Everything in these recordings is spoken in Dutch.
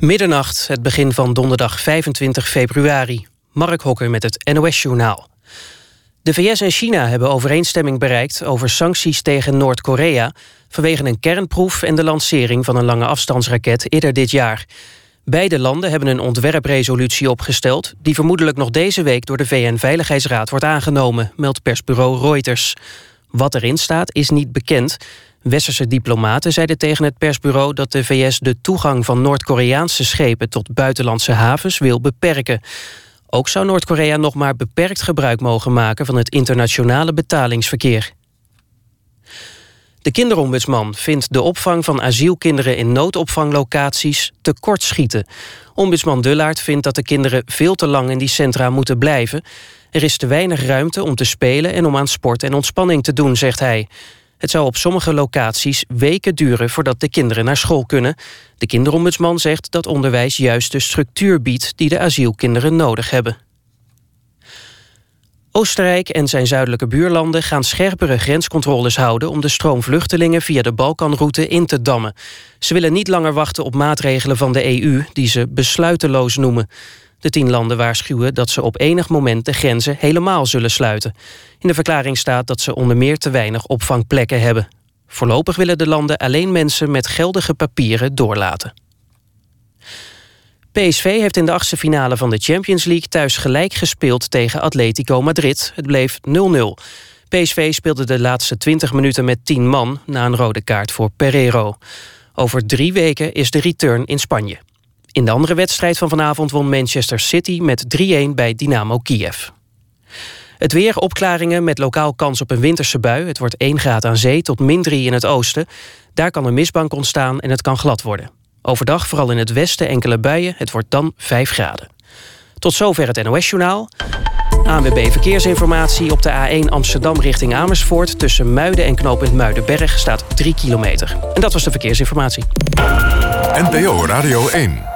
Middernacht, het begin van donderdag 25 februari. Mark Hokker met het NOS-journaal. De VS en China hebben overeenstemming bereikt over sancties tegen Noord-Korea... vanwege een kernproef en de lancering van een lange afstandsraket eerder dit jaar. Beide landen hebben een ontwerpresolutie opgesteld... die vermoedelijk nog deze week door de VN-veiligheidsraad wordt aangenomen... meldt persbureau Reuters. Wat erin staat is niet bekend... Westerse diplomaten zeiden tegen het persbureau dat de VS de toegang van Noord-Koreaanse schepen tot buitenlandse havens wil beperken. Ook zou Noord-Korea nog maar beperkt gebruik mogen maken van het internationale betalingsverkeer. De kinderombudsman vindt de opvang van asielkinderen in noodopvanglocaties tekortschieten. Ombudsman Dullaert vindt dat de kinderen veel te lang in die centra moeten blijven. Er is te weinig ruimte om te spelen en om aan sport en ontspanning te doen, zegt hij. Het zou op sommige locaties weken duren voordat de kinderen naar school kunnen. De kinderombudsman zegt dat onderwijs juist de structuur biedt die de asielkinderen nodig hebben. Oostenrijk en zijn zuidelijke buurlanden gaan scherpere grenscontroles houden om de stroom vluchtelingen via de Balkanroute in te dammen. Ze willen niet langer wachten op maatregelen van de EU die ze besluiteloos noemen. De tien landen waarschuwen dat ze op enig moment de grenzen helemaal zullen sluiten. In de verklaring staat dat ze onder meer te weinig opvangplekken hebben. Voorlopig willen de landen alleen mensen met geldige papieren doorlaten. PSV heeft in de achtste finale van de Champions League thuis gelijk gespeeld tegen Atletico Madrid. Het bleef 0-0. PSV speelde de laatste 20 minuten met 10 man na een rode kaart voor Pereiro. Over drie weken is de return in Spanje. In de andere wedstrijd van vanavond won Manchester City met 3-1 bij Dynamo Kiev. Het weer, opklaringen met lokaal kans op een winterse bui. Het wordt 1 graad aan zee tot min 3 in het oosten. Daar kan een mistbank ontstaan en het kan glad worden. Overdag vooral in het westen enkele buien. Het wordt dan 5 graden. Tot zover het NOS-journaal. ANWB Verkeersinformatie op de A1 Amsterdam richting Amersfoort... tussen Muiden en knooppunt Muidenberg staat 3 kilometer. En dat was de verkeersinformatie. NPO Radio 1.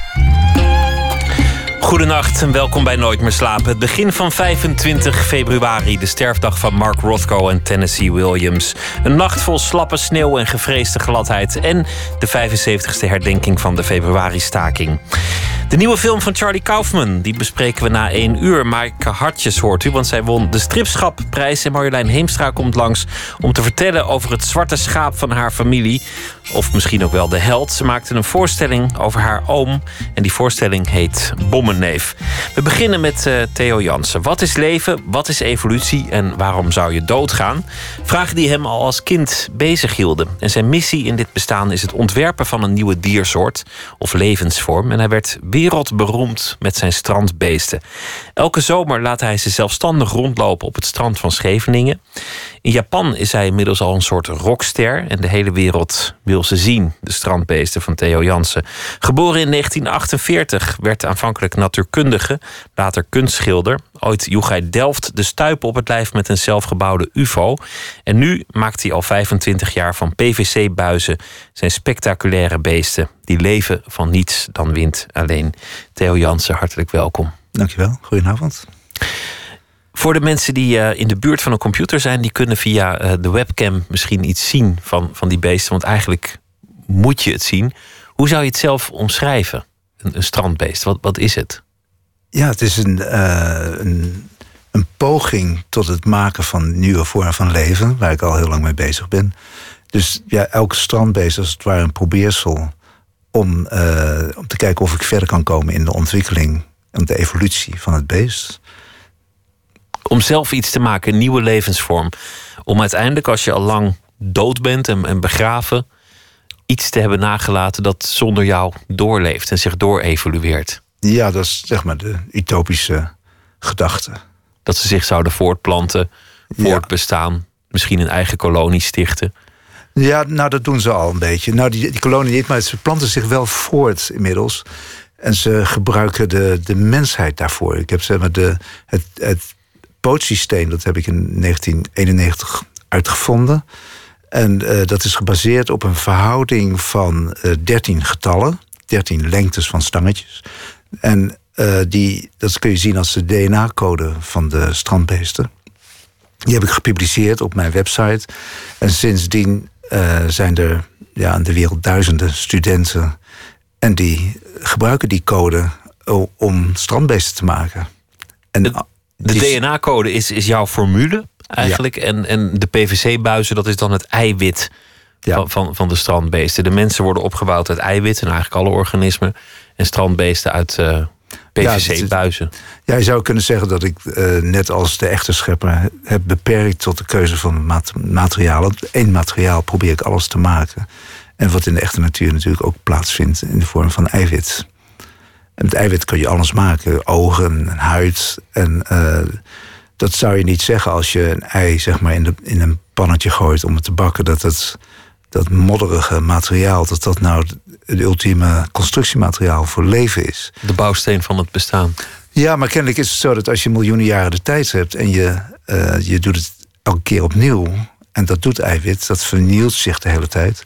Goedenacht en welkom bij Nooit meer slapen. Het begin van 25 februari, de sterfdag van Mark Rothko en Tennessee Williams. Een nacht vol slappe sneeuw en gevreesde gladheid. En de 75ste herdenking van de februari-staking. De nieuwe film van Charlie Kaufman, die bespreken we na één uur. Maaike Hartjes hoort u, want zij won de Stripschapprijs. En Marjolein Heemstra komt langs om te vertellen over het zwarte schaap van haar familie. Of misschien ook wel de held. Ze maakte een voorstelling over haar oom. En die voorstelling heet Bommenneef. We beginnen met uh, Theo Jansen. Wat is leven? Wat is evolutie? En waarom zou je doodgaan? Vragen die hem al als kind bezig hielden. En zijn missie in dit bestaan is het ontwerpen van een nieuwe diersoort of levensvorm. En hij werd wereldberoemd met zijn strandbeesten. Elke zomer laat hij ze zelfstandig rondlopen op het strand van Scheveningen. In Japan is hij inmiddels al een soort rockster en de hele wereld wil ze zien, de strandbeesten van Theo Jansen. Geboren in 1948, werd aanvankelijk natuurkundige, later kunstschilder. Ooit joeg hij Delft de stuip op het lijf met een zelfgebouwde UFO. En nu maakt hij al 25 jaar van PVC-buizen zijn spectaculaire beesten. Die leven van niets dan wind alleen. Theo Jansen, hartelijk welkom. Dankjewel, goedenavond. Voor de mensen die uh, in de buurt van een computer zijn, die kunnen via uh, de webcam misschien iets zien van, van die beesten. Want eigenlijk moet je het zien. Hoe zou je het zelf omschrijven? Een, een strandbeest, wat, wat is het? Ja, het is een, uh, een, een, poging tot het maken van nieuwe vormen van leven, waar ik al heel lang mee bezig ben. Dus ja, elke strandbeest is als het ware een probeersel om, om te kijken of ik verder kan komen in de ontwikkeling en de evolutie van het beest om zelf iets te maken, een nieuwe levensvorm. Om uiteindelijk, als je al lang dood bent en, en begraven, iets te hebben nagelaten dat zonder jou doorleeft en zich doorevolueert. Ja, dat is zeg maar de utopische gedachte. Dat ze zich zouden voortplanten, voortbestaan, ja. misschien een eigen kolonie stichten. Ja, nou dat doen ze al een beetje. Nou, die, die kolonie niet, maar ze planten zich wel voort inmiddels. En ze gebruiken de, de mensheid daarvoor. Ik heb zeg maar de, het, het pootsysteem, dat heb ik in 1991 uitgevonden. En uh, dat is gebaseerd op een verhouding van uh, 13 getallen. dertien lengtes van stangetjes. En uh, die, dat kun je zien als de DNA-code van de strandbeesten. Die heb ik gepubliceerd op mijn website. En sindsdien uh, zijn er ja, in de wereld duizenden studenten. En die gebruiken die code om strandbeesten te maken. En de, de DNA-code is, is jouw formule eigenlijk. En, en de PVC-buizen, dat is dan het eiwit van, van, van de strandbeesten. De mensen worden opgebouwd uit eiwit en eigenlijk alle organismen. En strandbeesten uit uh, PVC-buizen. Ja, je zou kunnen zeggen dat ik, uh, net als de echte schepper, heb beperkt tot de keuze van mat materialen. Eén materiaal probeer ik alles te maken. En wat in de echte natuur natuurlijk ook plaatsvindt in de vorm van eiwit. En met eiwit kun je alles maken: ogen, huid. En uh, dat zou je niet zeggen als je een ei zeg maar, in, de, in een pannetje gooit om het te bakken. Dat het, dat modderige materiaal, dat dat nou het ultieme constructiemateriaal voor leven is. De bouwsteen van het bestaan. Ja, maar kennelijk is het zo dat als je miljoenen jaren de tijd hebt en je, uh, je doet het elke keer opnieuw, en dat doet eiwit, dat vernielt zich de hele tijd,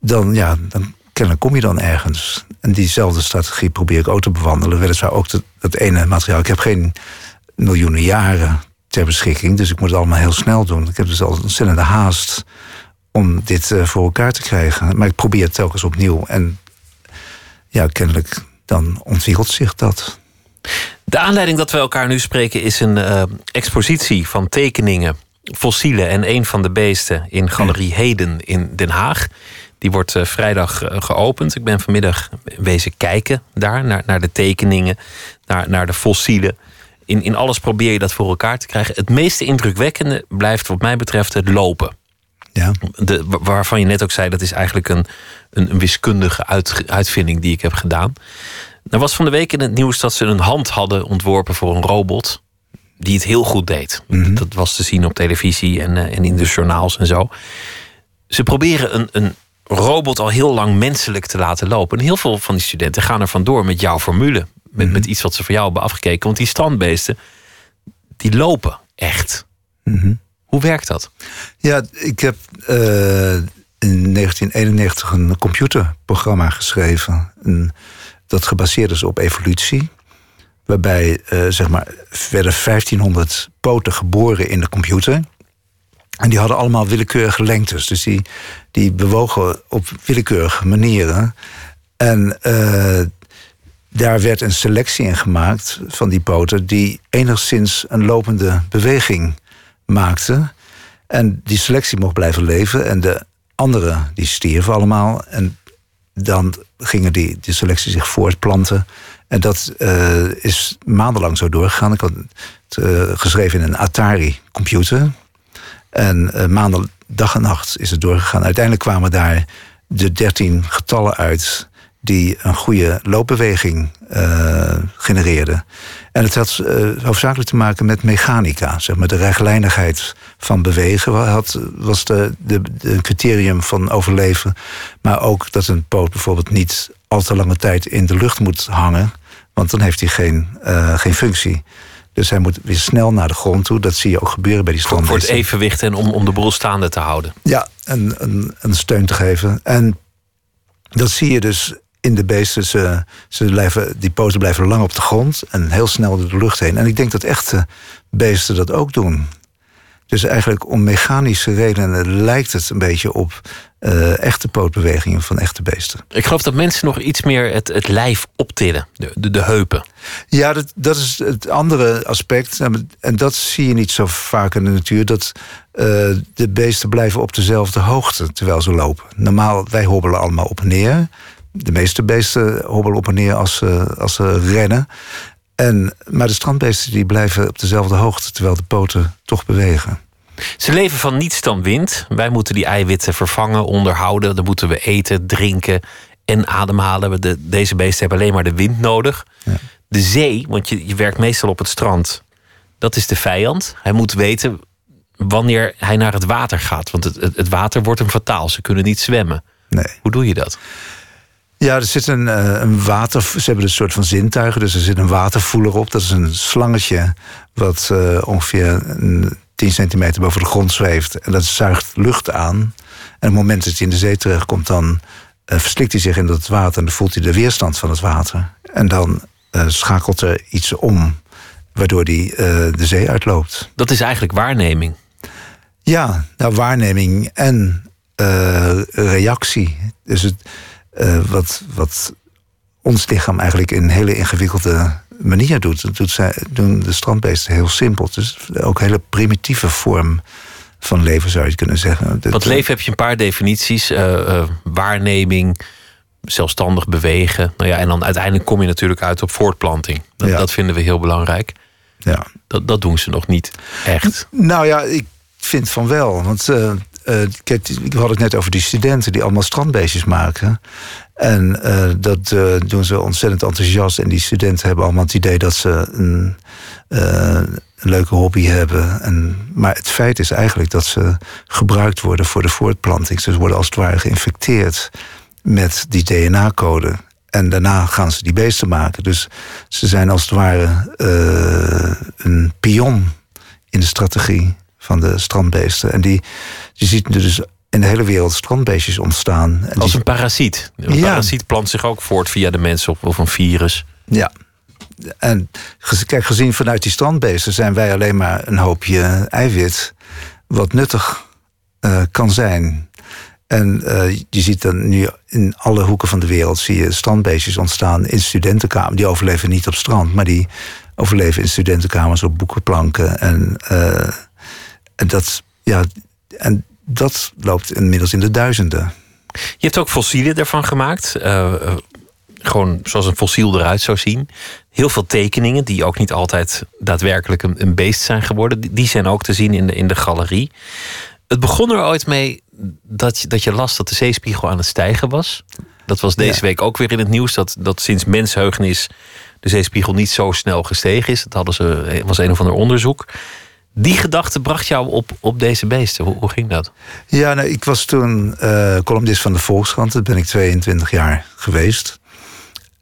dan, ja, dan kennelijk kom je dan ergens. En diezelfde strategie probeer ik ook te bewandelen. Weliswaar ook dat, dat ene materiaal. Ik heb geen miljoenen jaren ter beschikking, dus ik moet het allemaal heel snel doen. Ik heb dus al een ontzettende haast om dit uh, voor elkaar te krijgen. Maar ik probeer het telkens opnieuw. En ja, kennelijk dan ontwikkelt zich dat. De aanleiding dat we elkaar nu spreken is een uh, expositie van tekeningen, fossielen en een van de beesten in Galerie Heden in Den Haag. Die wordt uh, vrijdag geopend. Ik ben vanmiddag wezen kijken daar naar, naar de tekeningen, naar, naar de fossielen. In, in alles probeer je dat voor elkaar te krijgen. Het meest indrukwekkende blijft, wat mij betreft, het lopen. Ja. De, waarvan je net ook zei, dat is eigenlijk een, een, een wiskundige uit, uitvinding die ik heb gedaan. Er was van de week in het nieuws dat ze een hand hadden ontworpen voor een robot. Die het heel goed deed. Mhm. Dat was te zien op televisie en, uh, en in de journaals en zo. Ze proberen een, een robot al heel lang menselijk te laten lopen. En heel veel van die studenten gaan er vandoor met jouw formule. Met, Mhm. met iets wat ze voor jou hebben afgekeken. Want die standbeesten, die lopen echt. Mhm. Hoe werkt dat? Ja, ik heb uh, in 1991 een computerprogramma geschreven. Een, dat gebaseerd is op evolutie. Waarbij uh, zeg maar, werden 1500 poten geboren in de computer. En die hadden allemaal willekeurige lengtes. Dus die, die bewogen op willekeurige manieren. En uh, daar werd een selectie in gemaakt van die poten... die enigszins een lopende beweging maakte. En die selectie mocht blijven leven. En de anderen die stierven allemaal. En dan gingen die, die selectie zich voortplanten. En dat uh, is maandenlang zo doorgegaan. Ik had het uh, geschreven in een Atari-computer. En uh, maanden, dag en nacht is het doorgegaan. Uiteindelijk kwamen daar de dertien getallen uit die een goede loopbeweging uh, genereerden. En het had uh, hoofdzakelijk te maken met mechanica. Zeg maar, de rechtlijnigheid van bewegen had, was de, de, de criterium van overleven. Maar ook dat een poot bijvoorbeeld niet al te lange tijd in de lucht moet hangen. Want dan heeft hij geen, uh, geen functie. Dus hij moet weer snel naar de grond toe. Dat zie je ook gebeuren bij die strandbeesten. Voor het evenwicht en om, om de boel staande te houden. Ja, een, een steun te geven. En dat zie je dus in de beesten. Ze, ze blijven, die poten blijven lang op de grond en heel snel door de lucht heen. En ik denk dat echte beesten dat ook doen. Dus eigenlijk om mechanische redenen lijkt het een beetje op uh, echte pootbewegingen van echte beesten. Ik geloof dat mensen nog iets meer het, het lijf optillen, de, de, de heupen. Ja, dat, dat is het andere aspect. En dat zie je niet zo vaak in de natuur. Dat uh, de beesten blijven op dezelfde hoogte terwijl ze lopen. Normaal, wij hobbelen allemaal op en neer. De meeste beesten hobbelen op en neer als ze, als ze rennen. En, maar de strandbeesten die blijven op dezelfde hoogte... terwijl de poten toch bewegen. Ze leven van niets dan wind. Wij moeten die eiwitten vervangen, onderhouden. Dan moeten we eten, drinken en ademhalen. De, deze beesten hebben alleen maar de wind nodig. Ja. De zee, want je, je werkt meestal op het strand... dat is de vijand. Hij moet weten wanneer hij naar het water gaat. Want het, het, het water wordt hem fataal. Ze kunnen niet zwemmen. Nee. Hoe doe je dat? Ja, er zit een, uh, een water. Ze hebben een soort van zintuigen, dus er zit een watervoeler op. Dat is een slangetje wat uh, ongeveer een 10 centimeter boven de grond zweeft. En dat zuigt lucht aan. En op het moment dat hij in de zee terechtkomt, dan uh, verslikt hij zich in het water en dan voelt hij de weerstand van het water. En dan uh, schakelt er iets om, waardoor hij de zee uitloopt. Dat is eigenlijk waarneming. Ja, nou, waarneming en reactie. Dus het, wat, wat ons lichaam eigenlijk in een hele ingewikkelde manier doet. Dat doet zij, doen de strandbeesten heel simpel. Dus ook een hele primitieve vorm van leven zou je kunnen zeggen. Wat leven heb je een paar definities. Uh, uh, waarneming, zelfstandig bewegen. Nou ja, en dan uiteindelijk kom je natuurlijk uit op voortplanting. Dat, ja. dat vinden we heel belangrijk. Ja. Dat, dat doen ze nog niet echt. Nou ja, ik vind van wel. Want uh, kijk, ik had het net over die studenten die allemaal strandbeestjes maken. En uh, dat uh, doen ze ontzettend enthousiast. En die studenten hebben allemaal het idee dat ze een, een leuke hobby hebben. En, maar het feit is eigenlijk dat ze gebruikt worden voor de voortplanting. Ze worden als het ware geïnfecteerd met die DNA-code. En daarna gaan ze die beesten maken. Dus ze zijn als het ware een pion in de strategie van de strandbeesten. En die, je ziet dus in de hele wereld strandbeestjes ontstaan. En Als een parasiet. Een ja. parasiet plant zich ook voort via de mensen of een virus. Ja. En kijk, gezien vanuit die strandbeesten zijn wij alleen maar een hoopje eiwit. wat nuttig uh, kan zijn. En uh, je ziet dan nu in alle hoeken van de wereld zie je strandbeestjes ontstaan in studentenkamers. Die overleven niet op strand, maar die overleven in studentenkamers op boekenplanken. En, uh, en dat, ja, en dat loopt inmiddels in de duizenden. Je hebt ook fossielen ervan gemaakt. Uh, gewoon zoals een fossiel eruit zou zien. Heel veel tekeningen, die ook niet altijd daadwerkelijk een, een beest zijn geworden. Die zijn ook te zien in de, in de galerie. Het begon er ooit mee dat je, dat je las dat de zeespiegel aan het stijgen was. Dat was deze week ook weer in het nieuws. Dat, dat sinds mensheugenis de zeespiegel niet zo snel gestegen is. Dat hadden ze, was een of ander onderzoek. Die gedachte bracht jou op, op deze beesten. Hoe, ging dat? Ja, nou, ik was toen uh, columnist van de Volkskrant. Dat ben ik 22 jaar geweest.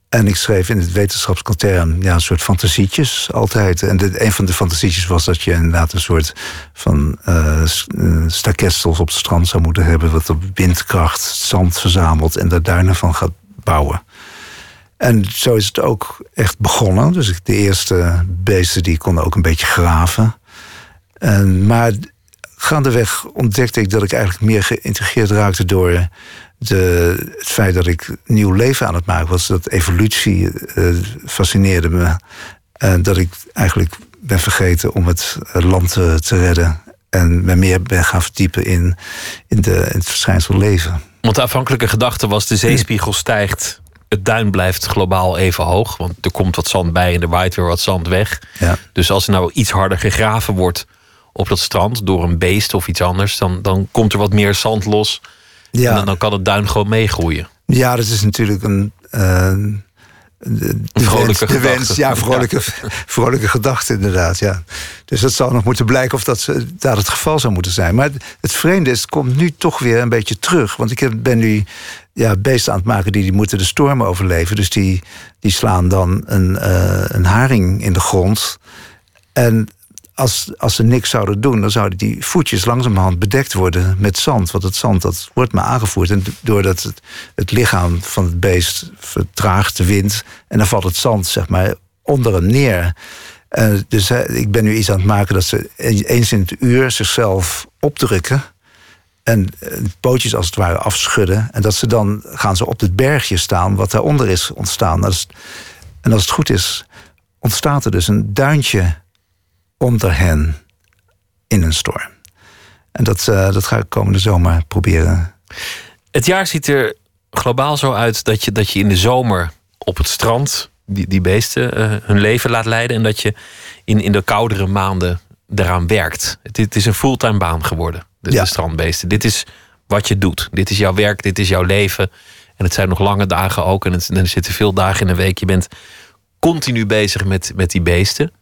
En ik schreef in het wetenschapskantern ja, een soort fantasietjes altijd. En een van de fantasietjes was dat je inderdaad een soort van uh, stakestels op het strand zou moeten hebben. Wat op windkracht zand verzamelt en daar duinen van gaat bouwen. En zo is het ook echt begonnen. Dus de eerste beesten die konden ook een beetje graven. En, maar gaandeweg ontdekte ik dat ik eigenlijk meer geïntegreerd raakte door de, het feit dat ik nieuw leven aan het maken was. Dat evolutie uh, fascineerde me. En dat ik eigenlijk ben vergeten om het land te, te redden. En me meer ben gaan verdiepen in, in, de, in het verschijnsel leven. Want de afhankelijke gedachte was: de zeespiegel stijgt. Het duin blijft globaal even hoog. Want er komt wat zand bij en er waait weer wat zand weg. Ja. Dus als er nou iets harder gegraven wordt op dat strand door een beest of iets anders, dan, dan komt er wat meer zand los. Ja. En dan, dan kan het duin gewoon meegroeien. Ja, dat is natuurlijk een. Uh, de, de vrolijke wens, de wens, ja, vrolijke, ja. vrolijke gedachte inderdaad. Ja. Dus dat zal nog moeten blijken of dat daar het geval zou moeten zijn. Maar het, het vreemde is, het komt nu toch weer een beetje terug. Want ik ben nu ja, beesten aan het maken die, die moeten de stormen overleven. Dus die, die slaan dan een, uh, een haring in de grond. En als, als ze niks zouden doen, dan zouden die voetjes langzamerhand bedekt worden met zand. Want het zand dat wordt maar aangevoerd. En doordat het, het lichaam van het beest vertraagt de wind. En dan valt het zand, zeg maar, onder hem neer. Uh, dus ik ben nu iets aan het maken dat ze eens in het uur zichzelf opdrukken. En uh, pootjes als het ware afschudden. En dat ze dan gaan ze op het bergje staan wat daaronder is ontstaan. en als het goed is, ontstaat er dus een duintje onder hen in een storm. En dat, uh, dat ga ik komende zomer proberen. Het jaar ziet er globaal zo uit dat je, dat je in de zomer op het strand die, die beesten uh, hun leven laat leiden. En dat je in, in de koudere maanden eraan werkt. Het, het is een fulltime baan geworden, de, ja. de strandbeesten. Dit is wat je doet. Dit is jouw werk, dit is jouw leven. En het zijn nog lange dagen ook. En, het, en er zitten veel dagen in een week. Je bent continu bezig met, met die beesten.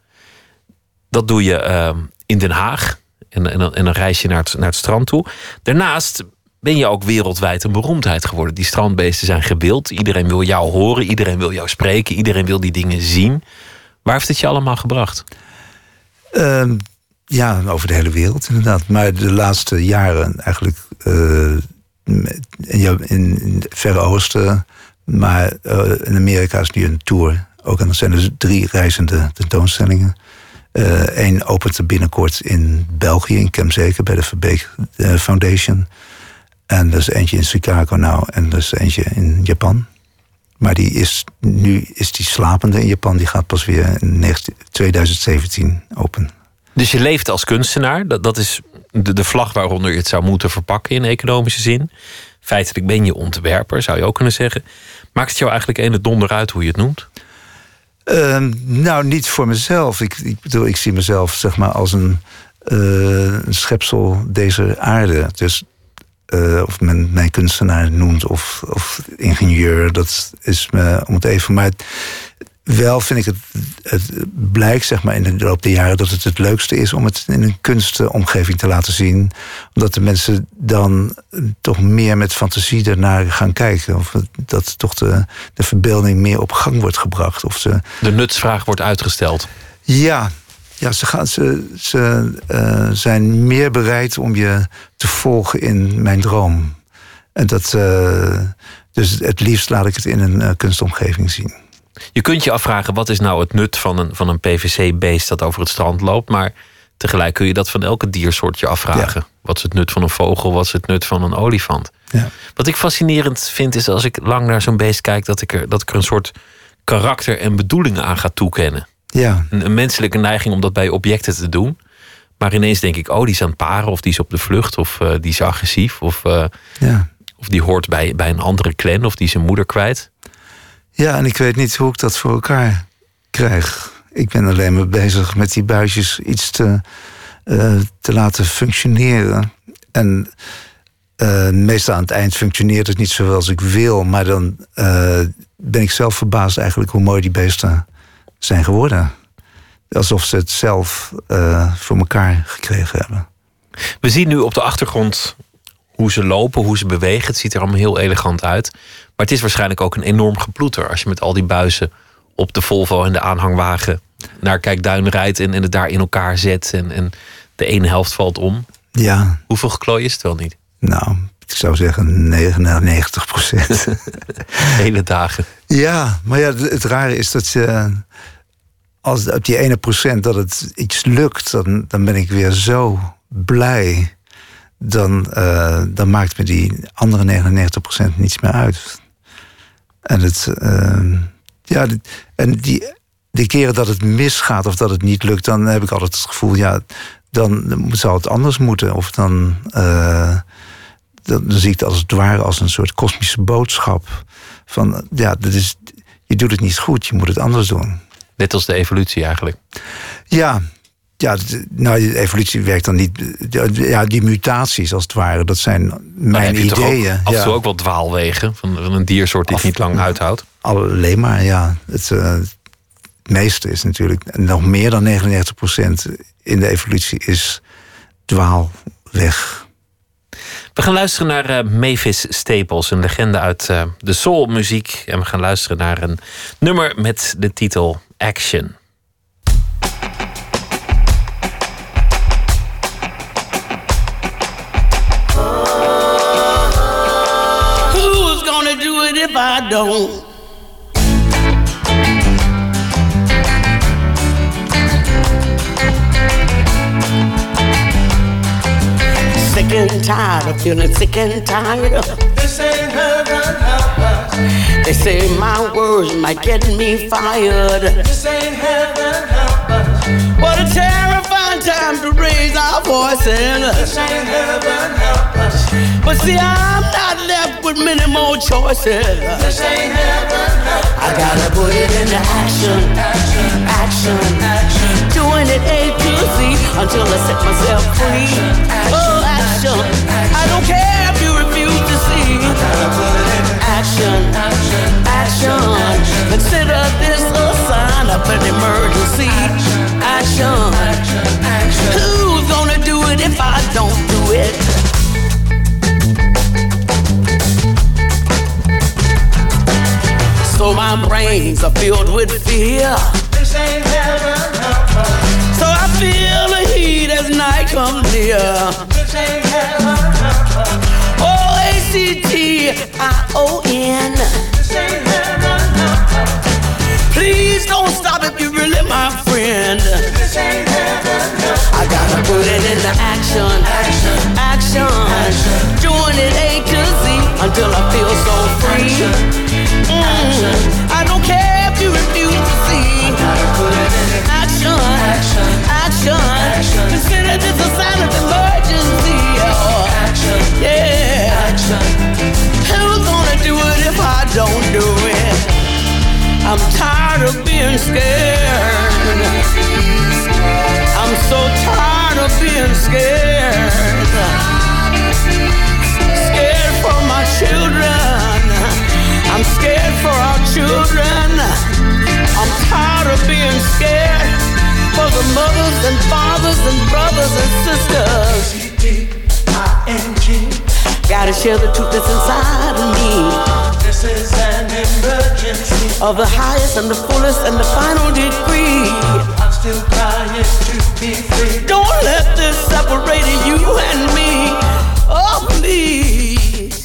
Dat doe je uh, in Den Haag. En, en, en dan reis je naar het, naar het strand toe. Daarnaast ben je ook wereldwijd een beroemdheid geworden. Die strandbeesten zijn gewild. Iedereen wil jou horen. Iedereen wil jou spreken. Iedereen wil die dingen zien. Waar heeft het je allemaal gebracht? Uh, ja, over de hele wereld inderdaad. Maar de laatste jaren eigenlijk uh, in, in, het Verre Oosten. Maar uh, in Amerika is nu een tour. Ook en dan zijn er drie reizende tentoonstellingen. Eén uh, opent er binnenkort in België, in Kemzeke, bij de Verbeek uh, Foundation. En er is eentje in Chicago nou en er is eentje in Japan. Maar die is, nu is die slapende in Japan. Die gaat pas weer in 2017 open. Dus je leeft als kunstenaar. Dat, dat is de, de vlag waaronder je het zou moeten verpakken in economische zin. Feitelijk ben je ontwerper, zou je ook kunnen zeggen. Maakt het jou eigenlijk ene donder uit hoe je het noemt? Uh, nou, niet voor mezelf. Ik, ik bedoel, ik zie mezelf zeg maar als een, een schepsel deze aarde. Dus uh, of men mij kunstenaar noemt of, of ingenieur, dat is me om het even. Maar wel vind ik het, het blijkt zeg maar in de loop der jaren dat het het leukste is om het in een kunstomgeving te laten zien. Omdat de mensen dan toch meer met fantasie ernaar gaan kijken. Of dat toch de, de verbeelding meer op gang wordt gebracht. Of ze, de nutsvraag wordt uitgesteld. Ja, ja, ze, gaan, ze, ze uh, zijn meer bereid om je te volgen in mijn droom. En dat, uh, dus het liefst laat ik het in een uh, kunstomgeving zien. Je kunt je afvragen, wat is nou het nut van een, van een PVC-beest dat over het strand loopt? Maar tegelijk kun je dat van elke diersoort je afvragen. Ja. Wat is het nut van een vogel? Wat is het nut van een olifant? Ja. Wat ik fascinerend vind, is als ik lang naar zo'n beest kijk, dat ik, er, dat ik er een soort karakter en bedoelingen aan ga toekennen. Ja. Een, een, menselijke neiging om dat bij objecten te doen. Maar ineens denk ik, oh, die is aan het paren, of die is op de vlucht, of uh, die is agressief, of, uh, ja. of die hoort bij, bij een andere clan, of die is zijn moeder kwijt. Ja, en ik weet niet hoe ik dat voor elkaar krijg. Ik ben alleen maar bezig met die buisjes iets te, uh, te laten functioneren. En meestal aan het eind functioneert het niet zoals ik wil, maar dan ben ik zelf verbaasd eigenlijk hoe mooi die beesten zijn geworden. Alsof ze het zelf voor elkaar gekregen hebben. We zien nu op de achtergrond hoe ze lopen, hoe ze bewegen. Het ziet er allemaal heel elegant uit. Maar het is waarschijnlijk ook een enorm geploeter als je met al die buizen op de Volvo en de aanhangwagen naar Kijkduin rijdt en, en het daar in elkaar zet. En, en de ene helft valt om. Ja. Hoeveel geklooi is het wel niet? Nou, ik zou zeggen 99 procent. Hele dagen. Ja, maar ja, het rare is dat je. Als op die ene procent dat het iets lukt, dan, dan ben ik weer zo blij. Dan, uh, dan maakt me die andere 99 procent niets meer uit. En het. Uh, ja, en die, die keren dat het misgaat of dat het niet lukt, dan heb ik altijd het gevoel, ja, dan zou het anders moeten. Of dan. Uh, dan zie ik het als het ware als een soort kosmische boodschap. Van ja, dat is, je doet het niet goed, je moet het anders doen. Net als de evolutie eigenlijk. Ja, ja nou, de evolutie werkt dan niet. Ja, die mutaties als het ware, dat zijn mijn nou, ideeën. Ook, af en toe ook wel dwaalwegen van, van een diersoort die het niet lang uithoudt. Alleen maar, ja. Het, uh, het meeste is natuurlijk nog meer dan 99% in de evolutie is dwaalweg. We gaan luisteren naar uh, Mavis Staples, een legende uit uh, de soulmuziek. En we gaan luisteren naar een nummer met de titel Action. I don't? sick and tired of feeling sick and tired of. This ain't heaven, help us. They say my words might get me fired. This ain't heaven, help. What a terrifying time to raise our help us. But see, I'm not left with many more choices. I gotta put it into action, Action, action, action. doing it A to Z until I set myself free. Oh, action. I don't care if you refuse to see. Action, action. Consider this a sign of an emergency. Action. Who's gonna do it if I don't do it? So my brains are filled with fear. This ain't heaven. So I feel the heat as night comes near. This ain't heaven. Oh, they C T I O N. Please don't stop really my friend. I gotta put it into action, action, action. Doing it A to Z until I feel so free. Mm. I don't care if you refuse to see. Action, action, Consider this a sign of emergency. Oh, I'm tired of being scared. I'm so tired of being scared. Scared for my children. I'm scared for our children. I'm tired of being scared for the mothers and fathers and brothers and sisters. Gotta share the truth that's inside of me. This is. Of the highest and the fullest and the final degree. I'm still trying to be free. Don't let this separate you and me. Oh, please.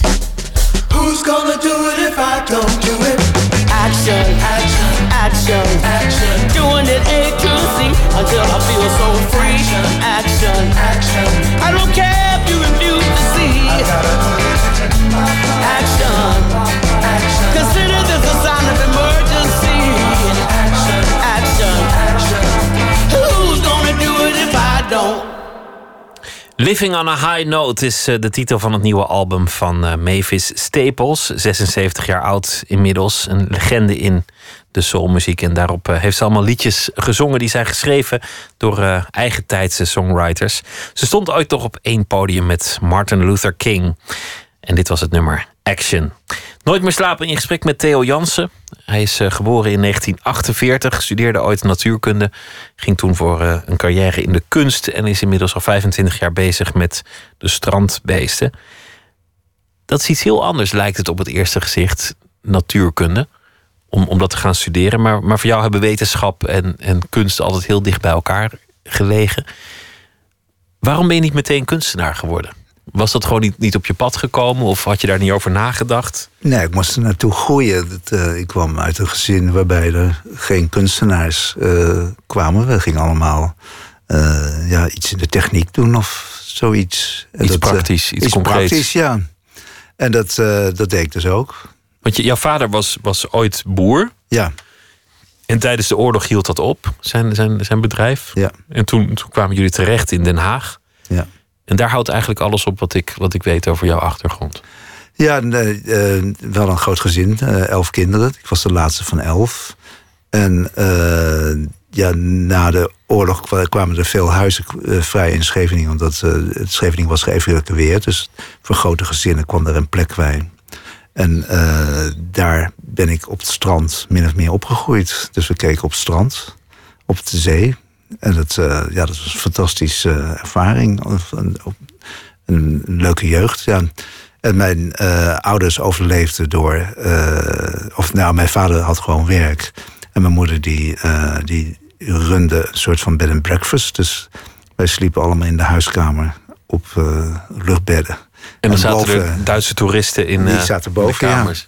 Who's gonna do it if I don't do it? Action, Action, action, action, Doing it A to Z until I feel so free. Action, action. I don't care if you refuse to see. Action, consider Living on a High Note is eh, de titel van het nieuwe album van eh, Mavis Staples. 76 jaar oud inmiddels. Een legende in de soulmuziek. En daarop eh, heeft ze allemaal liedjes gezongen die zijn geschreven door eigen tijdse songwriters. Ze stond ooit toch op één podium met Martin Luther King. En dit was het nummer Action. Nooit meer slapen in gesprek met Theo Jansen. Hij is eh, geboren in 1948, studeerde ooit natuurkunde. Ging toen voor eh, een carrière in de kunst. En is inmiddels al 25 jaar bezig met de strandbeesten. Dat is iets heel anders, lijkt het op het eerste gezicht, natuurkunde. Om, om dat te gaan studeren. Maar, maar voor jou hebben wetenschap en, en kunst altijd heel dicht bij elkaar gelegen. Waarom ben je niet meteen kunstenaar geworden? Was dat gewoon niet, niet op je pad gekomen? Of had je daar niet over nagedacht? Nee, ik moest er naartoe groeien. Dat, eh, ik kwam uit een gezin waarbij er geen kunstenaars eh, kwamen. We gingen allemaal eh, ja, iets in de techniek doen of zoiets. En Iets dat, praktisch, iets concreets. praktisch, ja. En dat, dat deed ik dus ook. Want je, jouw vader was, was ooit boer. Ja, En tijdens de oorlog hield dat op, zijn, zijn, zijn bedrijf. ja, En toen, toen kwamen jullie terecht in Den Haag. ja. En daar houdt eigenlijk alles op wat ik, wat ik weet over jouw achtergrond. Ja, eh, wel een groot gezin, eh, elf kinderen. Ik was de laatste van elf. En eh, ja, na de oorlog kwa- kwamen er veel huizen vrij in Scheveningen. Omdat het Scheveningen was geëvacueerd. Dus voor grote gezinnen kwam er een plek bij. En daar ben ik op het strand min of meer opgegroeid. Dus we keken op het strand, op de zee. En dat, eh, ja, dat was een fantastische eh, ervaring. Een, een, leuke jeugd, ja. En mijn eh, ouders overleefden door... of nou, mijn vader had gewoon werk. En mijn moeder die, die runde een soort van bed and breakfast. Dus wij sliepen allemaal in de huiskamer op luchtbedden. En dan zaten boven- er Duitse toeristen in, Die zaten in de ja. kamers.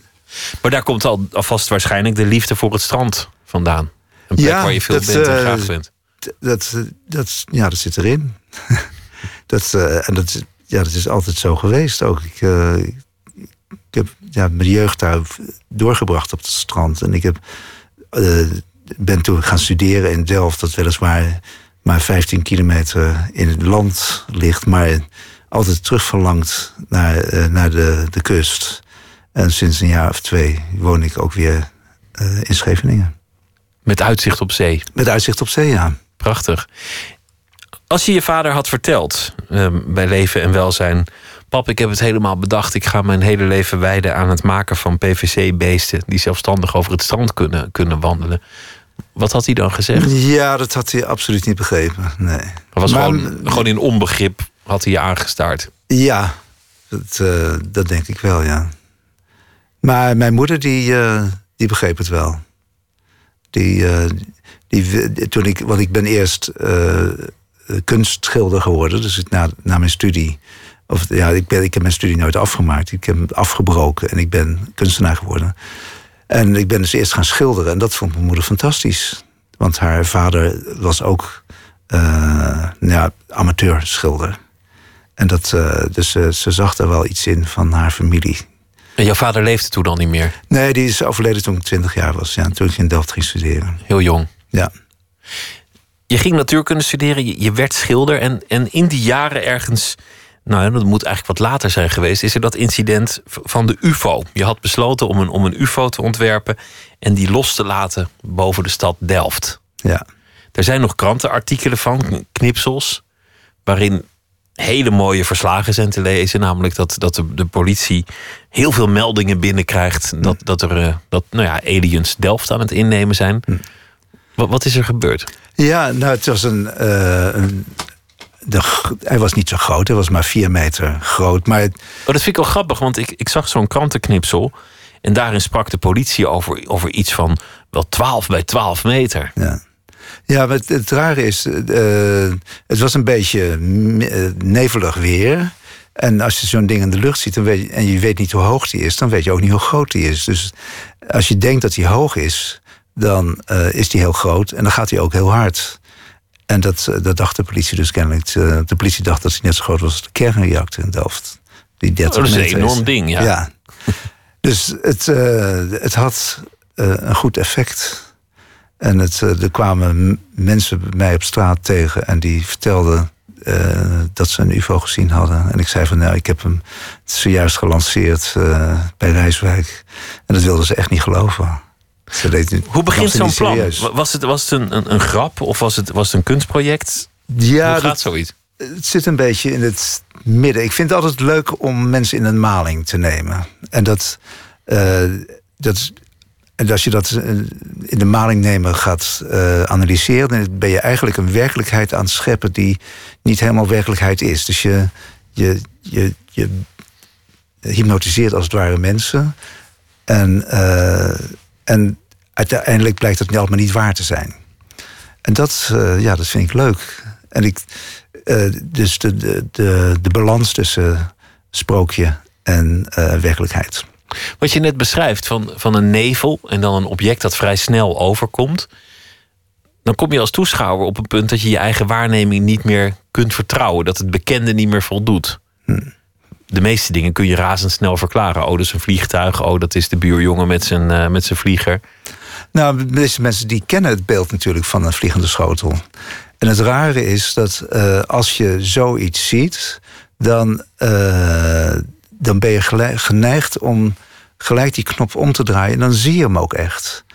Maar daar komt al, alvast waarschijnlijk de liefde voor het strand vandaan. Een plek Ja, waar je veel dat, bent en graag bent. Dat, dat, ja, dat zit erin. dat, eh, en dat, is- ja, dat is altijd zo geweest ook. Ik, eh, ik heb ja, mijn jeugd daar doorgebracht op het strand. En ik heb, eh, ben toen gaan studeren in Delft, dat weliswaar maar 15 kilometer in het land ligt, maar altijd terugverlangt naar, naar de, de kust. En sinds een jaar of twee woon ik ook weer in Scheveningen. Met uitzicht op zee. Met uitzicht op zee, ja. Prachtig. Als je je vader had verteld ehm, bij leven en welzijn. Pap, ik heb het helemaal bedacht. Ik ga mijn hele leven wijden aan het maken van PVC-beesten. die zelfstandig over het strand kunnen, kunnen wandelen. Wat had hij dan gezegd? Ja, dat had hij absoluut niet begrepen. Nee. Hij was Maar- gewoon, gewoon in onbegrip had hij je aangestaard. Ja, dat, eh, dat denk ik wel, ja. Maar mijn moeder, die, eh, die begreep het wel. Die, eh, die, toen ik, want ik ben eerst eh, kunstschilder geworden. Dus ik, na, na mijn studie Of, ja, ik, ben, ik heb mijn studie nooit afgemaakt. Ik heb afgebroken en ik ben kunstenaar geworden. En ik ben dus eerst gaan schilderen. En dat vond mijn moeder fantastisch. Want haar vader was ook uh, ja, amateur schilder. En dat, uh, dus uh, ze zag er wel iets in van haar familie. En jouw vader leefde toen al niet meer? Nee, die is overleden toen ik 20 jaar was. Ja, toen ik in Delft ging studeren. Heel jong? Ja. Je ging natuurkunde studeren, je, werd schilder. En, en in die jaren ergens nou, dat moet eigenlijk wat later zijn geweest, is er dat incident van de UFO. Je had besloten om een, om een UFO te ontwerpen en die los te laten boven de stad Delft. Ja. Er zijn nog krantenartikelen van, knipsels, waarin hele mooie verslagen zijn te lezen. Namelijk dat, dat de, de politie heel veel meldingen binnenkrijgt dat, dat er uh, dat, nou ja, aliens Delft aan het innemen zijn. Wat, wat is er gebeurd? Ja, nou, het was een, uh, een de, hij was niet zo groot, hij was maar vier meter groot. Maar... Oh, dat vind ik wel grappig, want ik, ik zag zo'n krantenknipsel. En daarin sprak de politie over, over iets van wel 12 bij 12 meter. Ja. Ja, het, het rare is, uh, het was een beetje eh, nevelig weer. En als je zo'n ding in de lucht ziet weet en je weet niet hoe hoog die is, dan weet je ook niet hoe groot die is. Dus als je denkt dat hij hoog is, dan uh, is die heel groot en dan gaat hij ook heel hard. En dat, eh, dat dacht de politie dus kennelijk. Eh, de politie dacht dat hij net zo groot was als de kernreactor in Delft. Die 30 oh, dat is een enorm ding, ja. ja. Dus het, het had een goed effect. En het, er kwamen mensen bij mij op straat tegen en die vertelden dat ze een UFO gezien hadden. En ik zei van nou, ik heb hem zojuist gelanceerd bij Rijswijk. En dat wilden ze echt niet geloven. Hoe begint zo'n plan? Was het, was het een, een, een, grap of was het, was het een kunstproject? Ja, Hoe gaat zoiets? Het zit een beetje in het midden. Ik vind het altijd leuk om mensen in een maling te nemen. En dat, uh, dat en als je dat eh, in de maling nemen gaat uh, analyseren, dan ben je eigenlijk een werkelijkheid aan het scheppen die niet helemaal werkelijkheid is. Dus je, je, je, je hypnotiseert als het ware mensen. En uh, en uiteindelijk blijkt het allemaal niet waar te zijn. En dat, uh, ja, dat vind ik leuk. En ik, uh, dus de, de, de, de balans tussen sprookje en uh, werkelijkheid. Wat je net beschrijft van, van een nevel en dan een object dat vrij snel overkomt. Dan kom je als toeschouwer op een punt dat je je eigen waarneming niet meer kunt vertrouwen. Dat het bekende niet meer voldoet. Hm de meeste dingen kun je razendsnel verklaren. Oh, dat is een vliegtuig. Oh, dat is de buurjongen met zijn, uh, met zijn vlieger. Nou, de meeste mensen die kennen het beeld natuurlijk van een vliegende schotel. En het rare is dat uh, als je zoiets ziet, dan, uh, dan ben je geneigd om gelijk die knop om te draaien. En dan zie je hem ook echt.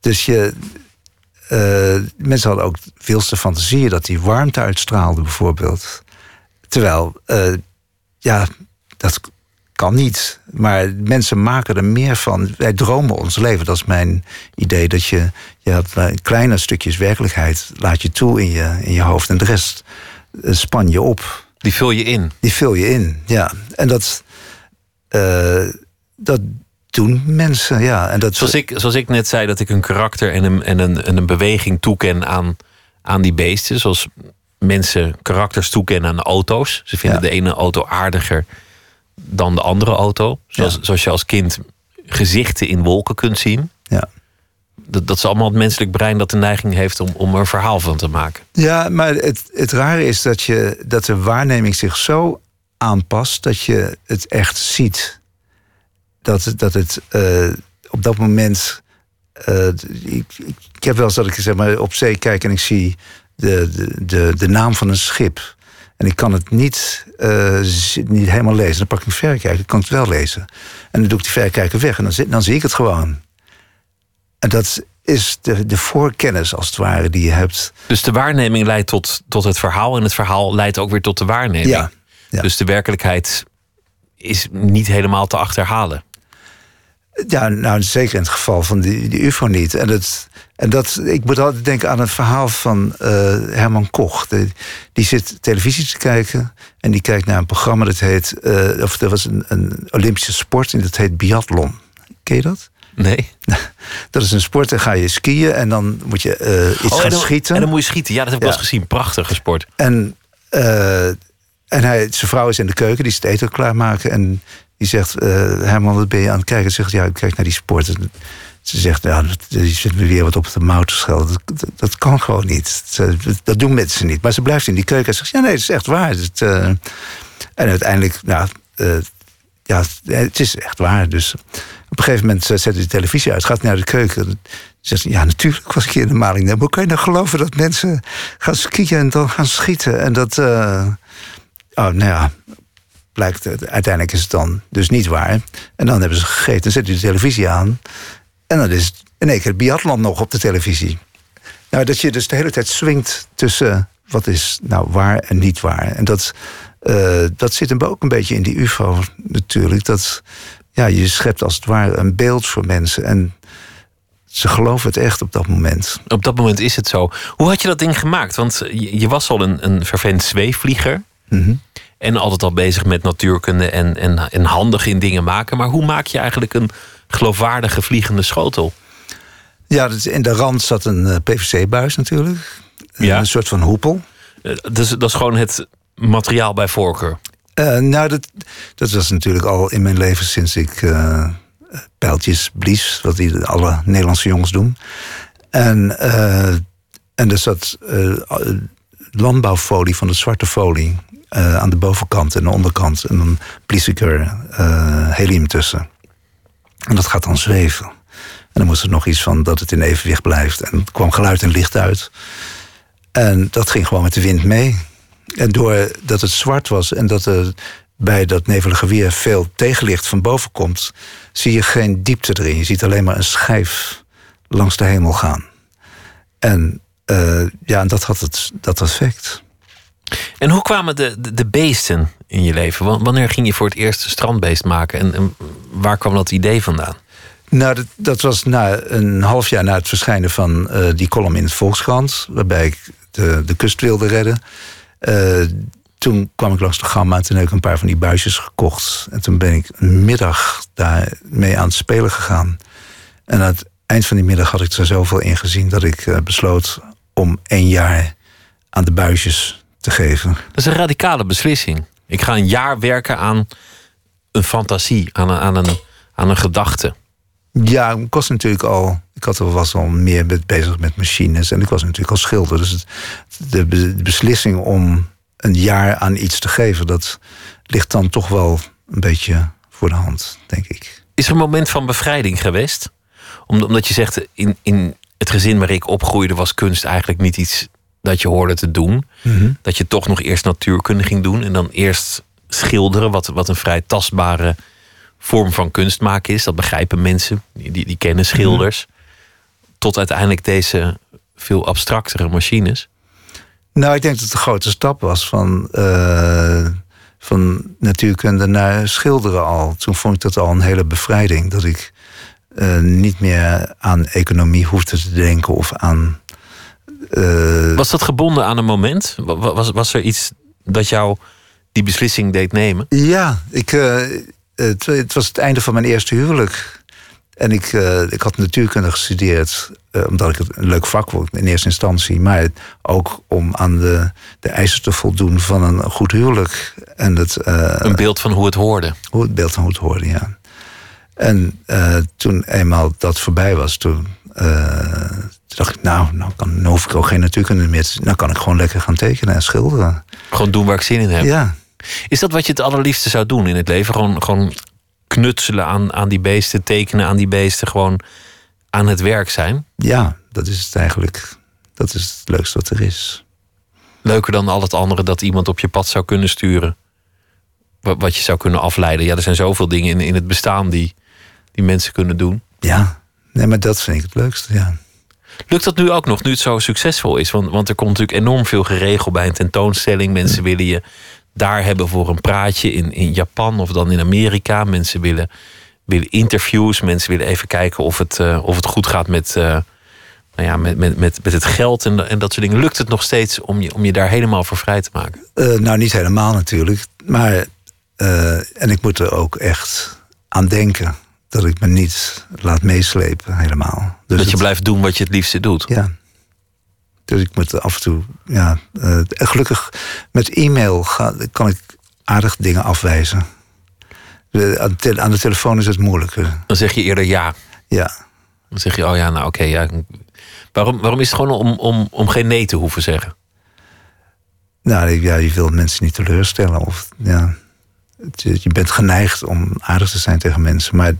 Dus je, mensen hadden ook veelste fantasieën dat die warmte uitstraalde, bijvoorbeeld. Terwijl, ja, dat kan niet. Maar mensen maken er meer van. Wij dromen ons leven. Dat is mijn idee. Dat je, je hebt kleine stukjes werkelijkheid laat je toe in je, in je hoofd. En de rest eh, span je op. Die vul je in. Die vul je in, ja. En dat, uh, dat doen mensen, ja. En dat, zoals, ik, zoals ik net zei, dat ik een karakter en een, en een, en een beweging toeken aan, aan die beesten. Zoals mensen karakters toekennen aan auto's. Ze vinden de ene auto aardiger dan de andere auto. Zoals, zoals je als kind gezichten in wolken kunt zien. Ja. Dat, dat is allemaal het menselijk brein dat de neiging heeft om, om er een verhaal van te maken. Ja, maar het, het rare is dat, je, dat de waarneming zich zo aanpast dat je het echt ziet. Dat, dat het uh, op dat moment. Uh, ik, ik, heb wel eens dat ik zeg maar, op zee kijk en ik zie de, de, de, de naam van een schip. En ik kan het niet, uh, niet helemaal lezen. Dan pak ik een verrekijker, dan kan het wel lezen. En dan doe ik die verrekijker weg en dan, dan zie ik het gewoon. En dat is de, de voorkennis, als het ware, die je hebt. Dus de waarneming leidt tot, tot het verhaal... en het verhaal leidt ook weer tot de waarneming. Ja, ja. Dus de werkelijkheid is niet helemaal te achterhalen. Ja, nou zeker in het geval van die, die UFO niet. En, het, en dat, ik moet altijd denken aan het verhaal van uh, Herman Koch. die zit televisie te kijken en die kijkt naar een programma dat heet... Uh, of er was een, een Olympische sport en dat heet biathlon. Ken je dat? Nee. Dat is een sport, dan ga je skiën en dan moet je uh, iets oh, gaan dan, schieten. En dan moet je schieten, ja, dat heb ik ja. wel eens gezien. Prachtige sport. En en hij, zijn vrouw is in de keuken, die is het eten klaarmaken. En die zegt, uh, Herman, wat ben je aan het kijken? Ze zegt, ja, ik kijk naar die sport. En ze zegt, ja, je zit me weer wat op de mouw te schelden. Dat, dat, kan gewoon niet. Dat, doen mensen niet. Maar ze blijft in die keuken en zegt, ja, nee, het is echt waar. Uh, en uiteindelijk, uh, ja, het is echt waar. Dus op een gegeven moment zet hij de televisie uit, gaat naar de keuken. Zegt, ja, natuurlijk was ik hier in de maling. Maar hoe kan je nou geloven dat mensen gaan skiën en dan gaan schieten? En dat, oh, nou ja, blijkt, uiteindelijk is het dan dus niet waar. En dan hebben ze gegeten, dan zet je de televisie aan. En dan is in één keer biathlon nog op de televisie. Nou, dat je dus de hele tijd swingt tussen wat is nou waar en niet waar. En dat, uh, dat zit hem ook een beetje in die UFO natuurlijk. Dat ja, je schept als het ware een beeld voor mensen. En ze geloven het echt op dat moment. Op dat moment is het zo. Hoe had je dat ding gemaakt? Want je was al een, een vervent zweefvlieger. Mm En altijd al bezig met natuurkunde en, en, en handig in dingen maken. Maar hoe maak je eigenlijk een geloofwaardige vliegende schotel? Ja, in de rand zat een eh, PVC-buis natuurlijk. Ja. Een soort van hoepel. Dus dat is gewoon het materiaal bij voorkeur? Uh, nou, dat, dat was natuurlijk al in mijn leven sinds ik uh, pijltjes blies. Wat die alle Nederlandse jongens doen. En, uh, en er zat landbouwfolie van de zwarte folie aan de bovenkant en de onderkant. En dan blies ik er helium tussen. En dat gaat dan zweven. En dan moest er nog iets van dat het in evenwicht blijft. En er kwam geluid en licht uit. En dat ging gewoon met de wind mee. En doordat het zwart was en dat er bij dat nevelige weer veel tegenlicht van boven komt, zie je geen diepte erin. Je ziet alleen maar een schijf langs de hemel gaan. En uh, ja, dat had het, dat effect. En hoe kwamen de, de, de, beesten in je leven? Wanneer ging je voor het eerst een strandbeest maken? En, waar kwam dat idee vandaan? Nou, dat, dat, was na een half jaar na het verschijnen van uh, die column in het Volkskrant, waarbij ik de, de kust wilde redden. Uh, toen kwam ik langs de gamma en toen heb ik een paar van die buisjes gekocht. En toen ben ik een middag daarmee aan het spelen gegaan. En aan het eind van die middag had ik er zoveel in gezien dat ik uh, besloot om één jaar aan de buisjes te geven. Dat is een radicale beslissing. Ik ga een jaar werken aan een fantasie, aan een, aan een, aan een gedachte. Ja, ik was natuurlijk al. Ik had, was al meer bezig met machines en ik was natuurlijk al schilder. Dus het, de, de, beslissing om een jaar aan iets te geven, dat ligt dan toch wel een beetje voor de hand, denk ik. Is er een moment van bevrijding geweest? Omdat je zegt, in, in het gezin waar ik opgroeide, was kunst eigenlijk niet iets dat je hoorde te doen. Mm -hmm. Dat je toch nog eerst natuurkunde ging doen en dan eerst schilderen, wat, wat een vrij tastbare vorm van kunst maken is. Dat begrijpen mensen, die, die, kennen schilders. Tot uiteindelijk deze veel abstractere machines. Nou, ik denk dat het een grote stap was van, uh, van natuurkunde naar schilderen al. Toen vond ik dat al een hele bevrijding. Dat ik uh, niet meer aan economie hoefde te denken of aan. Uh... Was dat gebonden aan een moment? Was, was er iets dat jou die beslissing deed nemen? Ja, ik, het, het, was het einde van mijn eerste huwelijk. En ik, uh, ik had natuurkunde gestudeerd, omdat ik het een leuk vak vond in eerste instantie. Maar ook om aan de, de eisen te voldoen van een goed huwelijk. En het, een beeld van hoe het hoorde. Hoe het beeld van hoe het hoorde, ja. En toen eenmaal dat voorbij was, toen, dacht ik, nou, nou, kan, nou hoef ik ook geen natuurkunde meer. Nou kan ik gewoon lekker gaan tekenen en schilderen. Gewoon doen waar ik zin in heb. Ja. Is dat wat je het allerliefste zou doen in het leven? Gewoon, gewoon knutselen aan, aan die beesten, tekenen aan die beesten, gewoon aan het werk zijn? Ja, dat is het eigenlijk. Dat is het leukste wat er is. Leuker dan al het andere dat iemand op je pad zou kunnen sturen. Wat, wat je zou kunnen afleiden. Ja, er zijn zoveel dingen in, in het bestaan die, die mensen kunnen doen. Ja, nee, maar dat vind ik het leukste, ja. Lukt dat nu ook nog, nu het zo succesvol is? Want, want er komt natuurlijk enorm veel geregeld bij een tentoonstelling. Mensen willen je daar hebben voor een praatje in, in Japan of dan in Amerika. Mensen willen, willen interviews. Mensen willen even kijken of het, uh, of het goed gaat met, uh, nou ja, met, met, met, met het geld en, en dat soort dingen. Lukt het nog steeds om je, om je daar helemaal voor vrij te maken? Uh, nou, niet helemaal natuurlijk. Maar, en ik moet er ook echt aan denken dat ik me niet laat meeslepen helemaal. Dus dat je het, blijft doen wat je het liefste doet? Ja. Dus ik moet af en toe, ja, eh, gelukkig met e-mail ga, kan ik aardig dingen afwijzen. Aan, de tele- aan de telefoon is het moeilijker. Dan zeg je eerder ja. Ja. Dan zeg je, oh ja, nou oké. ja. waarom, waarom is het gewoon om, om, om geen nee te hoeven zeggen? Nou, ja, je wil mensen niet teleurstellen. Of, ja, je bent geneigd om aardig te zijn tegen mensen. Maar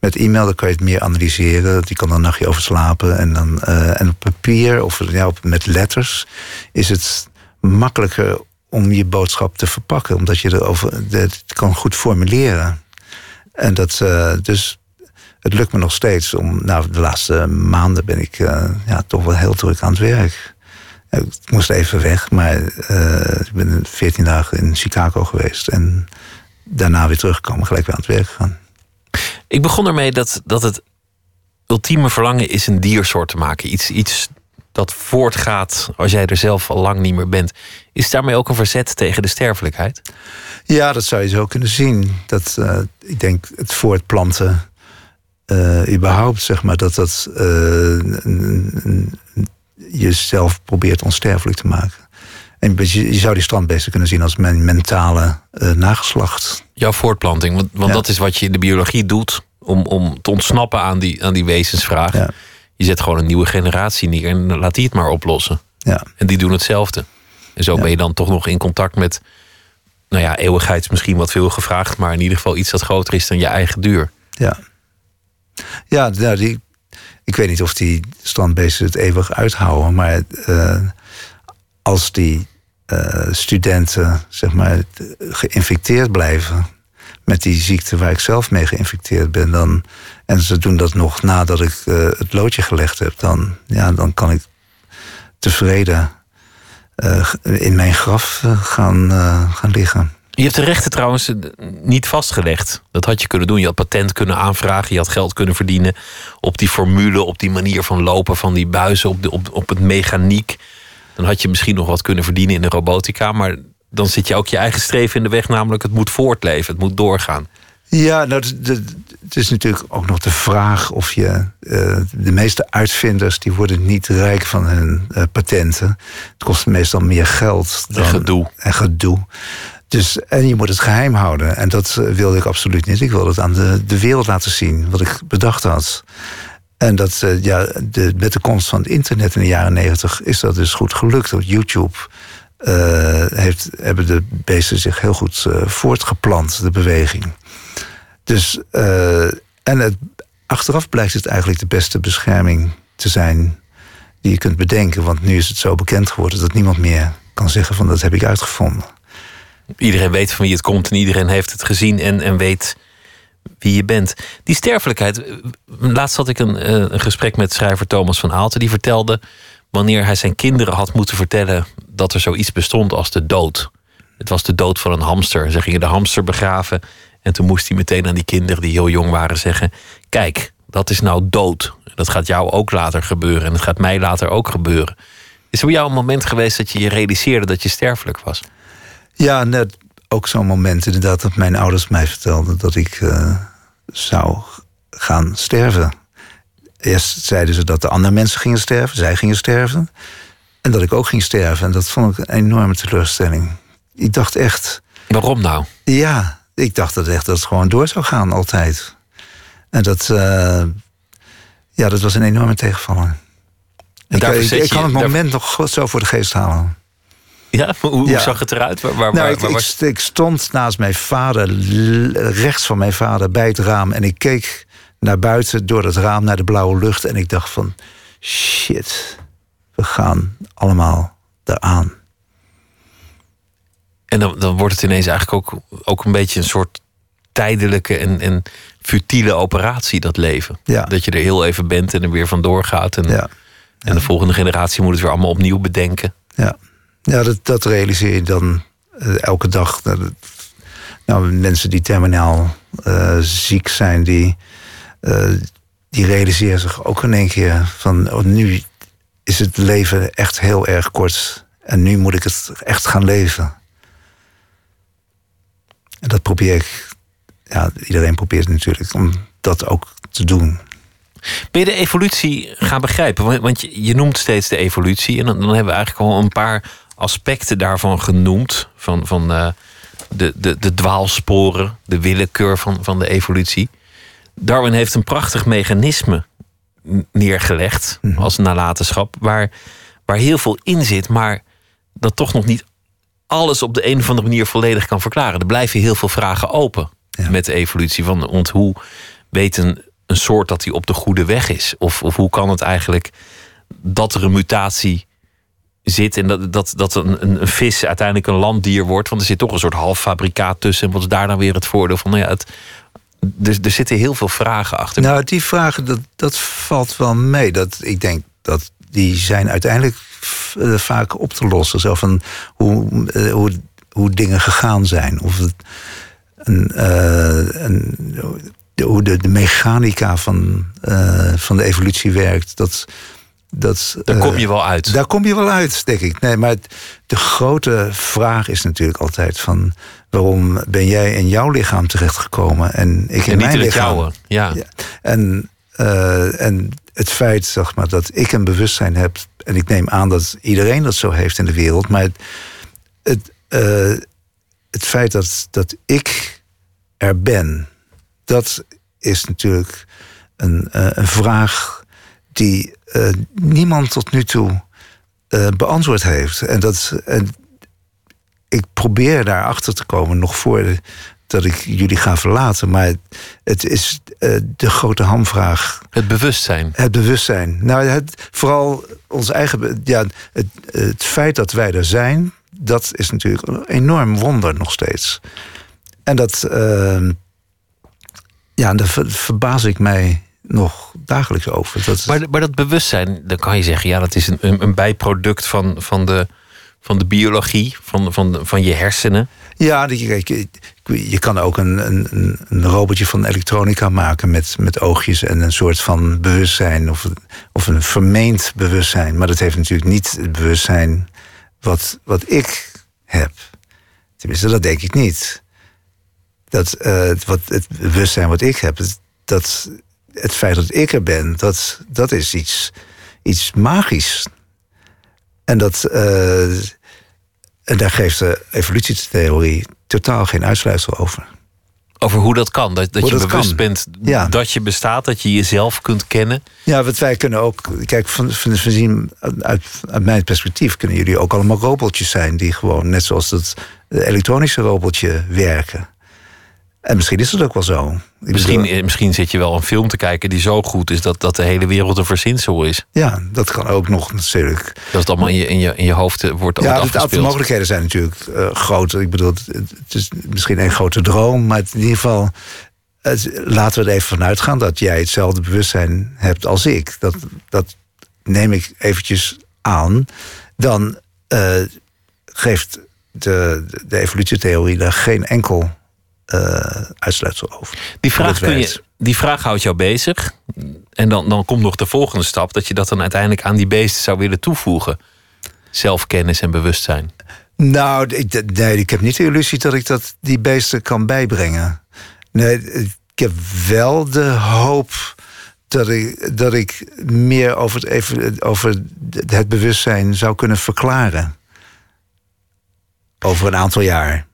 met e-mail dan kan je het meer analyseren. Je kan er een nachtje over slapen. En, dan, eh, en op papier of ja, met letters is het makkelijker om je boodschap te verpakken. Omdat je erover, het kan goed formuleren. En dat, eh, dus het lukt me nog steeds om. Nou, de laatste maanden ben ik eh, ja, toch wel heel druk aan het werk. Ik moest even weg, maar ik ben 14 dagen in Chicago geweest. En daarna weer teruggekomen, gelijk weer aan het werk gegaan. Ik begon ermee dat, dat het ultieme verlangen is een diersoort te maken. Iets, iets dat voortgaat als jij er zelf al lang niet meer bent. Is daarmee ook een verzet tegen de sterfelijkheid? Ja, dat zou je zo kunnen zien. Dat, eh, ik denk het voortplanten, eh überhaupt, zeg maar, dat dat een- jezelf probeert onsterfelijk te maken. En je, je zou die strandbeesten kunnen zien als mijn mentale eh, nageslacht. Jouw voortplanting, want, want Ja. dat is wat je in de biologie doet om, om te ontsnappen aan die, aan die wezensvraag. Ja. Je zet gewoon een nieuwe generatie neer en laat die het maar oplossen. Ja, En die doen hetzelfde. En zo ben je dan toch nog in contact met, nou ja, eeuwigheid is misschien wat veel gevraagd, maar in ieder geval iets dat groter is dan je eigen duur. ja. Ja, nou, die, ik weet niet of die strandbeesten het eeuwig uithouden, maar eh, als die eh, studenten, zeg maar, geïnfecteerd blijven met die ziekte waar ik zelf mee geïnfecteerd ben, dan, en ze doen dat nog nadat ik eh, het loodje gelegd heb, dan, ja, dan kan ik tevreden eh, in mijn graf gaan, gaan liggen. Je hebt de rechten trouwens niet vastgelegd. Dat had je kunnen doen. Je had patent kunnen aanvragen. Je had geld kunnen verdienen op die formule, op die manier van lopen van die buizen, op, de, op, op het mechaniek. Dan had je misschien nog wat kunnen verdienen in de robotica. Maar dan zit je ook je eigen streven in de weg, namelijk het moet voortleven, het moet doorgaan. Ja, nou, het- is natuurlijk ook nog de vraag of je. eh, de meeste uitvinders die worden niet rijk van hun eh, patenten. Het kost meestal meer geld dan. En gedoe. En gedoe. Dus, en je moet het geheim houden. En dat eh, wilde ik absoluut niet. Ik wilde het aan de, de wereld laten zien, wat ik bedacht had. En dat, eh, ja, de, met de komst van het internet in de jaren negentig is dat dus goed gelukt. Op YouTube eh, heeft, hebben de beesten zich heel goed eh, voortgeplant, de beweging. Dus, en het, achteraf blijkt het eigenlijk de beste bescherming te zijn die je kunt bedenken. Want nu is het zo bekend geworden dat niemand meer kan zeggen van dat heb ik uitgevonden. Iedereen weet van wie het komt en iedereen heeft het gezien en, en weet wie je bent. Die sterfelijkheid. Laatst had ik een, eh, een gesprek met schrijver Thomas van Aalten. Die vertelde wanneer hij zijn kinderen had moeten vertellen dat er zoiets bestond als de dood. Het was de dood van een hamster. Ze gingen de hamster begraven. En toen moest hij meteen aan die kinderen die heel jong waren zeggen: Kijk, dat is nou dood. Dat gaat jou ook later gebeuren. En dat gaat mij later ook gebeuren. Is er bij jou een moment geweest dat je je realiseerde dat je sterfelijk was? Ja, net ook zo'n moment inderdaad dat mijn ouders mij vertelden dat ik eh, zou gaan sterven. Eerst zeiden ze dat de andere mensen gingen sterven, zij gingen sterven. En dat ik ook ging sterven. En dat vond ik een enorme teleurstelling. Ik dacht echt, Waarom nou? ja, ik dacht dat echt dat het gewoon door zou gaan altijd. En dat, eh, ja, dat was een enorme tegenvaller. Ik, je- kan het moment nog zo voor de geest halen. Ja, hoe, Ja. zag het eruit? Waar, waar, Nou, waar- ik, waar was- ik stond naast mijn vader, rechts van mijn vader, bij het raam. En ik keek naar buiten door het raam naar de blauwe lucht. En ik dacht van, shit, we gaan allemaal eraan. En dan, dan wordt het ineens eigenlijk ook, ook een beetje een soort tijdelijke en, en futiele operatie, dat leven. Ja. Dat je er heel even bent en er weer vandoor gaat. En, Ja, en de volgende generatie moet het weer allemaal opnieuw bedenken. ja. Ja dat, dat realiseer je dan eh, elke dag. Het- nou, mensen die terminaal eh, ziek zijn, die, eh, die realiseren zich ook in één keer van... Oh, nu is het leven echt heel erg kort. En nu moet ik het echt gaan leven. En dat probeer ik... Ja, iedereen probeert natuurlijk om dat ook te doen. Ben je de evolutie gaan begrijpen? Want, je, noemt steeds de evolutie. En dan hebben we eigenlijk al een paar aspecten daarvan genoemd. Van, van eh, de, de, de dwaalsporen, de willekeur van, van de evolutie. Darwin heeft een prachtig mechanisme neergelegd als nalatenschap. Waar, waar heel veel in zit, maar dat toch nog niet alles op de een of andere manier volledig kan verklaren. Er blijven heel veel vragen open met de evolutie. Van, want hoe weet een, een soort dat hij op de goede weg is? Of, of hoe kan het eigenlijk dat er een mutatie zit en dat, dat, dat een, een, vis uiteindelijk een landdier wordt? Want er zit toch een soort halffabrikaat tussen. En wat is daar nou weer het voordeel van? Nou ja, het, er, zitten heel veel vragen achter. Nou, die vragen, dat, dat valt wel mee. Dat, ik denk dat die zijn uiteindelijk eh, vaak op te lossen. Zo van hoe, eh, hoe, hoe dingen gegaan zijn. Of een, eh, een, hoe de, mechanica van, van de evolutie werkt. Dat, dat, Daar eh, kom je wel uit. Daar kom je wel uit, denk ik. Nee, maar de grote vraag is natuurlijk altijd van... waarom ben jij in jouw lichaam terechtgekomen en ik in en niet mijn lichaam? jouwe. Ja. Ja. En, eh, en het feit zeg maar, dat ik een bewustzijn heb... en ik neem aan dat iedereen dat zo heeft in de wereld... maar het, het, eh, het feit dat, dat ik er ben... dat is natuurlijk een, eh, een vraag die eh, niemand tot nu toe eh, beantwoord heeft. En, dat, en ik probeer daarachter te komen nog voor dat ik jullie ga verlaten. Maar het is eh, de grote hamvraag. Het bewustzijn. Het bewustzijn. Nou, het, vooral ons eigen. Ja, het, het feit dat wij er zijn, dat is natuurlijk een enorm wonder nog steeds. En dat. eh, ja, daar ver- verbaas ik mij nog dagelijks over. Dat, Maar, maar dat bewustzijn, dan kan je zeggen, ja, dat is een, een, bijproduct van, van, de, van de biologie, van, van, van je hersenen. Ja, kijk, je, je kan ook een, een, een- robotje van elektronica maken met, met oogjes en een soort van bewustzijn of, of een vermeend bewustzijn. Maar dat heeft natuurlijk niet het bewustzijn wat, wat ik heb. Tenminste, dat denk ik niet. Dat eh, wat, het bewustzijn wat ik heb, dat, het feit dat ik er ben, dat, dat is iets, iets magisch. En dat. eh, en daar geeft de evolutietheorie totaal geen uitsluitsel over. Over hoe dat kan. Dat, dat Hoe je dat bewust kan. bent Ja. dat je bestaat, dat je jezelf kunt kennen. Ja, want wij kunnen ook. Kijk, van, van, van, uit, uit mijn perspectief kunnen jullie ook allemaal robotjes zijn. die gewoon, net zoals dat elektronische robotje, werken. En misschien is het ook wel zo. Ik Misschien, bedoel, eh, misschien zit je wel een film te kijken die zo goed is dat, dat de hele wereld een verzinsel is. ja, dat kan ook nog natuurlijk. Dat het allemaal in je, in je, in je hoofd eh, wordt, Ja, het aantal mogelijkheden zijn natuurlijk eh, groot. Ik bedoel, het, is misschien een grote droom, maar in ieder geval. het- laten we er even vanuit gaan dat jij hetzelfde bewustzijn hebt als ik. Dat, dat neem ik eventjes aan. Dan geeft de, de evolutietheorie daar geen enkel uitsluitsel over. Die vraag, kun je, die vraag houdt jou bezig. En dan, dan komt nog de volgende stap... dat je dat dan uiteindelijk aan die beesten zou willen toevoegen. Zelfkennis en bewustzijn. Nou, ik, nee, ik heb niet de illusie dat ik dat die beesten kan bijbrengen. Nee, ik heb wel de hoop dat ik, dat ik meer over het, even, over het bewustzijn zou kunnen verklaren. Over een aantal jaar.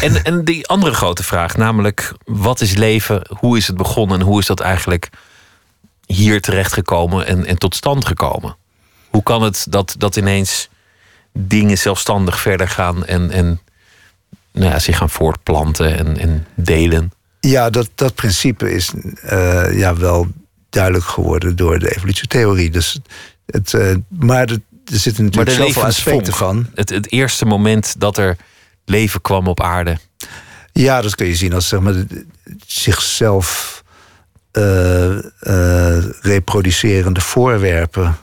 En, en die andere grote vraag, namelijk... wat is leven, hoe is het begonnen... en hoe is dat eigenlijk hier terechtgekomen en, en tot stand gekomen? Hoe kan het dat, dat ineens dingen zelfstandig verder gaan... en, en nou ja, zich gaan voortplanten en, en delen? Ja, dat, dat principe is eh, ja, wel duidelijk geworden door de evolutietheorie. Dus het, eh, maar er, er zitten natuurlijk zoveel aspecten van. Het, het eerste moment dat er leven kwam op aarde... Ja, dat kun je zien als zeg maar, zichzelf eh, eh, reproducerende voorwerpen,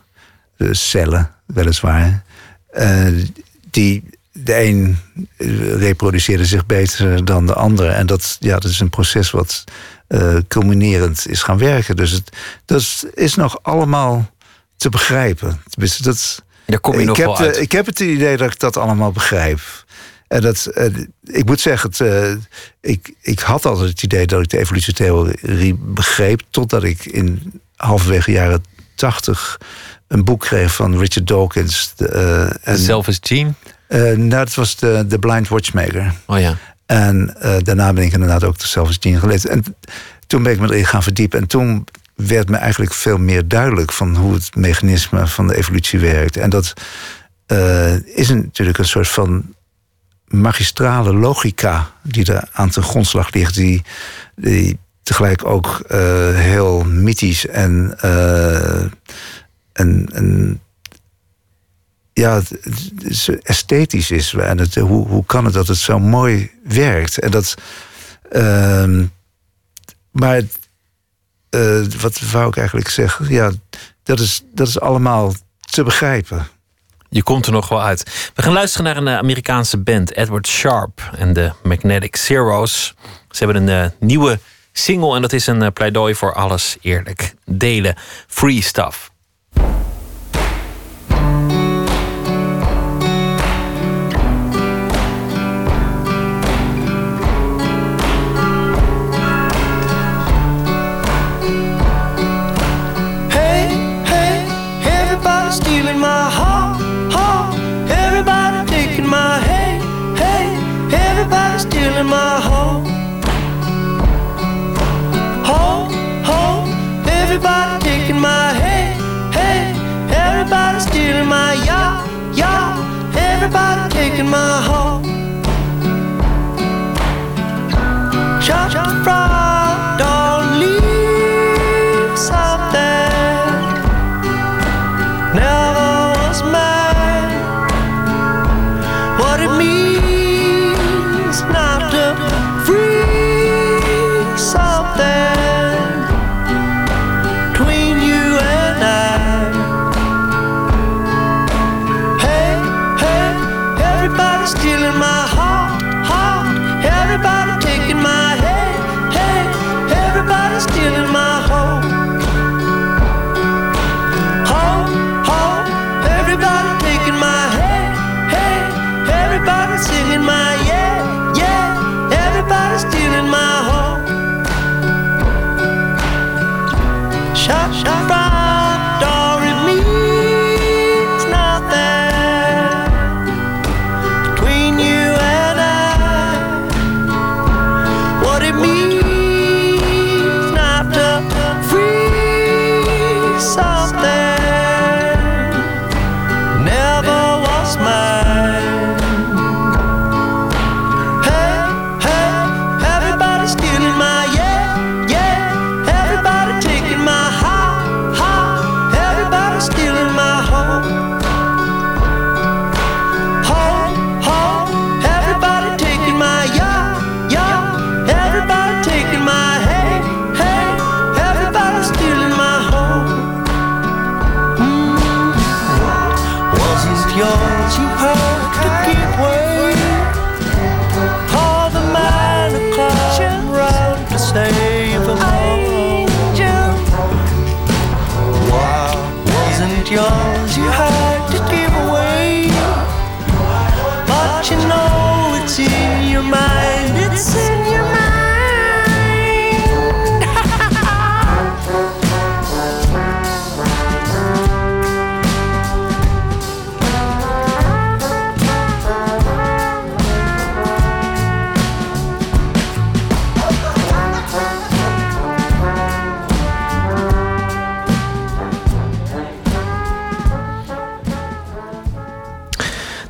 de cellen weliswaar. Eh, die de een reproduceerde zich beter dan de andere. En dat, ja, dat is een proces wat culminerend is gaan werken. Dus het, dat is nog allemaal te begrijpen. Tenminste, dat, Daar kom je ik nog heb uit. Ik heb het idee dat ik dat allemaal begrijp. En dat, eh, ik moet zeggen, het, eh, ik, ik had altijd het idee dat ik de evolutietheorie begreep, totdat ik in halverwege jaren tachtig een boek kreeg van Richard Dawkins. De, uh, en, Selfish Gene? Uh, nou, dat was de, de Blind Watchmaker. Oh ja. En uh, daarna ben ik inderdaad ook de Selfish Gene gelezen. En toen ben ik me erin gaan verdiepen. En toen werd me eigenlijk veel meer duidelijk van hoe het mechanisme van de evolutie werkt. En dat is een, natuurlijk een soort van magistrale logica die er aan ten grondslag ligt, die, die tegelijk ook uh, heel mythisch en, uh, en, ja, esthetisch is. En het, hoe, hoe kan het dat het zo mooi werkt? En dat. Uh, maar uh, wat wou ik eigenlijk zeggen? Ja, dat is, dat is allemaal te begrijpen. Je komt er nog wel uit. We gaan luisteren naar een Amerikaanse band, Edward Sharp en de Magnetic Zeros. Ze hebben een uh, nieuwe single en dat is een uh, pleidooi voor alles eerlijk delen. Free stuff. Stealing my home, home, home. Everybody taking my hey, hey. Everybody stealing my yeah, yeah. Everybody taking my home. Shut the front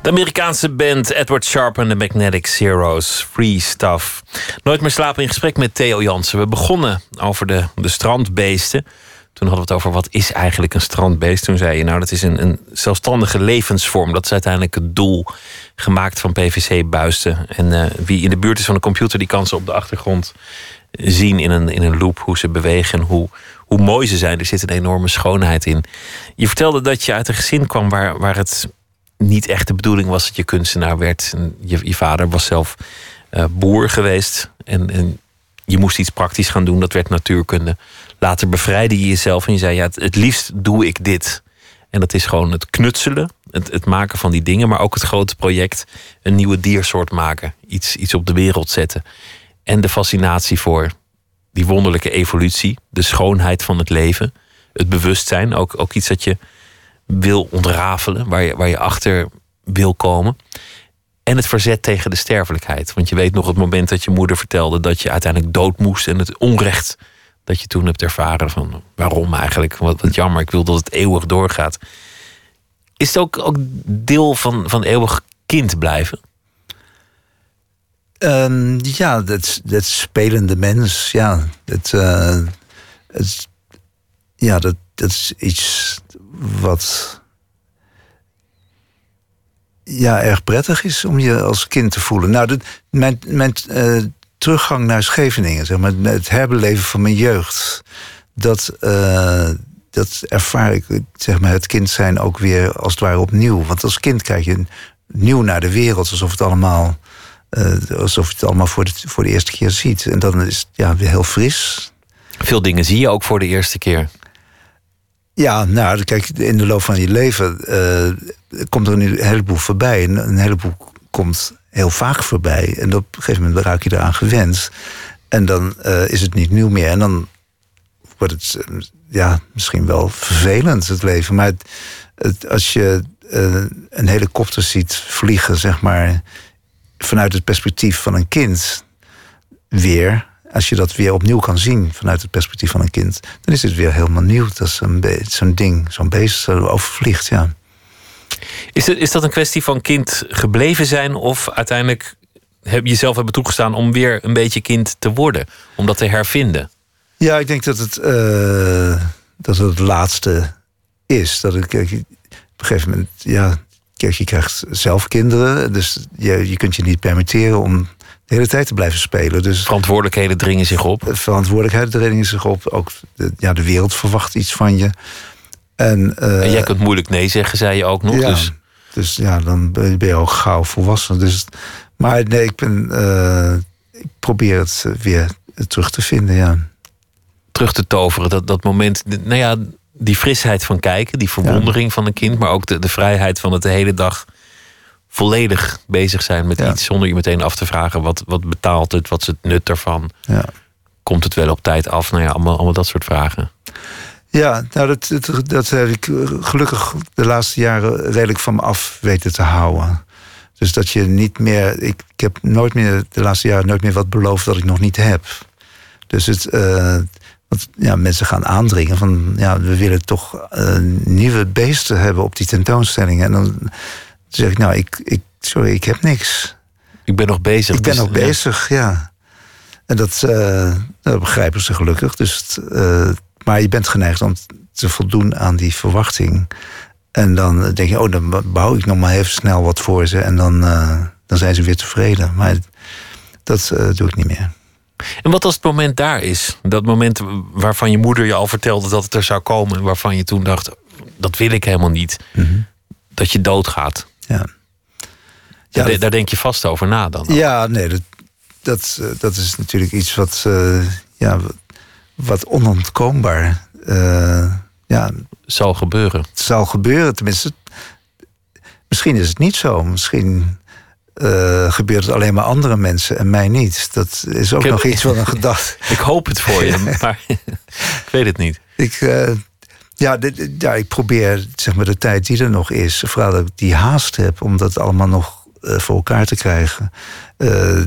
Amerikaanse band Edward Sharp en de Magnetic Zeros. Free stuff. Nooit meer slapen in gesprek met Theo Jansen. We begonnen over de, de strandbeesten. Toen hadden we het over wat is eigenlijk een strandbeest. Toen zei je nou dat is een, een zelfstandige levensvorm. Dat is uiteindelijk het doel gemaakt van PVC-buisten. En uh, wie in de buurt is van de computer... die kan ze op de achtergrond zien in een, in een loop hoe ze bewegen... en hoe, hoe mooi ze zijn. Er zit een enorme schoonheid in. Je vertelde dat je uit een gezin kwam waar, waar het niet echt de bedoeling was dat je kunstenaar werd. En je, je vader was zelf uh, boer geweest. En, en je moest iets praktisch gaan doen. Dat werd natuurkunde. Later bevrijdde je jezelf en je zei: ja, het, het liefst doe ik dit. En dat is gewoon het knutselen, het, het, maken van die dingen, maar ook het grote project: een nieuwe diersoort maken, iets, iets op de wereld zetten. En de fascinatie voor die wonderlijke evolutie, de schoonheid van het leven, het bewustzijn. Ook, ook iets dat je wil ontrafelen, waar je, waar je achter wil komen. En het verzet tegen de sterfelijkheid. Want je weet nog het moment dat je moeder vertelde dat je uiteindelijk dood moest. En het onrecht dat je toen hebt ervaren van waarom eigenlijk. Wat, wat jammer, ik wil dat het eeuwig doorgaat. Is het ook, ook deel van, van eeuwig kind blijven? Ehm, ja, dat, dat spelende mens, ja. Het, uh, het, ja, dat, dat is iets wat ja, erg prettig is om je als kind te voelen. Nou, dat, mijn, mijn uh, teruggang naar Scheveningen, zeg maar, het herbeleven van mijn jeugd, dat, uh, dat ervaar ik, zeg maar, het kind zijn ook weer als het ware opnieuw. Want als kind kijk je nieuw naar de wereld, alsof het allemaal, uh, alsof je het allemaal voor de, voor de eerste keer ziet. En dan is het ja, weer heel fris. Veel dingen zie je ook voor de eerste keer. Ja, nou, kijk, in de loop van je leven uh, komt er een heleboel voorbij. En een heleboel komt heel vaak voorbij. En op een gegeven moment raak je eraan gewend. En dan uh, is het niet nieuw meer. En dan wordt het uh, ja, misschien wel vervelend, het leven. Maar het, als je een helikopter ziet vliegen, zeg maar, vanuit het perspectief van een kind, weer als je dat weer opnieuw kan zien vanuit het perspectief van een kind, dan is het weer helemaal nieuw. Dat is zo'n ding, zo'n beest zo overvliegt, ja. Is, het, is dat een kwestie van kind gebleven zijn of uiteindelijk heb je jezelf hebben toegestaan om weer een beetje kind te worden, om dat te hervinden? Ja, ik denk dat het, uh, dat het, het laatste is. Dat ik, op een gegeven moment, ja, kijk, je krijgt zelf kinderen, dus je, je kunt je niet permitteren om de hele tijd te blijven spelen. Dus Verantwoordelijkheden dringen zich op. Verantwoordelijkheden dringen zich op. Ook de, ja, de wereld verwacht iets van je. En, uh, en jij kunt moeilijk nee zeggen, zei je ook nog. Ja, dus... dus ja, dan ben je ook gauw volwassen. Dus, maar nee, ik, ben, uh, ik probeer het weer terug te vinden, ja. Terug te toveren, dat, dat moment. Nou ja, die frisheid van kijken, die verwondering ja. van een kind... maar ook de, de vrijheid van het de hele dag volledig bezig zijn met ja. iets zonder je meteen af te vragen wat, wat betaalt het, wat is het nut ervan? Ja. Komt het wel op tijd af? Nou ja, allemaal, allemaal dat soort vragen. Ja, nou dat, dat, dat heb ik gelukkig de laatste jaren redelijk van me af weten te houden. Dus dat je niet meer. Ik, ik heb nooit meer de laatste jaren nooit meer wat beloofd dat ik nog niet heb. Dus het. Uh, want ja, mensen gaan aandringen van ja, we willen toch uh, nieuwe beesten hebben op die tentoonstellingen. En dan zeg ik, nou, ik, ik, sorry, ik heb niks. Ik ben nog bezig. Ik ben dus, nog bezig, ja. En dat, uh, dat begrijpen ze gelukkig. Dus uh, maar je bent geneigd om te voldoen aan die verwachting. En dan denk je, oh, dan bouw ik nog maar even snel wat voor ze. En dan, uh, dan zijn ze weer tevreden. Maar dat doe ik niet meer. En wat als het moment daar is? Dat moment waarvan je moeder je al vertelde dat het er zou komen. En waarvan je toen dacht, dat wil ik helemaal niet. Mm -hmm dat je doodgaat. Ja. ja daar, daar, denk je vast over na dan. Ja, nee, dat, dat, dat is natuurlijk iets wat, uh, ja, wat onontkoombaar uh, ja, zal gebeuren. Het zal gebeuren, tenminste. Misschien is het niet zo. Misschien uh, gebeurt het alleen maar andere mensen en mij niet. Dat is ook heb, nog iets van een gedachte. Ik hoop het voor je, maar ik weet het niet. Ik, ja, ja, ik probeer zeg maar, de tijd die er nog is, vooral dat ik die haast heb om dat allemaal nog uh, voor elkaar te krijgen. Uh,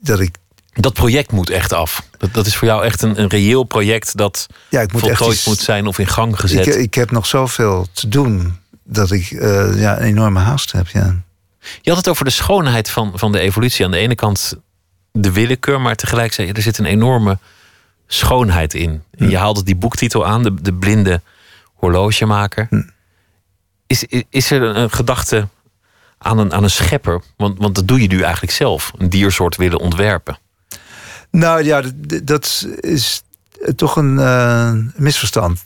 dat ik. Dat project moet echt af. Dat, dat is voor jou echt een, een reëel project dat ja, ik moet voltooid echt moet zijn of in gang gezet. Ik, ik heb nog zoveel te doen dat ik uh, ja, een enorme haast heb. Ja. Je had het over de schoonheid van, van de evolutie. Aan de ene kant de willekeur, maar tegelijk zei je, er zit een enorme schoonheid in. En je haalde die boektitel aan, de, de blinde horlogemaker. Hm. Is, is er een, een gedachte aan een, aan een schepper? Want, want dat doe je nu eigenlijk zelf. Een diersoort willen ontwerpen. Nou ja, dat, dat is toch een uh, misverstand.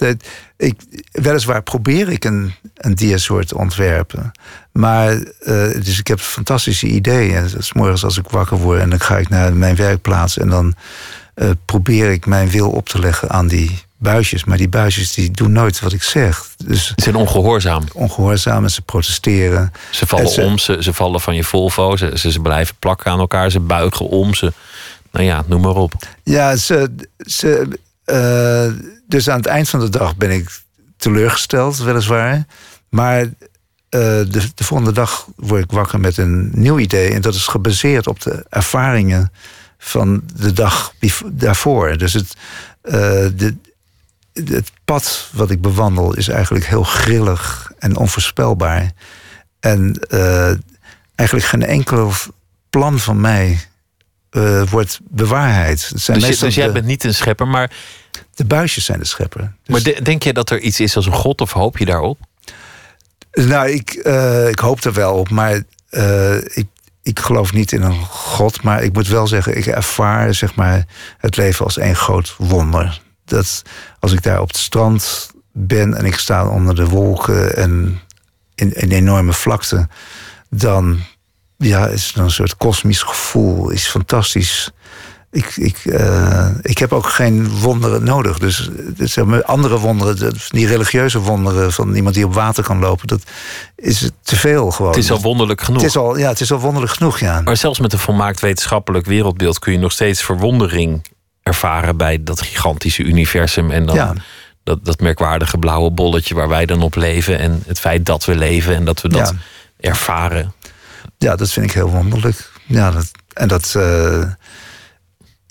Ik, weliswaar probeer ik een, een diersoort te ontwerpen. Maar uh, dus ik heb fantastische ideeën. Dus morgens als ik wakker word en dan ga ik naar mijn werkplaats... en dan uh, probeer ik mijn wil op te leggen aan die buisjes. Maar die buisjes die doen nooit wat ik zeg. Dus ze zijn ongehoorzaam. Ongehoorzaam en ze protesteren. Ze vallen ze, om, ze, ze vallen van je Volvo. Ze, ze, ze, blijven plakken aan elkaar. Ze buigen om. Ze, nou ja, noem maar op. Ja, ze, ze, uh, dus aan het eind van de dag ben ik teleurgesteld, weliswaar. Maar eh, de, de volgende dag word ik wakker met een nieuw idee. En dat is gebaseerd op de ervaringen van de dag daarvoor. Dus het, eh, de, het pad wat ik bewandel is eigenlijk heel grillig en onvoorspelbaar. En eh, eigenlijk geen enkel plan van mij eh, wordt bewaarheid. Het zijn Dus, dus jij de, bent niet een schepper, maar, de buisjes zijn de schepper. Dus- maar de- denk je dat er iets is als een god of hoop je daarop? Nou, ik, eh, ik hoop er wel op, maar ik, ik geloof niet in een god. Maar ik moet wel zeggen, ik ervaar zeg maar, het leven als één groot wonder. Dat als ik daar op het strand ben en ik sta onder de wolken en in een enorme vlakte, dan ja, is het een soort kosmisch gevoel, is fantastisch. Ik, ik, eh, ik heb ook geen wonderen nodig. Dus eh, zeg maar, andere wonderen, de- die religieuze wonderen van iemand die op water kan lopen, dat is te veel gewoon. Het is al wonderlijk genoeg. Het is al, ja, het is al wonderlijk genoeg, ja. Maar zelfs met een volmaakt wetenschappelijk wereldbeeld kun je nog steeds verwondering ervaren bij dat gigantische universum. En dan Ja. dat, dat merkwaardige blauwe bolletje waar wij dan op leven. En het feit dat we leven en dat we dat Ja. ervaren. Ja, dat vind ik heel wonderlijk. Ja, dat, en dat. eh,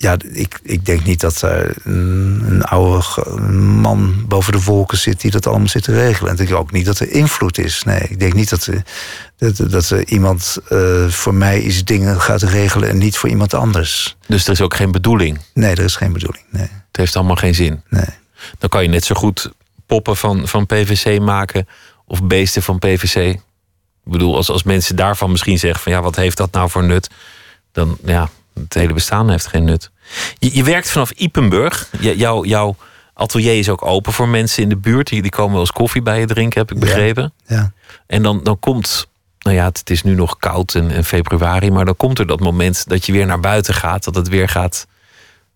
ja, ik, ik denk niet dat er een, een oude man boven de wolken zit die dat allemaal zit te regelen. En ik denk ook niet dat er invloed is. Nee, ik denk niet dat er, dat, dat er iemand eh, voor mij iets dingen gaat regelen en niet voor iemand anders. Dus er is ook geen bedoeling. Nee, er is geen bedoeling. Nee, Het heeft allemaal geen zin. nee. Dan kan je net zo goed poppen van, van PVC maken of beesten van PVC. Ik bedoel, als, als mensen daarvan misschien zeggen van ja, wat heeft dat nou voor nut? Dan ja, het hele bestaan heeft geen nut. Je, je werkt vanaf Ipenburg. Jouw, atelier is ook open voor mensen in de buurt. Die, die komen wel eens koffie bij je drinken, heb ik begrepen. Ja. En dan, dan komt, nou ja, het, het is nu nog koud en, en februari, maar dan komt er dat moment dat je weer naar buiten gaat, dat het weer gaat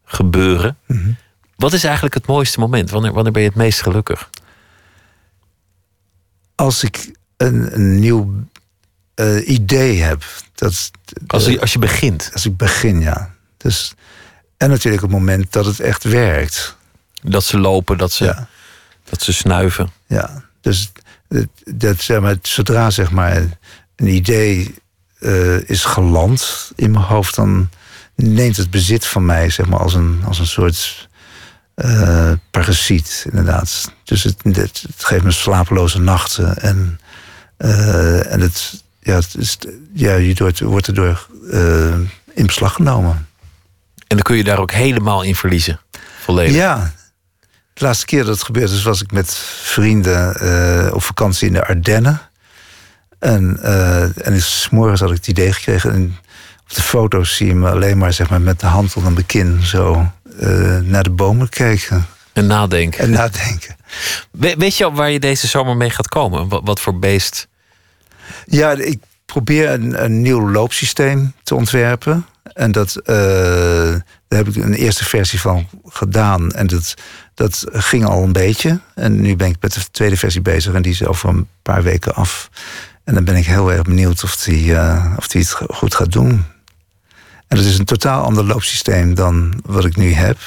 gebeuren. Mhm. Wat is eigenlijk het mooiste moment? Wanneer, wanneer ben je het meest gelukkig? Als ik een, een nieuw eh, idee heb, dat, Als, je, als je begint. als ik begin, ja. Dus, en natuurlijk het moment dat het echt werkt. Dat ze lopen, dat ze, Ja. dat ze snuiven. Ja, dus dat, dat, zeg maar, zodra zeg maar, een idee eh, is geland in mijn hoofd, dan neemt het bezit van mij zeg maar, als, een, als een soort eh, parasiet, inderdaad. Dus het, het, het geeft me slapeloze nachten en, en het, ja, het is, ja, je wordt, wordt erdoor eh, in beslag genomen. En dan kun je daar ook helemaal in verliezen. Volledig. Ja. De laatste keer dat het gebeurd is, was ik met vrienden eh, op vakantie in de Ardennen. En, eh en s morgens had ik het idee gekregen. En op de foto's zie je me alleen maar, zeg maar met de hand onder mijn kin zo naar de bomen kijken En nadenken. en nadenken. We- weet je al waar je deze zomer mee gaat komen? Wat, wat voor beest? Ja, ik probeer een, een nieuw loopsysteem te ontwerpen. En dat, eh, daar heb ik een eerste versie van gedaan. En dat, dat ging al een beetje. En nu ben ik met de tweede versie bezig. En die is over een paar weken af. En dan ben ik heel erg benieuwd of die, eh, of die het go- goed gaat doen. En dat is een totaal ander loopsysteem dan wat ik nu heb.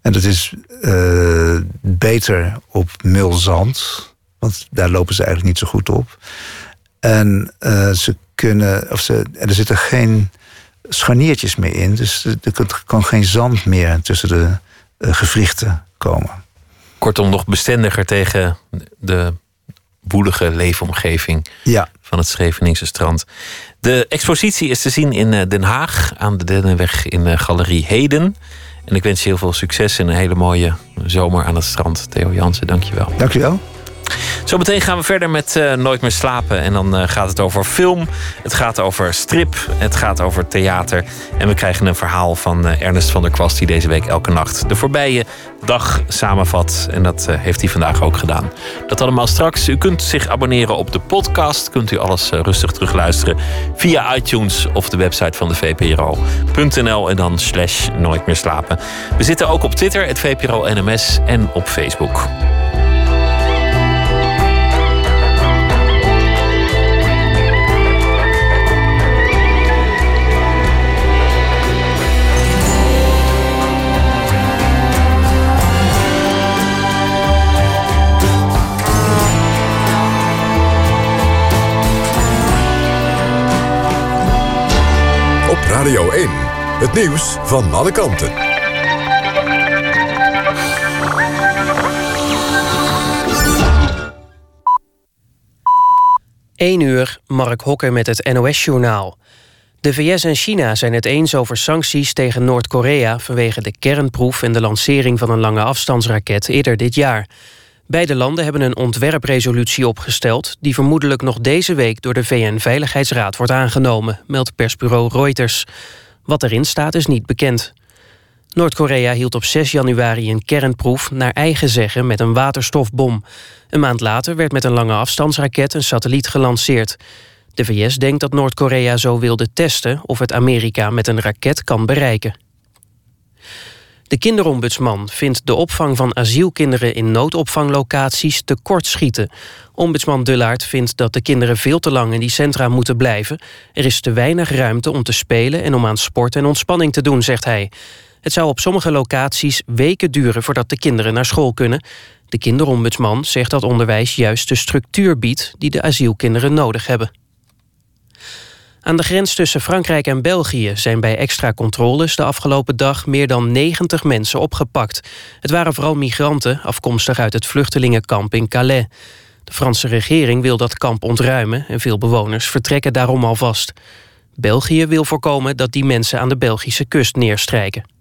En dat is eh, beter op mulzand. Want daar lopen ze eigenlijk niet zo goed op. En eh, ze kunnen, of ze, er zitten geen scharniertjes meer in. Dus er kan, geen zand meer tussen de eh, gewrichten komen. Kortom, nog bestendiger tegen de woelige leefomgeving Ja, van het Scheveningse strand. De expositie is te zien in eh, Den Haag aan de Dennenweg in Galerie Heden. En ik wens je heel veel succes en een hele mooie zomer aan het strand. Theo Jansen, dankjewel. dank u wel. Zometeen gaan we verder met eh, Nooit meer slapen. En dan eh, gaat het over film, het gaat over strip, het gaat over theater. En we krijgen een verhaal van eh, Ernest van der Kwast... die deze week elke nacht de voorbije dag samenvat. En dat heeft hij vandaag ook gedaan. Dat allemaal straks. U kunt zich abonneren op de podcast. Kunt u alles rustig terugluisteren via iTunes of de website van de VPRO.nl en dan slash Nooit meer slapen. We zitten ook op Twitter, het VPRO NMS en op Facebook. Het nieuws van alle kanten. 1 uur, Mark Hokker met het NOS-journaal. De VS en China zijn het eens over sancties tegen Noord-Korea... vanwege de kernproef en de lancering van een lange afstandsraket eerder dit jaar. Beide landen hebben een ontwerpresolutie opgesteld... die vermoedelijk nog deze week door de VN-veiligheidsraad wordt aangenomen... meldt persbureau Reuters. Wat erin staat is niet bekend. Noord-Korea hield op 6 januari een kernproef naar eigen zeggen met een waterstofbom. Een maand later werd met een lange afstandsraket een satelliet gelanceerd. De VS denkt dat Noord-Korea zo wilde testen of het Amerika met een raket kan bereiken. De kinderombudsman vindt de opvang van asielkinderen in noodopvanglocaties tekortschieten. Ombudsman Dullaert vindt dat de kinderen veel te lang in die centra moeten blijven. Er is te weinig ruimte om te spelen en om aan sport en ontspanning te doen, zegt hij. Het zou op sommige locaties weken duren voordat de kinderen naar school kunnen. De kinderombudsman zegt dat onderwijs juist de structuur biedt die de asielkinderen nodig hebben. Aan de grens tussen Frankrijk en België zijn bij extra controles de afgelopen dag meer dan 90 mensen opgepakt. Het waren vooral migranten afkomstig uit het vluchtelingenkamp in Calais. De Franse regering wil dat kamp ontruimen en veel bewoners vertrekken daarom alvast. België wil voorkomen dat die mensen aan de Belgische kust neerstrijken.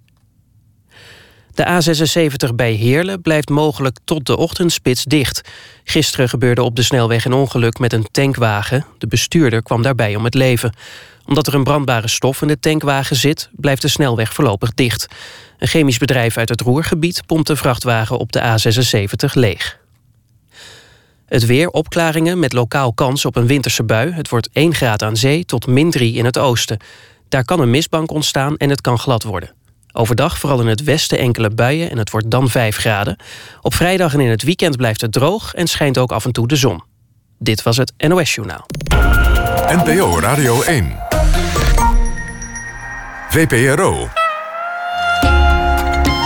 De A76 bij Heerlen blijft mogelijk tot de ochtendspits dicht. Gisteren gebeurde op de snelweg een ongeluk met een tankwagen. De bestuurder kwam daarbij om het leven. Omdat er een brandbare stof in de tankwagen zit... blijft de snelweg voorlopig dicht. Een chemisch bedrijf uit het Roergebied pompt de vrachtwagen op de A76 leeg. Het weer, opklaringen met lokaal kans op een winterse bui. Het wordt 1 graad aan zee tot min 3 in het oosten. Daar kan een mistbank ontstaan en het kan glad worden. Overdag vooral in het westen enkele buien en het wordt dan 5 graden. Op vrijdag en in het weekend blijft het droog en schijnt ook af en toe de zon. Dit was het NOS Journaal. NPO Radio 1. VPRO.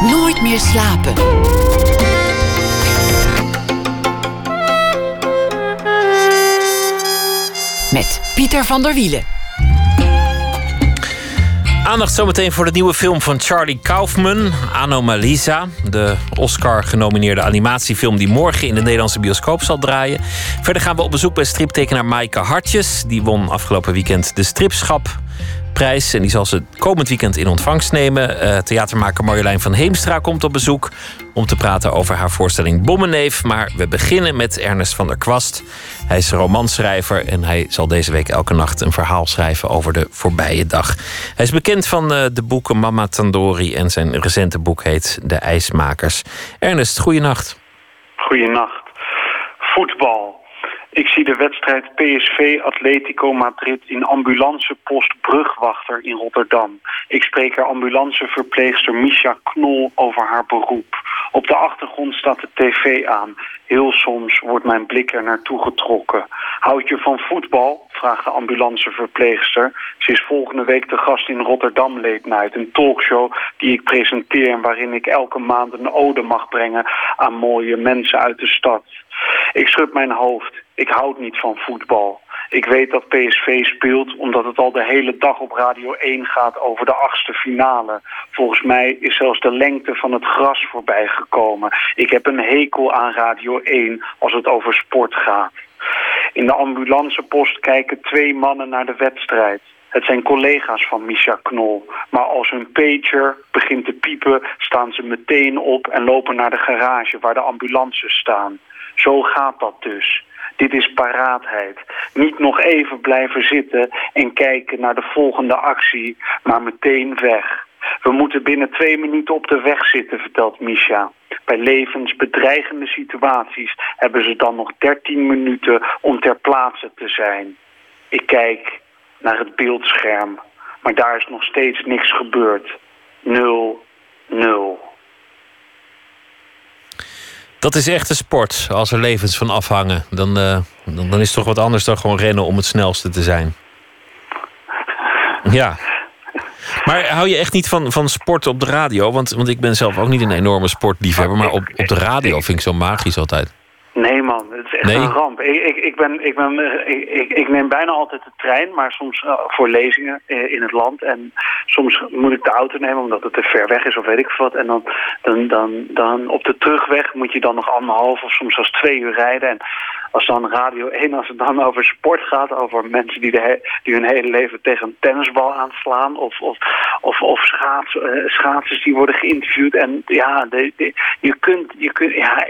Nooit meer slapen. Met Pieter van der Wielen. Aandacht zometeen voor de nieuwe film van Charlie Kaufman, Anomalisa. De Oscar-genomineerde animatiefilm die morgen in de Nederlandse bioscoop zal draaien. Verder gaan we op bezoek bij striptekenaar Maaike Hartjes. Die won afgelopen weekend de Stripschap prijs. En die zal ze komend weekend in ontvangst nemen. Uh, theatermaker Marjolein van Heemstra komt op bezoek om te praten over haar voorstelling Bommenneef. Maar we beginnen met Ernest van der Kwast. Hij is romanschrijver en hij zal deze week elke nacht een verhaal schrijven over de voorbije dag. Hij is bekend van uh, de boeken Mama Tandori en zijn recente boek heet De IJsmakers. Ernest, goeienacht. Goeienacht. Voetbal. Ik zie de wedstrijd PSV Atletico Madrid in ambulancepost Brugwachter in Rotterdam. Ik spreek er ambulanceverpleegster Misha Knol over haar beroep. Op de achtergrond staat de tv aan. Heel soms wordt mijn blik er naartoe getrokken. Houd je van voetbal? vraagt de ambulanceverpleegster. Ze is volgende week de gast in Rotterdam Late. Een talkshow die ik presenteer en waarin ik elke maand een ode mag brengen aan mooie mensen uit de stad. Ik schud mijn hoofd. Ik houd niet van voetbal. Ik weet dat PSV speelt omdat het al de hele dag op Radio 1 gaat over de achtste finale. Volgens mij is zelfs de lengte van het gras voorbij gekomen. Ik heb een hekel aan Radio 1 als het over sport gaat. In de ambulancepost kijken twee mannen naar de wedstrijd. Het zijn collega's van Misha Knol. Maar als hun pager begint te piepen, staan ze meteen op en lopen naar de garage waar de ambulances staan. Zo gaat dat dus. Dit is paraatheid. Niet nog even blijven zitten en kijken naar de volgende actie, maar meteen weg. We moeten binnen twee minuten op de weg zitten, vertelt Misha. Bij levensbedreigende situaties hebben ze dan nog 13 minuten om ter plaatse te zijn. Ik kijk naar het beeldscherm, maar daar is nog steeds niks gebeurd. Nul, nul. Dat is echt een sport. Als er levens van afhangen, dan, uh, dan, dan, is het toch wat anders dan gewoon rennen om het snelste te zijn. Ja. Maar hou je echt niet van, van sport op de radio? Want, want ik ben zelf ook niet een enorme sportliefhebber. Maar op, op de radio vind ik zo magisch altijd. Nee man, het is echt Nee? een ramp. Ik, ik, ik, ben, ik, ben, eh, ik, ik, neem bijna altijd de trein, maar soms eh, voor lezingen eh, in het land. En soms moet ik de auto nemen omdat het te ver weg is of weet ik wat. En dan, dan, dan, dan op de terugweg moet je dan nog anderhalf of soms zelfs twee uur rijden. En als dan Radio 1, als het dan over sport gaat, over mensen die, de die hun hele leven tegen een tennisbal aanslaan. Of, of, of, of schaats, eh, schaatsers die worden geïnterviewd. En ja, je kunt, je kunt ja,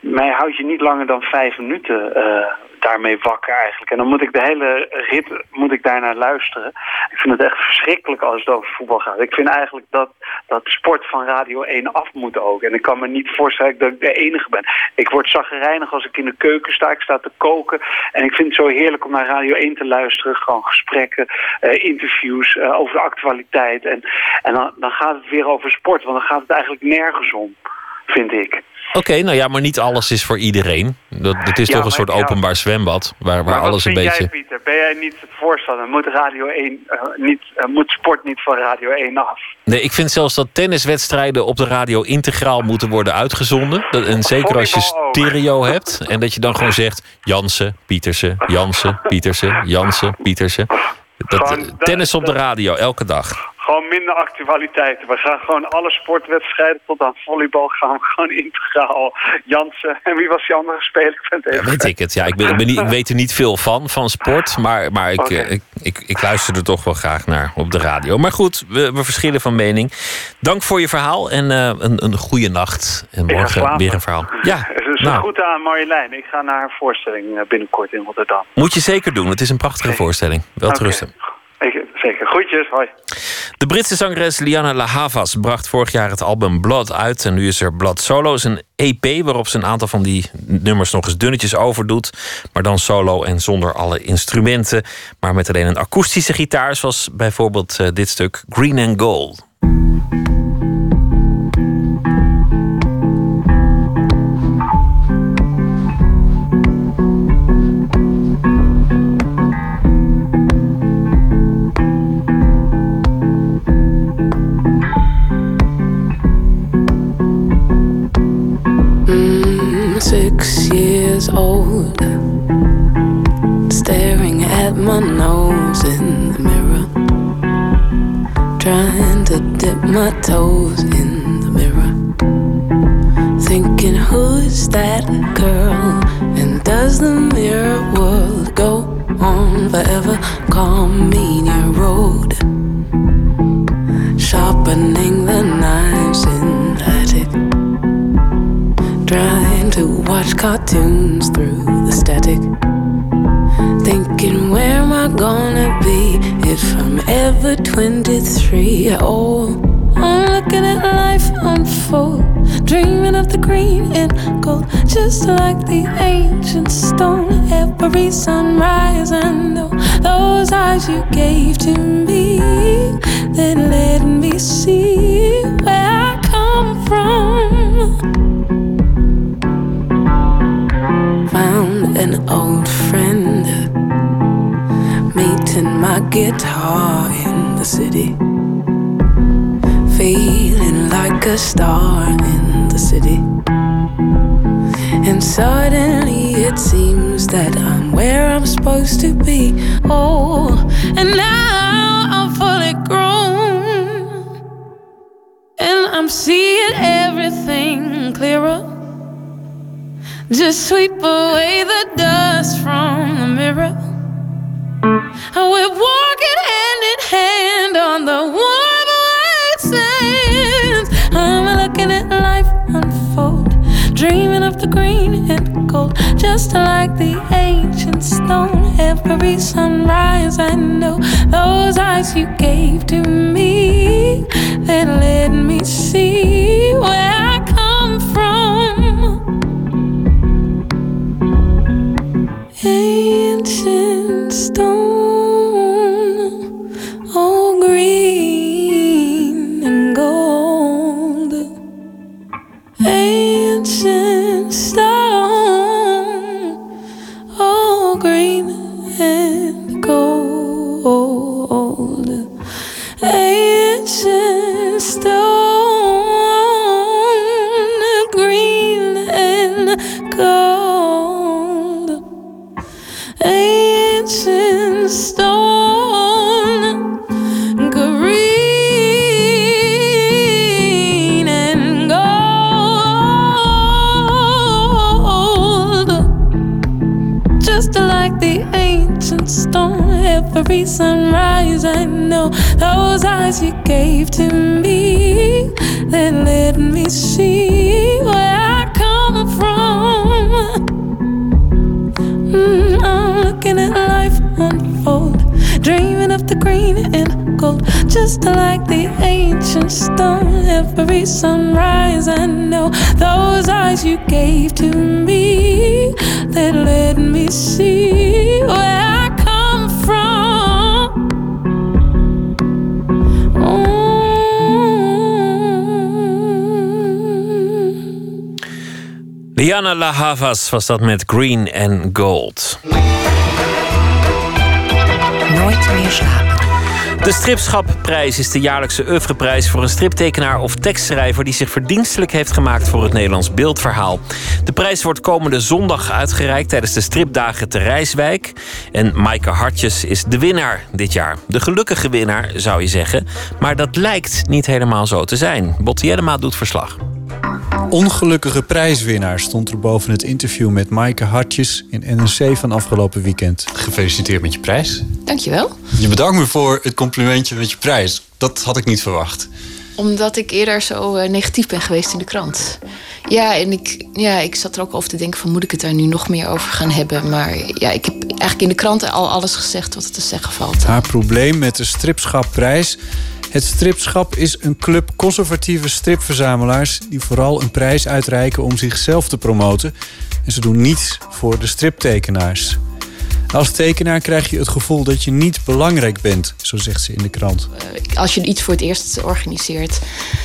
mij houdt je niet langer dan vijf minuten eh, daarmee wakker eigenlijk. En dan moet ik de hele rit moet ik daarnaar luisteren. Ik vind het echt verschrikkelijk als het over voetbal gaat. Ik vind eigenlijk dat, dat sport van Radio 1 af moet ook. En ik kan me niet voorstellen dat ik de enige ben. Ik word zagrijnig als ik in de keuken sta. Ik sta te koken. En ik vind het zo heerlijk om naar Radio 1 te luisteren. Gewoon gesprekken, eh, interviews eh, over de actualiteit. En, en dan, dan gaat het weer over sport. Want dan gaat het eigenlijk nergens om, vind ik. Oké, nou ja, maar niet alles is voor iedereen. Dat, het is Ja, toch een soort openbaar zwembad. Waar, waar alles een vind beetje. jij, Pieter? Ben jij niet het voorstander? Moet Radio 1 eh, niet, eh, moet sport niet van Radio 1 af? Nee, ik vind zelfs dat tenniswedstrijden op de radio integraal moeten worden uitgezonden. Dat, en zeker als je stereo hebt. En dat je dan gewoon zegt: Jansen, Pietersen, Jansen, Pietersen, Jansen, Pietersen. Dat, tennis op de radio, elke dag. Gewoon minder actualiteiten. We gaan gewoon alle sportwedstrijden tot aan volleybal gaan we gewoon integraal. Jansen, en wie was die andere speler? Ik Ja, weet ik het. Ja, ik, ben, ik, ben niet, ik weet er niet veel van, van sport. Maar, maar ik, Oké. eh, ik, ik, luister er toch wel graag naar op de radio. Maar goed, we, we verschillen van mening. Dank voor je verhaal en eh, een, een goede nacht. En morgen weer een verhaal. Ja, Dus nou, goed aan Marjolein. Ik ga naar haar voorstelling eh, binnenkort in Rotterdam. moet je zeker doen. Het is een prachtige voorstelling. Wel te Oké. rusten. Ik- Zeker. Groetjes, hoi. De Britse zangeres Liana La Havas bracht vorig jaar het album Blood uit. En nu is er Blood Solo. is een EP waarop ze een aantal van die nummers nog eens dunnetjes overdoet. Maar dan solo en zonder alle instrumenten. Maar met alleen een akoestische gitaar. Zoals bijvoorbeeld eh, dit stuk Green and Gold. Six years old, staring at my nose in the mirror, trying to dip my toes in the mirror, thinking, who's that girl? And does the mirror world go on forever? Carmenia Road, sharpening the knives in the attic to watch cartoons through the static. Thinking, where am I gonna be if I'm ever 23? Oh, I'm looking at life unfold, dreaming of the green and gold, just like the ancient stone. Every sunrise, I know those eyes you gave to me that let me see guitar in the city. Feeling like a star in the city. And suddenly it seems that I'm where I'm supposed to be. Oh and now I'm fully grown. And I'm seeing everything clearer. Just sweep away the dust from the mirror. We're walking hand in hand on the warm white sands. I'm looking at life unfold, dreaming of the green and gold, just like the ancient stone. Every sunrise, I know those eyes you gave to me that let me see where I come from. Ancient stone, Every sunrise, I know those eyes you gave to me that let me see where I come from. Mm, I'm looking at life unfold, dreaming of the green and gold, just like the ancient stone. Every sunrise, I know those eyes you gave to me that let me see where I Liana La Havas was dat met Green and Gold. Nooit meer slapen. De Stripschapprijs is de jaarlijkse oeuvreprijs voor een striptekenaar of tekstschrijver die zich verdienstelijk heeft gemaakt voor het Nederlands beeldverhaal. De prijs wordt komende zondag uitgereikt tijdens de stripdagen te Rijswijk. En Maaike Hartjes is de winnaar dit jaar. De gelukkige winnaar zou je zeggen, maar dat lijkt niet helemaal zo te zijn. Botte Jellema doet verslag. Ongelukkige prijswinnaar stond er boven het interview met Maaike Hartjes in NRC van afgelopen weekend. Gefeliciteerd met je prijs. Dankjewel. Je bedankt me voor het complimentje met je prijs. Dat had ik niet verwacht. Omdat ik eerder zo eh, negatief ben geweest in de krant. Ja, en ik, ja, ik zat er ook over te denken van moet ik het daar nu nog meer over gaan hebben. Maar ja, ik heb eigenlijk in de krant al alles gezegd wat er te zeggen valt. Haar probleem met de Stripschapprijs. Het Stripschap is een club conservatieve stripverzamelaars... die vooral een prijs uitreiken om zichzelf te promoten. En ze doen niets voor de striptekenaars. Als tekenaar krijg je het gevoel dat je niet belangrijk bent, zo zegt ze in de krant. Als je iets voor het eerst organiseert,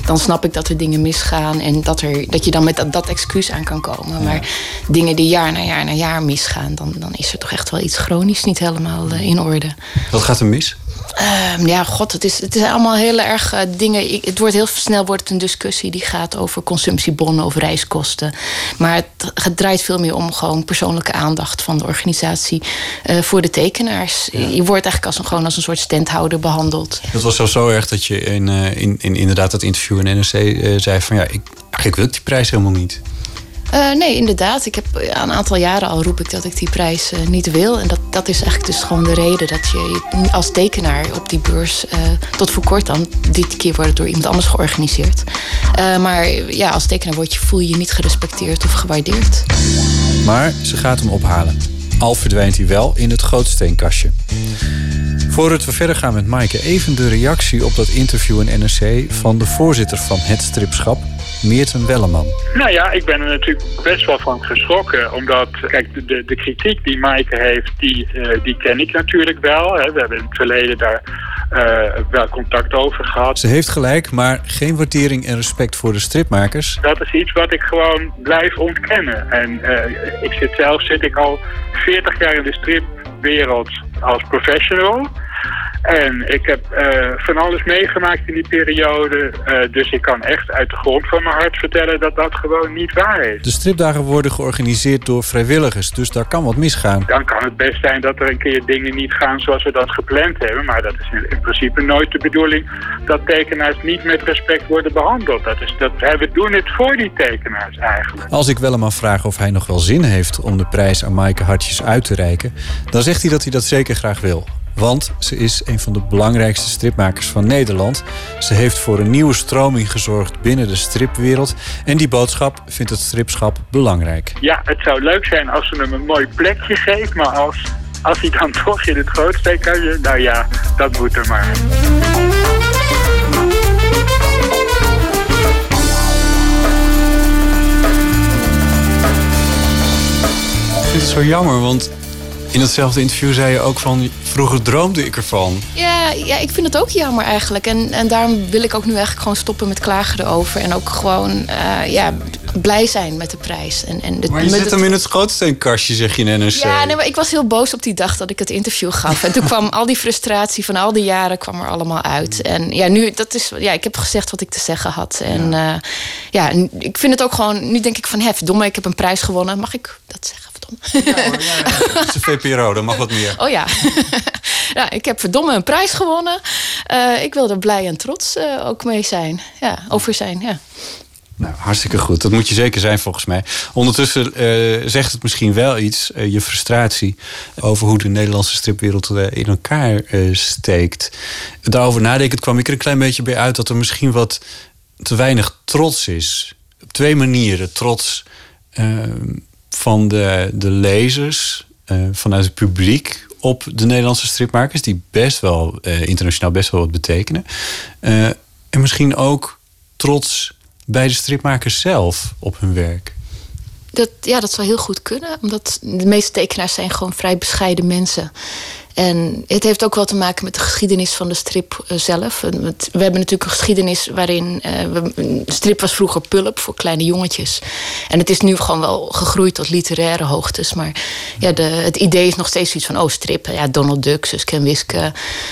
dan snap ik dat er dingen misgaan. En dat, er, dat je dan met dat, dat excuus aan kan komen. Maar dingen die jaar na jaar na jaar misgaan, dan, dan is er toch echt wel iets chronisch niet helemaal eh, in orde. Wat gaat er mis? Ehm, ja, god, het is, het is allemaal heel erg eh, dingen. Ik, het wordt heel snel wordt het een discussie die gaat over consumptiebonnen of reiskosten. Maar het, het draait veel meer om gewoon persoonlijke aandacht van de organisatie eh, voor de tekenaars. Je wordt eigenlijk als een, gewoon als een soort standhouder behandeld. Het was zelfs zo erg dat je in, eh, in, in inderdaad dat interview in NRC zei van ja, ik, eigenlijk wil ik die prijs helemaal niet. Eh, nee, inderdaad. Ik heb ja, een aantal jaren al roep ik dat ik die prijs eh, niet wil. En dat, dat is eigenlijk dus gewoon de reden dat je als tekenaar op die beurs, eh, tot voor kort dan, dit keer wordt door iemand anders georganiseerd. Maar ja, als tekenaar word je, voel je je niet gerespecteerd of gewaardeerd. Maar ze gaat hem ophalen. Al verdwijnt hij wel in het grootsteenkastje. Voordat we verder gaan met Maaike, even de reactie op dat interview in NRC van de voorzitter van het stripschap, Meerten Welleman. Nou ja, ik ben er natuurlijk best wel van geschrokken. Omdat, kijk, de, de, kritiek die Maaike heeft, die, eh, die ken ik natuurlijk wel. Hè. We hebben in het verleden daar wel contact over gehad. Ze heeft gelijk, maar geen waardering en respect voor de stripmakers. Dat is iets wat ik gewoon blijf ontkennen. En eh, ik zit zelf zit ik al 40 jaar in de stripwereld als professional. En ik heb eh, van alles meegemaakt in die periode. eh, dus ik kan echt uit de grond van mijn hart vertellen dat dat gewoon niet waar is. De stripdagen worden georganiseerd door vrijwilligers, dus daar kan wat misgaan. Dan kan het best zijn dat er een keer dingen niet gaan zoals we dat gepland hebben. Maar dat is in, in principe nooit de bedoeling dat tekenaars niet met respect worden behandeld. Dat is, dat, we doen het voor die tekenaars eigenlijk. Als ik Welleman vraag of hij nog wel zin heeft om de prijs aan Maaike Hartjes uit te reiken, dan zegt hij dat hij dat zeker graag wil. Want ze is een van de belangrijkste stripmakers van Nederland. Ze heeft voor een nieuwe stroming gezorgd binnen de stripwereld. En die boodschap vindt het stripschap belangrijk. Ja, het zou leuk zijn als ze hem een mooi plekje geeft. Maar als, als hij dan toch in het grootste kan je... Nou ja, dat moet er maar. Ik vind het zo jammer, want in hetzelfde interview zei je ook van... vroeger droomde ik ervan. Ja, ja, ik vind het ook jammer eigenlijk. En, en daarom wil ik ook nu eigenlijk gewoon stoppen met klagen erover. En ook gewoon eh, ja, blij zijn met de prijs. En, en de, Maar je zet het- hem in het grootsteenkastje, zeg je in NRC. Ja, nee, maar ik was heel boos op die dag dat ik het interview gaf. En toen kwam al die frustratie van al die jaren kwam er allemaal uit. En ja, nu, dat is, ja, ik heb gezegd wat ik te zeggen had. En ja, ja en ik vind het ook gewoon, nu denk ik van, hef, domme, ik heb een prijs gewonnen. Mag ik dat zeggen? Verdomme. Het is een VPRO, dan mag wat meer. Oh ja. ja, ik heb verdomme een prijs gewonnen. Eh, ik wil er blij en trots eh, ook mee zijn. Ja, over zijn, ja. Nou, hartstikke goed. Dat moet je zeker zijn volgens mij. Ondertussen eh, zegt het misschien wel iets, je frustratie... over hoe de Nederlandse stripwereld eh, in elkaar eh, steekt. Daarover nadenken kwam ik er een klein beetje bij uit... dat er misschien wat te weinig trots is. Op twee manieren. Trots eh, van de, de lezers, eh, vanuit het publiek... op de Nederlandse stripmakers... die best wel eh, internationaal best wel wat betekenen. Eh, en misschien ook trots bij de stripmakers zelf op hun werk. Dat, ja, dat zou heel goed kunnen. Omdat de meeste tekenaars zijn gewoon vrij bescheiden mensen. En het heeft ook wel te maken met de geschiedenis van de strip eh, zelf. Het- We hebben natuurlijk een geschiedenis waarin... eh, we- een strip was vroeger pulp voor kleine jongetjes. En het is nu gewoon wel gegroeid tot literaire hoogtes. Maar ja, de, het idee is nog steeds iets van... oh, strip, ja, Donald Duck, Suske en Wiske.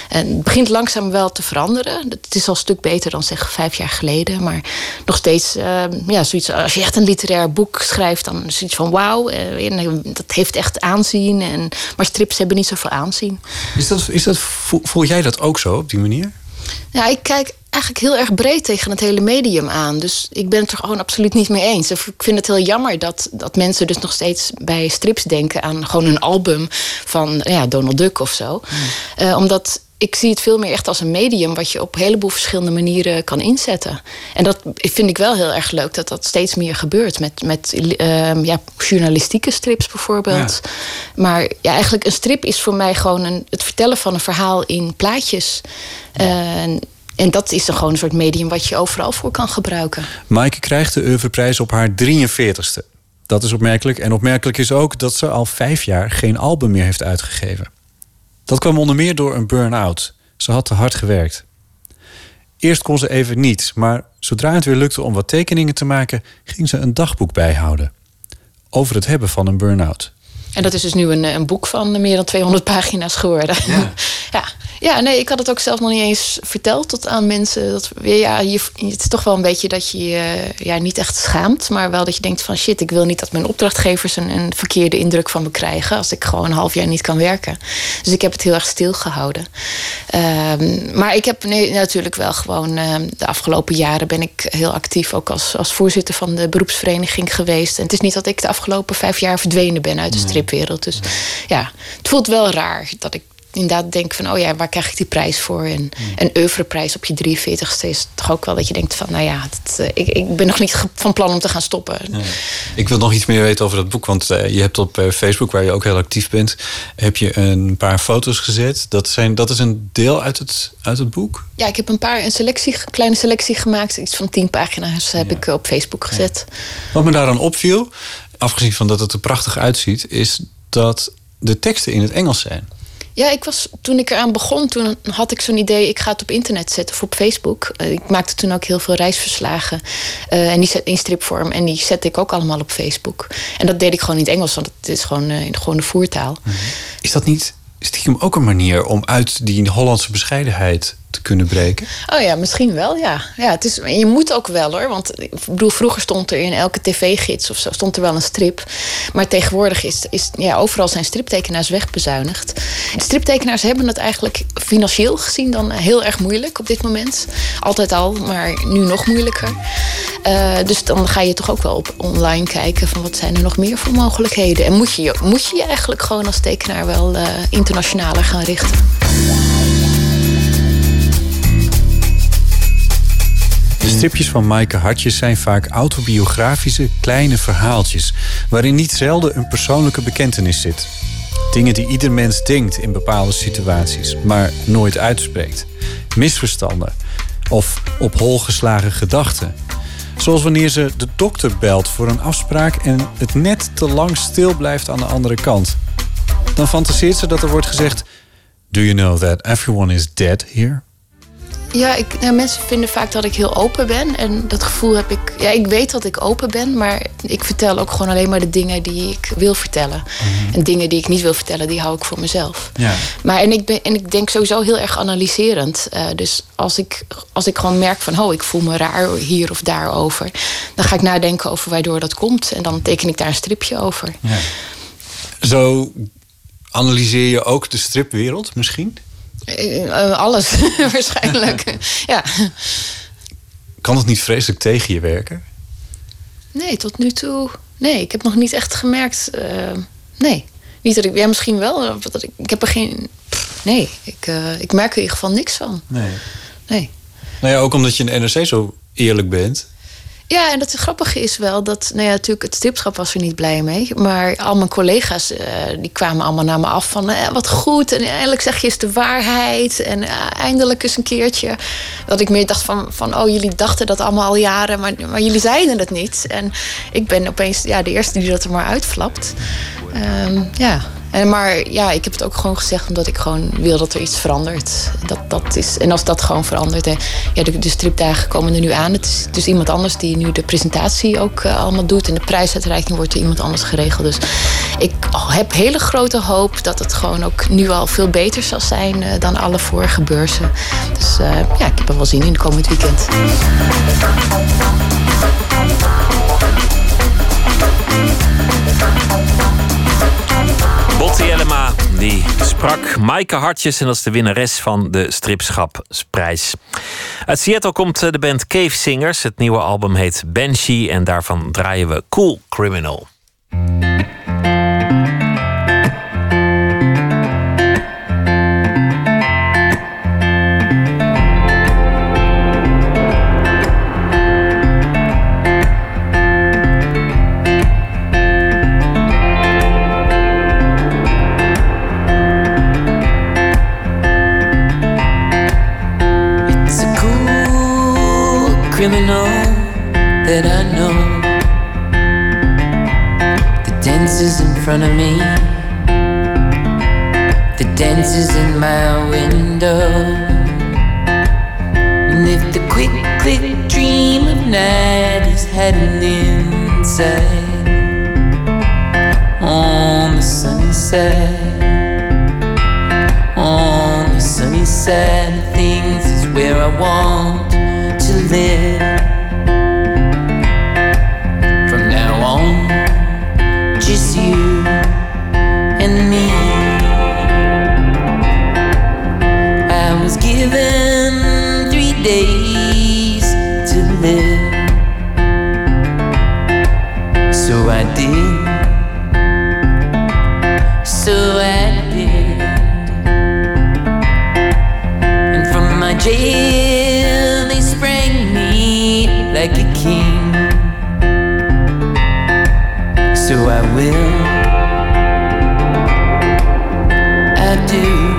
En het begint langzaam wel te veranderen. Het is al een stuk beter dan zeg vijf jaar geleden. Maar nog steeds, eh, ja, zoiets, als je echt een literair boek schrijft... dan is zoiets van wauw, eh, eh, dat heeft echt aanzien. En, maar strips hebben niet zoveel aanzien. Is dat, is dat, voel, voel jij dat ook zo op die manier? Ja, ik kijk eigenlijk heel erg breed tegen het hele medium aan. Dus ik ben het er gewoon absoluut niet mee eens. Ik vind het heel jammer dat, dat mensen dus nog steeds bij strips denken aan gewoon een album van ja, Donald Duck of zo. Eh, omdat ik zie het veel meer echt als een medium wat je op een heleboel verschillende manieren kan inzetten. En dat vind ik wel heel erg leuk dat dat steeds meer gebeurt. Met, met ehm, ja, journalistieke strips bijvoorbeeld. Maar ja, eigenlijk een strip is voor mij gewoon een, het vertellen van een verhaal in plaatjes. En, en dat is dan gewoon een soort medium wat je overal voor kan gebruiken. Maaike krijgt de Oeuvreprijs op haar 43ste. Dat is opmerkelijk. En opmerkelijk is ook dat ze al vijf jaar geen album meer heeft uitgegeven. Dat kwam onder meer door een burn-out. Ze had te hard gewerkt. Eerst kon ze even niets, maar zodra het weer lukte om wat tekeningen te maken, ging ze een dagboek bijhouden. Over het hebben van een burn-out. En dat is dus nu een, een boek van meer dan 200 pagina's geworden. Ja. ja. Ja, nee, ik had het ook zelf nog niet eens verteld tot aan mensen. Dat, ja, je, het is toch wel een beetje dat je je ja, niet echt schaamt, maar wel dat je denkt van shit, ik wil niet dat mijn opdrachtgevers een, een verkeerde indruk van me krijgen als ik gewoon een half jaar niet kan werken. Dus ik heb het heel erg stilgehouden. Um, maar ik heb nee, natuurlijk wel gewoon um, de afgelopen jaren ben ik heel actief ook als, als voorzitter van de beroepsvereniging geweest. En het is niet dat ik de afgelopen vijf jaar verdwenen ben uit de stripwereld. Dus ja, het voelt wel raar dat ik inderdaad denk van, oh ja, waar krijg ik die prijs voor? En een oeuvreprijs op je 43ste is toch ook wel dat je denkt van, nou ja, dat, uh, ik, ik ben nog niet van plan om te gaan stoppen. Ja. Ik wil nog iets meer weten over dat boek, want uh, je hebt op uh, Facebook, waar je ook heel actief bent, heb je een paar foto's gezet. Dat, zijn, dat is een deel uit het, uit het boek? Ja, ik heb een paar, een selectie, kleine selectie gemaakt. Iets van tien pagina's heb ja. ik op Facebook gezet. Ja. Wat me daaraan opviel, afgezien van dat het er prachtig uitziet, is dat de teksten in het Engels zijn. Ja, ik was, toen ik eraan begon, toen had ik zo'n idee... ik ga het op internet zetten of op Facebook. Uh, ik maakte toen ook heel veel reisverslagen. Uh, en die zet in stripvorm. En die zette ik ook allemaal op Facebook. En dat deed ik gewoon in het Engels, want het is gewoon, uh, gewoon de voertaal. -hmm. Is dat niet stiekem ook een manier om uit die Hollandse bescheidenheid kunnen breken? Oh ja, misschien wel, ja. ja het is, je moet ook wel hoor. Want ik bedoel, vroeger stond er in elke tv-gids of zo stond er wel een strip. Maar tegenwoordig is, is ja, overal zijn striptekenaars wegbezuinigd. Striptekenaars hebben het eigenlijk financieel gezien dan heel erg moeilijk op dit moment. Altijd al, maar nu nog moeilijker. Uh, dus dan ga je toch ook wel op online kijken van wat zijn er nog meer voor mogelijkheden. En moet je moet je, je eigenlijk gewoon als tekenaar wel uh, internationaler gaan richten. Stripjes van Maaike Hartjes zijn vaak autobiografische kleine verhaaltjes... waarin niet zelden een persoonlijke bekentenis zit. Dingen die ieder mens denkt in bepaalde situaties, maar nooit uitspreekt. Misverstanden of op hol geslagen gedachten. Zoals wanneer ze de dokter belt voor een afspraak... en het net te lang stil blijft aan de andere kant. Dan fantaseert ze dat er wordt gezegd... Do you know that everyone is dead here? Ja, ik, nou, mensen vinden vaak dat ik heel open ben. En dat gevoel heb ik. Ja, ik weet dat ik open ben, maar ik vertel ook gewoon alleen maar de dingen die ik wil vertellen. Mm-hmm. En dingen die ik niet wil vertellen, die hou ik voor mezelf. Ja. Maar en ik, ben, en ik denk sowieso heel erg analyserend. Uh, dus als ik, als ik gewoon merk van, oh, ik voel me raar hier of daar over, dan ga ik nadenken over waardoor dat komt. En dan teken ik daar een stripje over. Ja. Zo analyseer je ook de stripwereld misschien? Eh, eh, alles, waarschijnlijk. ja. Kan het niet vreselijk tegen je werken? Nee, tot nu toe. Nee, ik heb nog niet echt gemerkt. eh, nee. Niet dat ik. Ja, misschien wel. of Dat ik, ik heb er geen. pff, Nee, ik, eh, ik merk er in ieder geval niks van. Nee. Nee. Nou ja, ook omdat je in de NRC zo eerlijk bent. Ja, en het grappige is wel dat, nou ja, natuurlijk, het stipschap was er niet blij mee. Maar al mijn collega's, eh, die kwamen allemaal naar me af van, eh, wat goed. En eindelijk zeg je eens de waarheid. En eh, eindelijk eens een keertje. Dat ik meer dacht van, van, oh, jullie dachten dat allemaal al jaren, maar, maar jullie zeiden het niet. En ik ben opeens ja, de eerste die dat er maar uitflapt. Ehm, ja. En maar ja, ik heb het ook gewoon gezegd omdat ik gewoon wil dat er iets verandert. Dat, dat is, en als dat gewoon verandert. En ja, de, de stripdagen komen er nu aan. Het is dus iemand anders die nu de presentatie ook eh, allemaal doet. En de prijsuitreiking wordt door iemand anders geregeld. Dus ik heb hele grote hoop dat het gewoon ook nu al veel beter zal zijn eh, dan alle vorige beurzen. Dus eh, ja, ik heb er wel zin in komend weekend. Jellema, die sprak Maaike Hartjes en dat is de winnares van de Stripschapsprijs. Uit Seattle komt eh, de band Cave Singers. Het nieuwe album heet Banshee en daarvan draaien we Cool Criminal. Front of me, the dances in my window. And if the quick, quick dream of night is hiding inside, on the sunny side, on the sunny side of things is where I want to live. Jail they sprang me like a king. So I will. I do.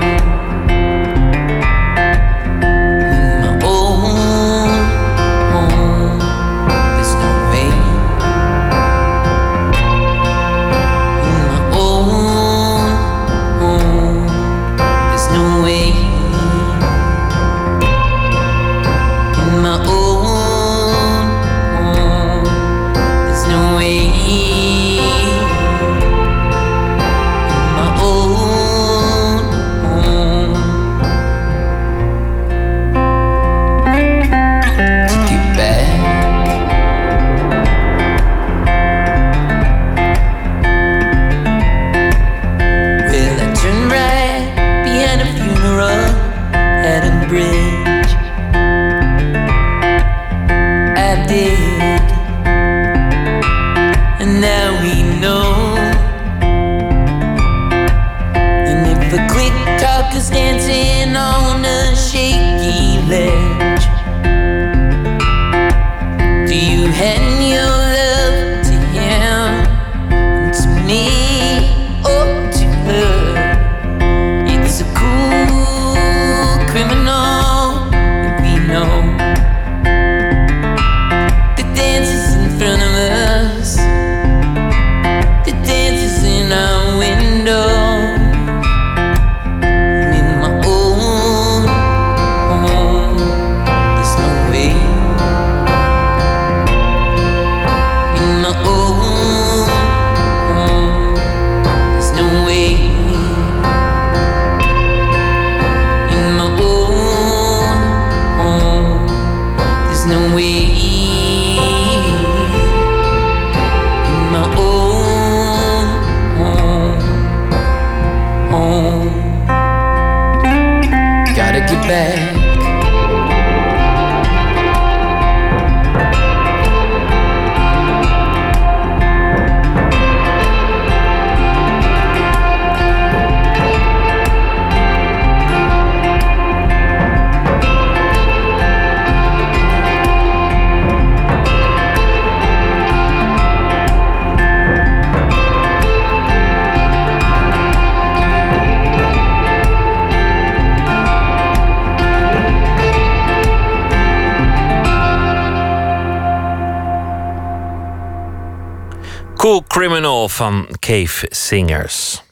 Van Cave Singers.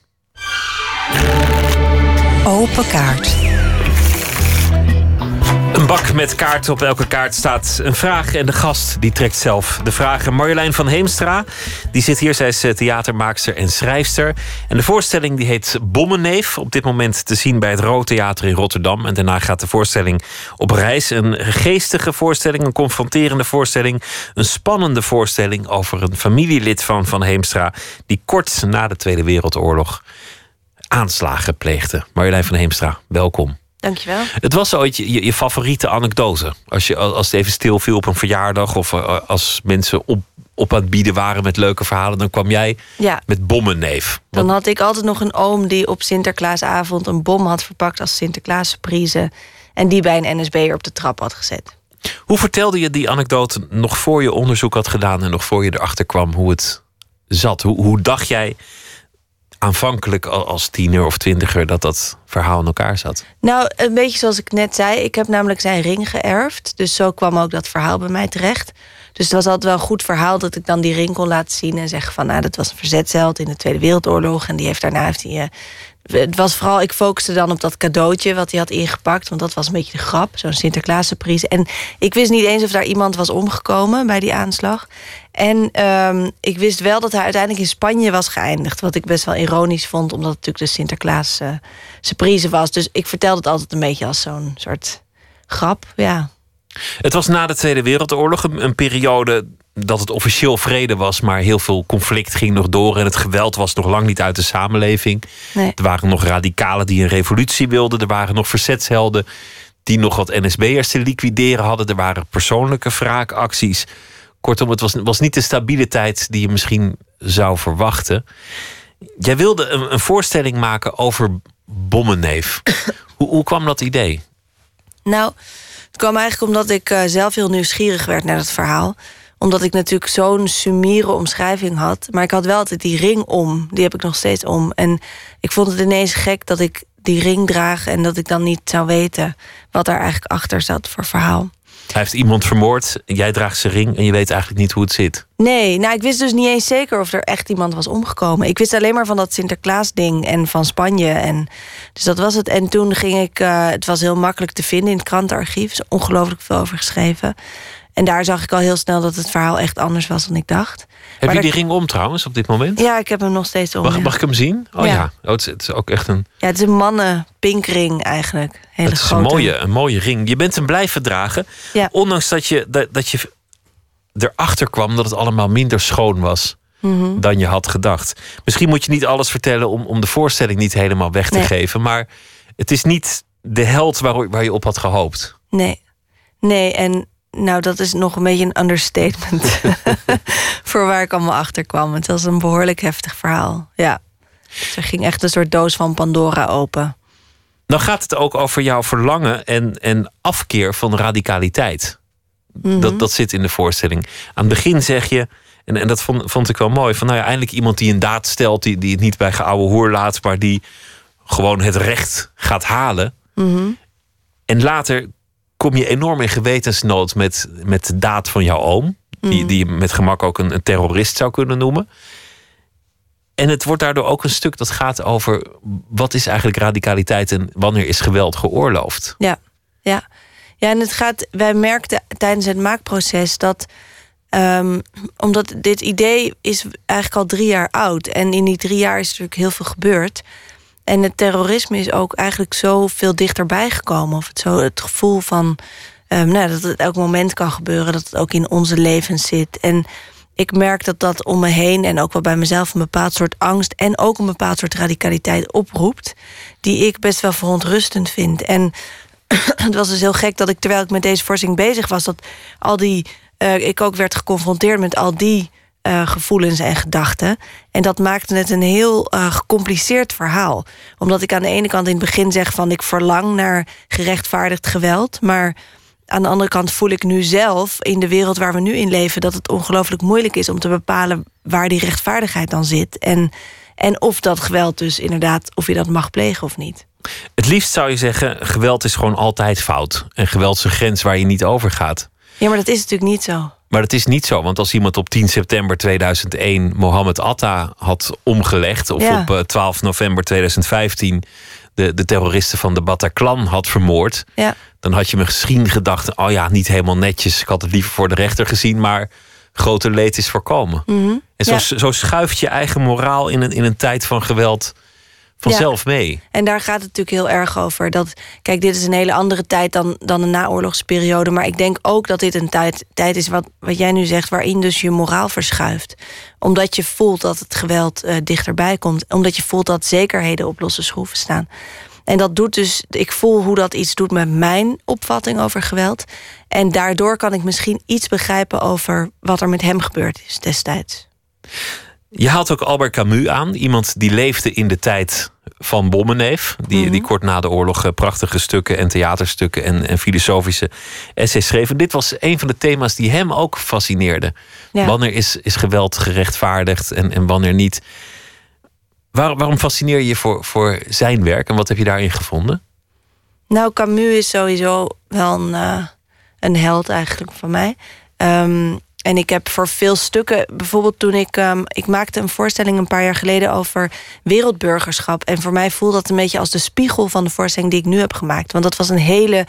Open kaart. Een bak met kaarten. Op elke kaart staat een vraag. En de gast die trekt zelf de vragen. Marjolein van Heemstra. Die zit hier. Zij is eh, theatermaakster en schrijfster. En de voorstelling die heet Bommenneef. Op dit moment te zien bij het Rood Theater in Rotterdam. En daarna gaat de voorstelling op reis. Een geestige voorstelling. Een confronterende voorstelling. Een spannende voorstelling over een familielid van Van Heemstra. Die kort na de Tweede Wereldoorlog aanslagen pleegde. Marjolein van Heemstra, welkom. Dankjewel. Het was ooit je, je favoriete anekdote. Als, je, als het even stil viel op een verjaardag... of eh, als mensen op, op aan het bieden waren met leuke verhalen... dan kwam jij Ja. met bommenneef. Dan had ik altijd nog een oom die op Sinterklaasavond een bom had verpakt als Sinterklaas surprise. En die bij een NSB'er op de trap had gezet. Hoe vertelde je die anekdote nog voor je onderzoek had gedaan... en nog voor je erachter kwam hoe het zat? Hoe, hoe dacht jij aanvankelijk al- als tiener of twintiger... dat dat verhaal in elkaar zat? Nou, een beetje zoals ik net zei. Ik heb namelijk zijn ring geërfd. Dus zo kwam ook dat verhaal bij mij terecht. Dus het was altijd wel een goed verhaal dat ik dan die ring kon laten zien en zeggen van, nou, dat was een verzetsheld in de Tweede Wereldoorlog en die heeft daarna heeft hij. eh, het was vooral, ik focuste dan op dat cadeautje wat hij had ingepakt, want dat was een beetje de grap, zo'n Sinterklaas. En ik wist niet eens of daar iemand was omgekomen bij die aanslag. En ehm, ik wist wel dat hij uiteindelijk in Spanje was geëindigd, wat ik best wel ironisch vond, omdat het natuurlijk de Sinterklaas eh, surprise was. Dus ik vertelde het altijd een beetje als zo'n soort grap, ja. Het was na de Tweede Wereldoorlog een, een periode dat het officieel vrede was, maar heel veel conflict ging nog door en het geweld was nog lang niet uit de samenleving. Nee. Er waren nog radicalen die een revolutie wilden, er waren nog verzetshelden die nog wat NSB'ers te liquideren hadden, er waren persoonlijke wraakacties. Kortom, het was, was niet de stabiele tijd die je misschien zou verwachten. Jij wilde een, een voorstelling maken over Bommenneef. hoe, hoe kwam dat idee? Nou, het kwam eigenlijk omdat ik eh, zelf heel nieuwsgierig werd naar het verhaal. Omdat ik natuurlijk zo'n sumiere omschrijving had. Maar ik had wel altijd die ring om. Die heb ik nog steeds om. En ik vond het ineens gek dat ik die ring draag... en dat ik dan niet zou weten wat daar eigenlijk achter zat voor verhaal. Hij heeft iemand vermoord, jij draagt zijn ring en je weet eigenlijk niet hoe het zit. Nee, nou, ik wist dus niet eens zeker of er echt iemand was omgekomen. Ik wist alleen maar van dat Sinterklaas-ding en van Spanje. En, dus dat was het. En toen ging ik, eh, het was heel makkelijk te vinden in het krantenarchief. Er ongelooflijk veel over geschreven. En daar zag ik al heel snel dat het verhaal echt anders was dan ik dacht. Heb Maar je die ring om trouwens op dit moment? Ja, ik heb hem nog steeds om. Mag, ja. mag ik hem zien? Oh ja, Ja. Oh, het, is, het is ook echt een, Ja, het is een mannen pinkring eigenlijk. Hele het is een, mooie, een mooie ring. Je bent hem blijven dragen. Ja. Ondanks dat je, dat, dat je erachter kwam dat het allemaal minder schoon was Mhm. dan je had gedacht. Misschien moet je niet alles vertellen om, om de voorstelling niet helemaal weg te Nee. geven. Maar het is niet de held waar, waar je op had gehoopt. Nee. Nee, en nou, dat is nog een beetje een understatement. voor waar ik allemaal achter kwam. Het was een behoorlijk heftig verhaal. Ja. Dus er ging echt een soort doos van Pandora open. Dan gaat het ook over jouw verlangen en, en afkeer van radicaliteit. Mhm. Dat, dat zit in de voorstelling. Aan het begin zeg je, en, en dat vond, vond ik wel mooi, van nou ja, eindelijk iemand die een daad stelt, die, die het niet bij geouwe hoer laat, maar die gewoon het recht gaat halen. Mhm. En later kom je enorm in gewetensnood met, met de daad van jouw oom, die, Mhm. die je met gemak ook een, een terrorist zou kunnen noemen. En het wordt daardoor ook een stuk dat gaat over wat is eigenlijk radicaliteit en wanneer is geweld geoorloofd. Ja, ja. Ja, en het gaat. Wij merkten tijdens het maakproces dat. ehm, omdat dit idee is eigenlijk al drie jaar oud. En in die drie jaar is natuurlijk heel veel gebeurd. En het terrorisme is ook eigenlijk zo veel dichterbij gekomen. Of het, zo, het gevoel van ehm, nou, dat het elk moment kan gebeuren. Dat het ook in onze levens zit. En ik merk dat dat om me heen en ook wel bij mezelf een bepaald soort angst en ook een bepaald soort radicaliteit oproept. Die ik best wel verontrustend vind. En het was dus heel gek dat ik, terwijl ik met deze voorstelling bezig was, dat al die. eh, ik ook werd geconfronteerd met al die eh, gevoelens en gedachten. En dat maakte het een heel eh, gecompliceerd verhaal. Omdat ik aan de ene kant in het begin zeg van ik verlang naar gerechtvaardigd geweld. Maar aan de andere kant voel ik nu zelf in de wereld waar we nu in leven dat het ongelooflijk moeilijk is om te bepalen waar die rechtvaardigheid dan zit. En, en of dat geweld dus inderdaad, of je dat mag plegen of niet. Het liefst zou je zeggen, geweld is gewoon altijd fout. En geweld is een grens waar je niet over gaat. Ja, maar dat is natuurlijk niet zo. Maar dat is niet zo, want als iemand op 10 september 2001 Mohammed Atta had omgelegd, of Ja. op eh, 12 november 2015 de, de terroristen van de Bataclan had vermoord, Ja. dan had je misschien gedacht: oh ja, niet helemaal netjes, ik had het liever voor de rechter gezien, maar groter leed is voorkomen. Mhm. En zo, Ja. zo schuift je eigen moraal in een, in een tijd van geweld vanzelf mee. En daar gaat het natuurlijk heel erg over. Dat, kijk, dit is een hele andere tijd dan, dan de naoorlogsperiode. Maar ik denk ook dat dit een tijd, tijd is, wat, wat jij nu zegt, waarin dus je moraal verschuift. Omdat je voelt dat het geweld eh, dichterbij komt. Omdat je voelt dat zekerheden op losse schroeven staan. En dat doet dus, ik voel hoe dat iets doet met mijn opvatting over geweld. En daardoor kan ik misschien iets begrijpen over wat er met hem gebeurd is destijds. Je haalt ook Albert Camus aan, iemand die leefde in de tijd van Bommeneef. Die, die kort na de oorlog eh, prachtige stukken en theaterstukken en, en filosofische essays schreef. En dit was een van de thema's die hem ook fascineerde. Ja. Wanneer is, is geweld gerechtvaardigd en, en wanneer niet? Waar, waarom fascineer je je voor, voor zijn werk en wat heb je daarin gevonden? Nou, Camus is sowieso wel een, eh, een held eigenlijk van mij. Ehm, en ik heb voor veel stukken, bijvoorbeeld toen ik... ehm, ik maakte een voorstelling een paar jaar geleden over wereldburgerschap. En voor mij voelde dat een beetje als de spiegel van de voorstelling die ik nu heb gemaakt. Want dat was een hele,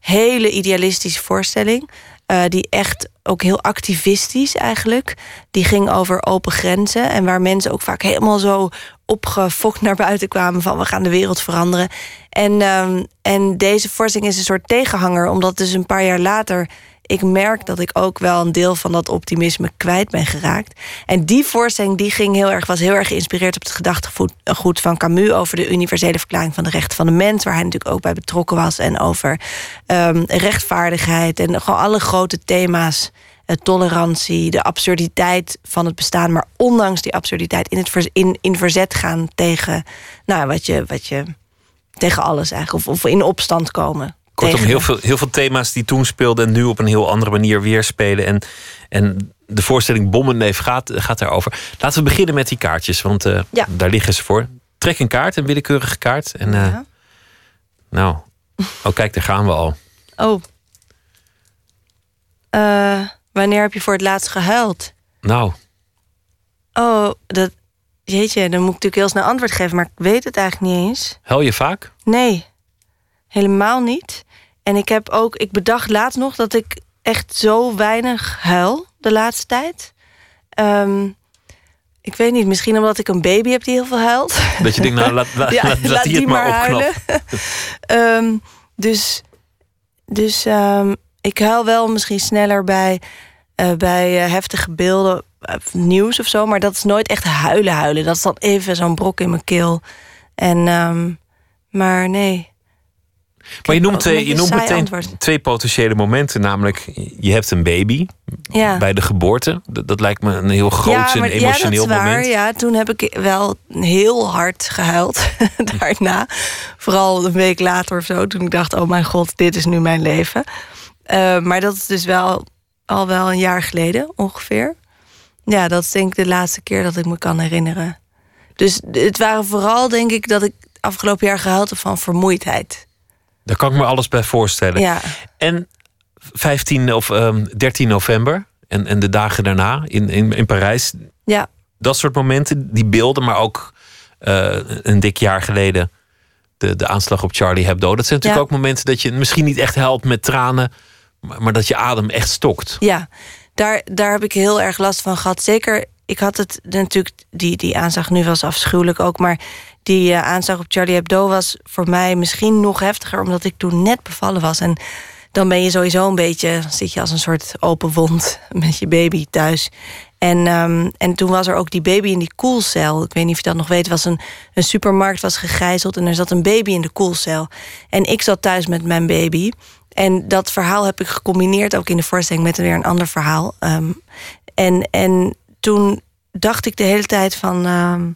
hele idealistische voorstelling. eh, die echt ook heel activistisch eigenlijk. Die ging over open grenzen. En waar mensen ook vaak helemaal zo opgefokt naar buiten kwamen van we gaan de wereld veranderen. En, ehm, en deze voorstelling is een soort tegenhanger, omdat dus een paar jaar later ik merk dat ik ook wel een deel van dat optimisme kwijt ben geraakt. En die voorstelling die ging heel erg, was heel erg geïnspireerd op het gedachtegoed van Camus over de universele verklaring van de rechten van de mens, waar hij natuurlijk ook bij betrokken was. En over ehm, rechtvaardigheid en gewoon alle grote thema's. eh, tolerantie, de absurditeit van het bestaan, maar ondanks die absurditeit in, het in verzet gaan tegen, nou, wat je, wat je tegen alles eigenlijk, of, of in opstand komen. Kortom, heel veel, heel veel thema's die toen speelden en nu op een heel andere manier weerspelen. En, en de voorstelling Bommenneef gaat, gaat daarover. Laten we beginnen met die kaartjes, want eh, Ja. daar liggen ze voor. Trek een kaart, een willekeurige kaart. En, eh, Nou, oh kijk, daar gaan we al. Oh. Eh, wanneer heb je voor het laatst gehuild? Nou, Oh, dat. Jeetje, dan moet ik natuurlijk heel snel antwoord geven, maar ik weet het eigenlijk niet eens. huil je vaak? Nee, helemaal niet. En ik heb ook, ik bedacht laatst nog dat ik echt zo weinig huil de laatste tijd. Ehm, ik weet niet, misschien omdat ik een baby heb die heel veel huilt. Dat je denkt, nou, laat, laat, Ja, laat, laat die het maar opknappen. Ehm, dus dus ehm, ik huil wel misschien sneller bij, eh, bij eh, heftige beelden, eh, nieuws of zo. Maar dat is nooit echt huilen huilen. Dat is dan even zo'n brok in mijn keel. En, maar nee. Maar je noemt, eh, je noemt saai meteen antwoord. twee potentiële momenten. Namelijk, je hebt een baby Ja. bij de geboorte. Dat, dat lijkt me een heel groot en maar- emotioneel ja, dat is waar. moment. Ja, toen heb ik wel heel hard gehuild daarna. Vooral een week later of zo, toen ik dacht... oh mijn god, dit is nu mijn leven. Eh, maar dat is dus wel al wel een jaar geleden ongeveer. Ja, dat is denk ik de laatste keer dat ik me kan herinneren. Dus het waren vooral, denk ik, dat ik afgelopen jaar gehuild heb van vermoeidheid. Daar kan ik me alles bij voorstellen. Ja. En 15 of ehm 13 november en, en de dagen daarna in, in, in Parijs. Ja. Dat soort momenten, die beelden, maar ook eh, een dik jaar geleden de, de aanslag op Charlie Hebdo. Dat zijn natuurlijk Ja. ook momenten dat je misschien niet echt helpt met tranen, maar, maar dat je adem echt stokt. Ja, daar, daar heb ik heel erg last van gehad. Zeker, ik had het natuurlijk, die, die aanslag nu was afschuwelijk ook, maar die eh, aanslag op Charlie Hebdo was voor mij misschien nog heftiger, omdat ik toen net bevallen was. En dan ben je sowieso een beetje, zit je als een soort open wond met je baby thuis. En, ehm, en toen was er ook die baby in die koelcel. Ik weet niet of je dat nog weet. Was een, een supermarkt was gegijzeld en er zat een baby in de koelcel. En ik zat thuis met mijn baby. En dat verhaal heb ik gecombineerd ook in de voorstelling met weer een ander verhaal. Ehm, en, en toen dacht ik de hele tijd van. ehm,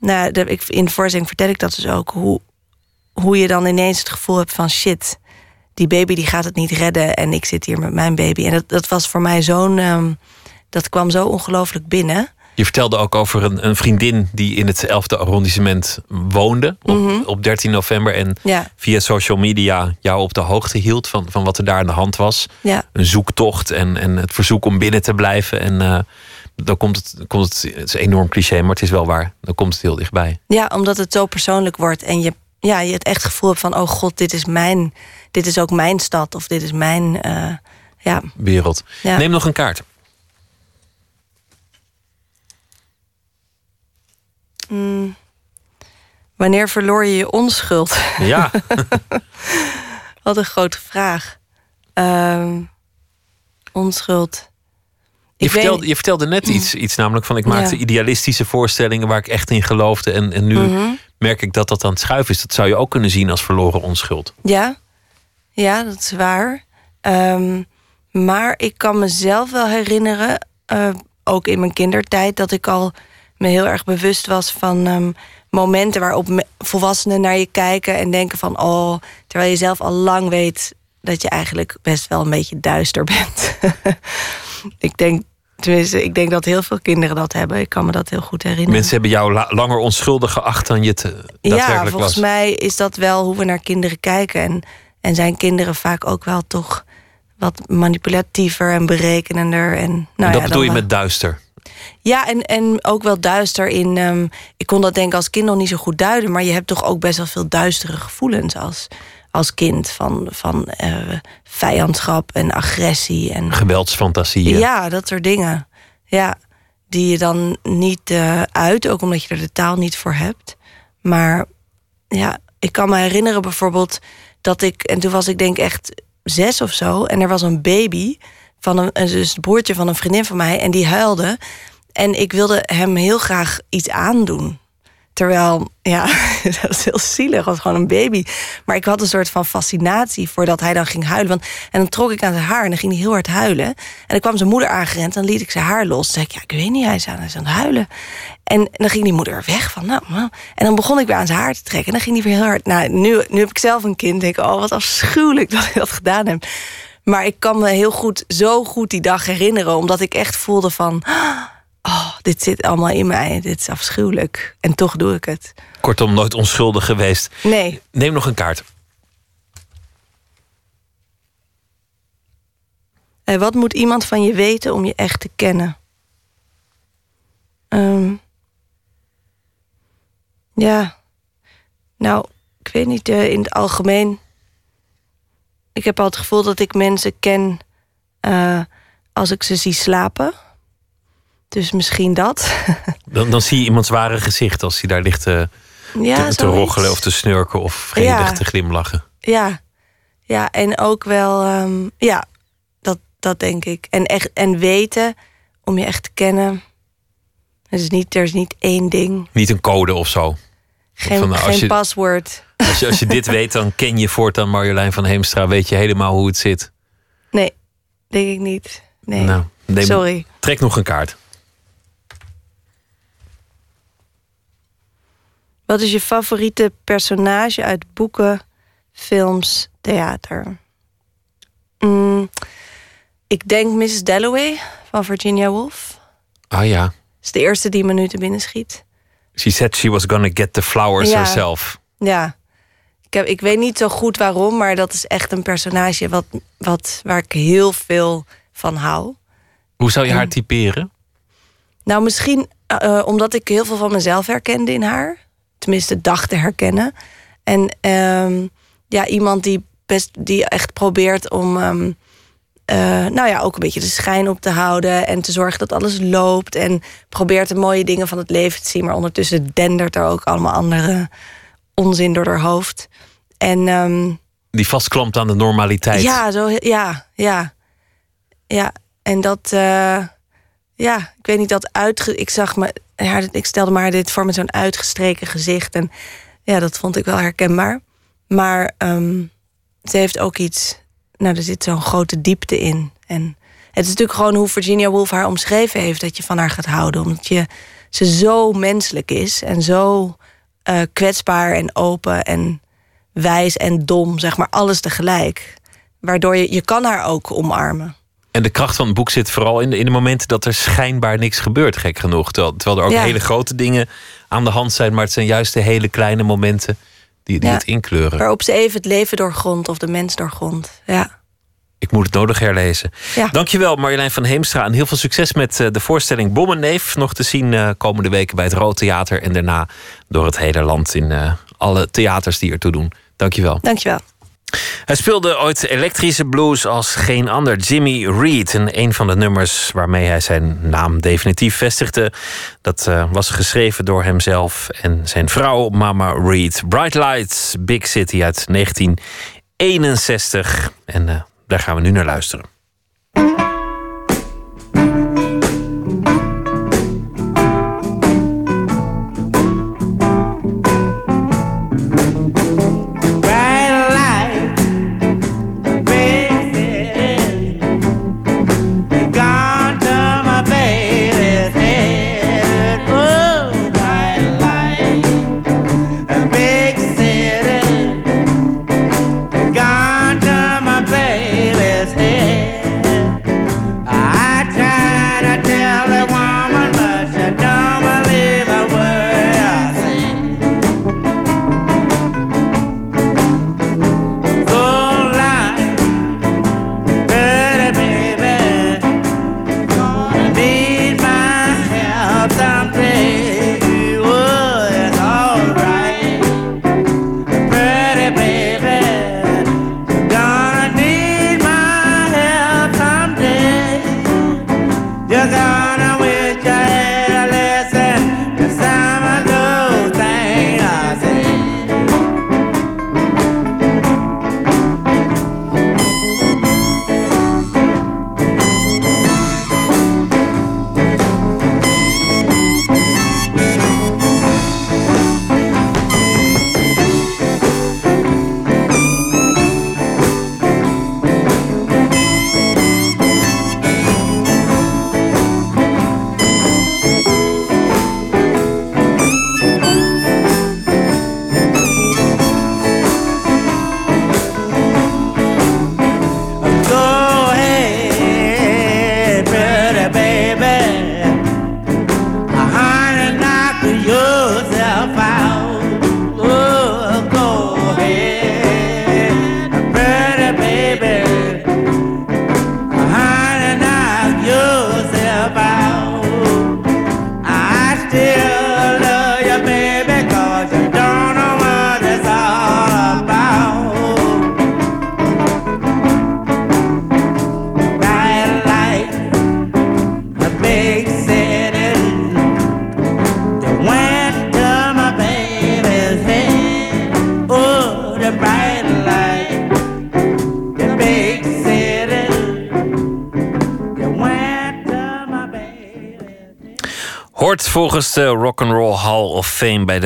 nou, de, ik, in de voorstelling vertel ik dat dus ook. Hoe, hoe je dan ineens het gevoel hebt van shit. Die baby die gaat het niet redden. En ik zit hier met mijn baby. En dat, dat was voor mij zo'n. ehm, dat kwam zo ongelooflijk binnen. Je vertelde ook over een, een vriendin die in het 11e arrondissement woonde op, Mhm. op 13 november. En Ja. via social media jou op de hoogte hield van, van wat er daar aan de hand was. Ja. Een zoektocht en, en het verzoek om binnen te blijven. En eh, dan komt het, komt het, het is een enorm cliché, maar het is wel waar. Dan komt het heel dichtbij. Ja, omdat het zo persoonlijk wordt. En je, ja, je het echt gevoel hebt van: oh god, dit is mijn. Dit is ook mijn stad. Of dit is mijn. eh, ja. Wereld. Ja. Neem nog een kaart. Mm. wanneer verloor je je onschuld? Ja. Wat een grote vraag. Ehm, onschuld. Je vertelde, je vertelde net iets, iets namelijk van ik maakte Ja. idealistische voorstellingen waar ik echt in geloofde. En, en nu Mhm. merk ik dat dat aan het schuiven is. Dat zou je ook kunnen zien als verloren onschuld. Ja, ja, dat is waar. Ehm, maar ik kan mezelf wel herinneren, eh, ook in mijn kindertijd, dat ik al me heel erg bewust was van ehm, momenten waarop volwassenen naar je kijken en denken van, oh, terwijl je zelf al lang weet dat je eigenlijk best wel een beetje duister bent. ik denk, tenminste, ik denk dat heel veel kinderen dat hebben. Ik kan me dat heel goed herinneren. Mensen hebben jou la- langer onschuldig geacht dan je het Ja, volgens was. mij is dat wel hoe we naar kinderen kijken. En, en zijn kinderen vaak ook wel toch wat manipulatiever en berekenender. En, nou en dat ja, bedoel je met duister. Ja, en, en ook wel duister in... ehm, ik kon dat denk ik als kind nog niet zo goed duiden... maar je hebt toch ook best wel veel duistere gevoelens als, als kind. Van, van eh, vijandschap en agressie. En, Geweldsfantasieën. ja, dat soort dingen. Ja, die je dan niet eh, uit, ook omdat je er de taal niet voor hebt. Maar ja, ik kan me herinneren bijvoorbeeld dat ik, en toen was ik denk echt zes of zo, en er was een baby van een, dus het broertje van een vriendin van mij, en die huilde. En ik wilde hem heel graag iets aandoen. Terwijl, ja, dat was heel zielig, was gewoon een baby. Maar ik had een soort van fascinatie voordat hij dan ging huilen. Want, en dan trok ik aan zijn haar en dan ging hij heel hard huilen. En dan kwam zijn moeder aangerend en dan liet ik zijn haar los. Dan zei ik, ja, ik weet niet, hij is aan, hij is het huilen. En dan ging die moeder weg van, nou, nou. En dan begon ik weer aan zijn haar te trekken. En dan ging hij weer heel hard. Nou, nu, nu heb ik zelf een kind. Denk ik, oh, wat afschuwelijk dat ik dat gedaan heb. Maar ik kan me heel goed, zo goed die dag herinneren. Omdat ik echt voelde van, dit zit allemaal in mij. Dit is afschuwelijk. En toch doe ik het. Kortom, nooit onschuldig geweest. Nee. Neem nog een kaart. Eh, wat moet iemand van je weten om je echt te kennen? Ehm, ja, nou, ik weet niet, eh, in het algemeen. Ik heb al het gevoel dat ik mensen ken eh, als ik ze zie slapen. Dus misschien dat. Dan, dan zie je iemands ware gezicht als hij daar ligt te, Ja, te, te roggelen of te snurken of vredig Ja. te glimlachen. Ja, ja en ook wel, ehm, ja, dat, dat denk ik. En, echt, en weten, om je echt te kennen. Er is niet, er is niet één ding. Niet een code of zo. Geen, Van, nou, geen je- paswoord. Als je, als je dit weet, dan ken je voortaan Marjolein van Heemstra. Weet je helemaal hoe het zit. Nee, denk ik niet. Nee. Nou, neem- Sorry. Trek nog een kaart. Wat is je favoriete personage uit boeken, films, theater? Mm, ik denk Mrs. Dalloway van Virginia Woolf. Ah ja. is de eerste die me nu te binnen schiet. She said she was gonna get the flowers Ja. herself. Ja. Ik, heb, ik weet niet zo goed waarom, maar dat is echt een personage wat, wat, waar ik heel veel van hou. Hoe zou je haar typeren? Nou, misschien eh, eh, omdat ik heel veel van mezelf herkende in haar. Tenminste, dacht te herkennen. En ehm, ja, iemand die, best, die echt probeert om... ehm, eh, nou ja, ook een beetje de schijn op te houden. En te zorgen dat alles loopt. En probeert de mooie dingen van het leven te zien. Maar ondertussen dendert er ook allemaal andere onzin door haar hoofd. En ehm, Die vastklampt aan de normaliteit. ja, zo, ja, ja. Ja, en dat, eh, ja, ik weet niet dat uitge... Ik zag me, ja, ik stelde maar dit voor met zo'n uitgestreken gezicht. En ja, dat vond ik wel herkenbaar. Maar ehm, ze heeft ook iets... Nou, er zit zo'n grote diepte in. En het is natuurlijk gewoon hoe Virginia Woolf haar omschreven heeft... dat je van haar gaat houden. Omdat je, ze zo menselijk is en zo eh, kwetsbaar en open en wijs en dom. Zeg maar alles tegelijk. Waardoor je, je kan haar ook omarmen. En de kracht van het boek zit vooral in de, in de momenten dat er schijnbaar niks gebeurt, gek genoeg. Terwijl, terwijl er ook Ja. hele grote dingen aan de hand zijn, maar het zijn juist de hele kleine momenten die, die Ja. het inkleuren. Waarop ze even het leven doorgrond of de mens doorgrond. Ja. Ik moet het nodig herlezen. Ja. Dankjewel Marjolein van Heemstra en heel veel succes met eh, de voorstelling Bommenneef. Nog te zien eh, komende weken bij het Rood Theater en daarna door het hele land in eh, alle theaters die ertoe doen. Dankjewel. Dankjewel. Hij speelde ooit elektrische blues als geen ander. Jimmy Reed. En een van de nummers waarmee hij zijn naam definitief vestigde. Dat eh, was geschreven door hemzelf en zijn vrouw, Mama Reed. Bright Lights, Big City uit 1961. En eh, daar gaan we nu naar luisteren.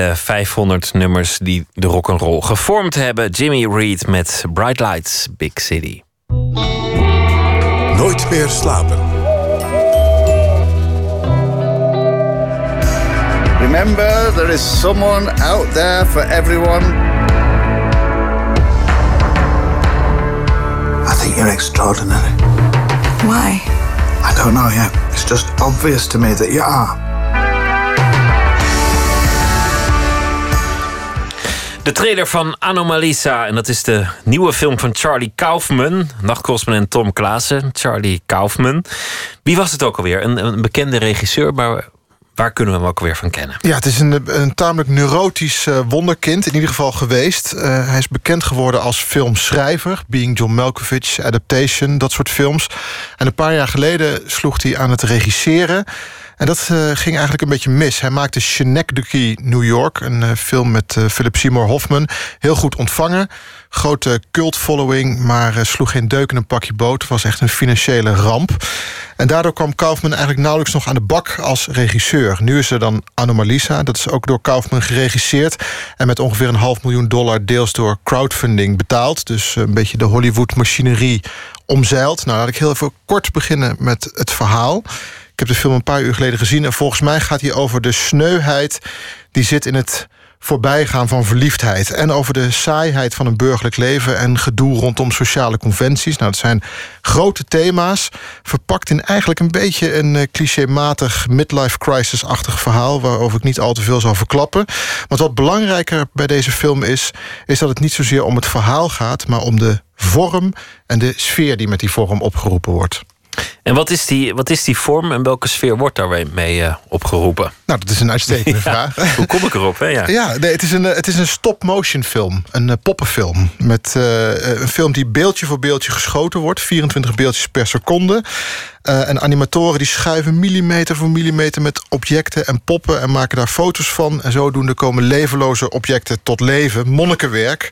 De 500 nummers die de rock'n'roll gevormd hebben. Jimmy Reed met Bright Lights, Big City. Nooit meer slapen. Remember, there is someone out there for everyone. I think you're extraordinary. Why? I don't know yet. It's just obvious to me that you are. De trailer van Anomalisa. En dat is de nieuwe film van Charlie Kaufman. Nachtcorrespondent Tom Klaassen. Charlie Kaufman. Wie was het ook alweer? Een, een bekende regisseur, maar waar kunnen we hem ook alweer van kennen? Ja, het is een, een tamelijk neurotisch eh, wonderkind, in ieder geval geweest. Eh, hij is bekend geworden als filmschrijver, Being John Malkovich, Adaptation, dat soort films. En een paar jaar geleden sloeg hij aan het regisseren. En dat eh, ging eigenlijk een beetje mis. Hij maakte Schenectady, New York, een eh, film met eh, Philip Seymour Hoffman. Heel goed ontvangen. Grote cult following, maar sloeg geen deuk in een pakje boter. Was echt een financiële ramp. En daardoor kwam Kaufman eigenlijk nauwelijks nog aan de bak als regisseur. Nu is er dan Anomalisa. Dat is ook door Kaufman geregisseerd. En met ongeveer een half miljoen dollar deels door crowdfunding betaald. Dus een beetje de Hollywood-machinerie omzeild. Nou, laat ik heel even kort beginnen met het verhaal. Ik heb de film een paar uur geleden gezien. En volgens mij gaat hij over de sneuheid die zit in het voorbijgaan van verliefdheid. En over de saaiheid van een burgerlijk leven en gedoe rondom sociale conventies. Nou, dat zijn grote thema's. Verpakt in eigenlijk een beetje een uh, clichématig midlife crisis-achtig verhaal. Waarover ik niet al te veel zal verklappen. Maar wat belangrijker bij deze film is, is dat het niet zozeer om het verhaal gaat, maar om de vorm en de sfeer die met die vorm opgeroepen wordt. En wat is, die, wat is die vorm en welke sfeer wordt daar mee uh, opgeroepen? Nou, dat is een uitstekende ja, vraag. Hoe kom ik erop? Hè? Ja, ja nee, het is een, het is een stop-motion film. Een uh, poppenfilm. Met uh, een film die beeldje voor beeldje geschoten wordt. 24 beeldjes per seconde. Uh, en animatoren die schuiven millimeter voor millimeter met objecten en poppen en maken daar foto's van. En zodoende komen levenloze objecten tot leven. Monnikenwerk.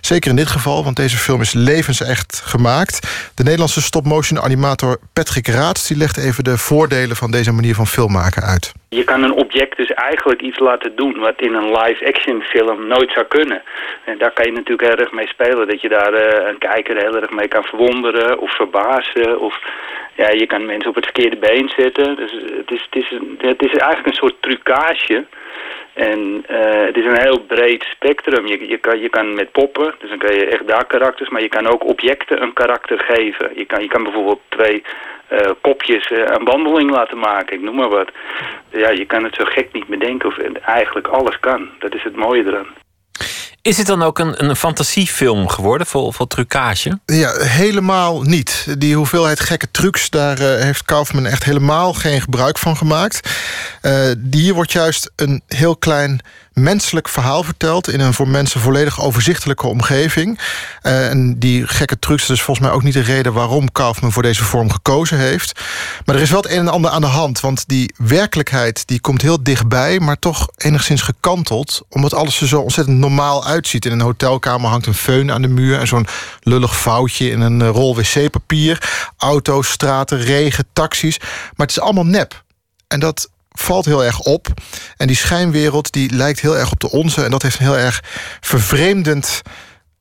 Zeker in dit geval, want deze film is levensecht gemaakt. De Nederlandse stop-motion animator Patrick Raats die legt even de voordelen van deze manier van filmmaken uit. Je kan een object dus eigenlijk iets laten doen wat in een live-action film nooit zou kunnen. En daar kan je natuurlijk heel erg mee spelen. Dat je daar uh, een kijker heel erg mee kan verwonderen of verbazen. Of ja, je kan mensen op het verkeerde been zetten. Dus het is, het is, is eigenlijk een soort trucage. En uh, het is een heel breed spectrum. Je, je, kan, je kan met poppen, dus dan kan je echt daar karakters, maar je kan ook objecten een karakter geven. Je kan, je kan bijvoorbeeld twee uh, kopjes uh, een wandeling laten maken, ik noem maar wat. Ja, je kan het zo gek niet bedenken of eigenlijk alles kan. Dat is het mooie eraan. Is het dan ook een, een fantasiefilm geworden, vol, vol trucage? Ja, helemaal niet. Die hoeveelheid gekke trucs, daar uh, heeft Kaufman echt helemaal geen gebruik van gemaakt. Uh, hier wordt juist een heel klein menselijk verhaal verteld... in een voor mensen volledig overzichtelijke omgeving. Uh, en die gekke trucs, dat is volgens mij ook niet de reden... waarom Kaufman voor deze vorm gekozen heeft. Maar er is wel het een en ander aan de hand. Want die werkelijkheid die komt heel dichtbij... maar toch enigszins gekanteld. Omdat alles er zo ontzettend normaal uitziet. In een hotelkamer hangt een föhn aan de muur... en zo'n lullig foutje in een rol wc-papier. Auto's, straten, regen, taxis. Maar het is allemaal nep. En dat valt heel erg op. En die schijnwereld die lijkt heel erg op de onze. En dat heeft een heel erg vervreemdend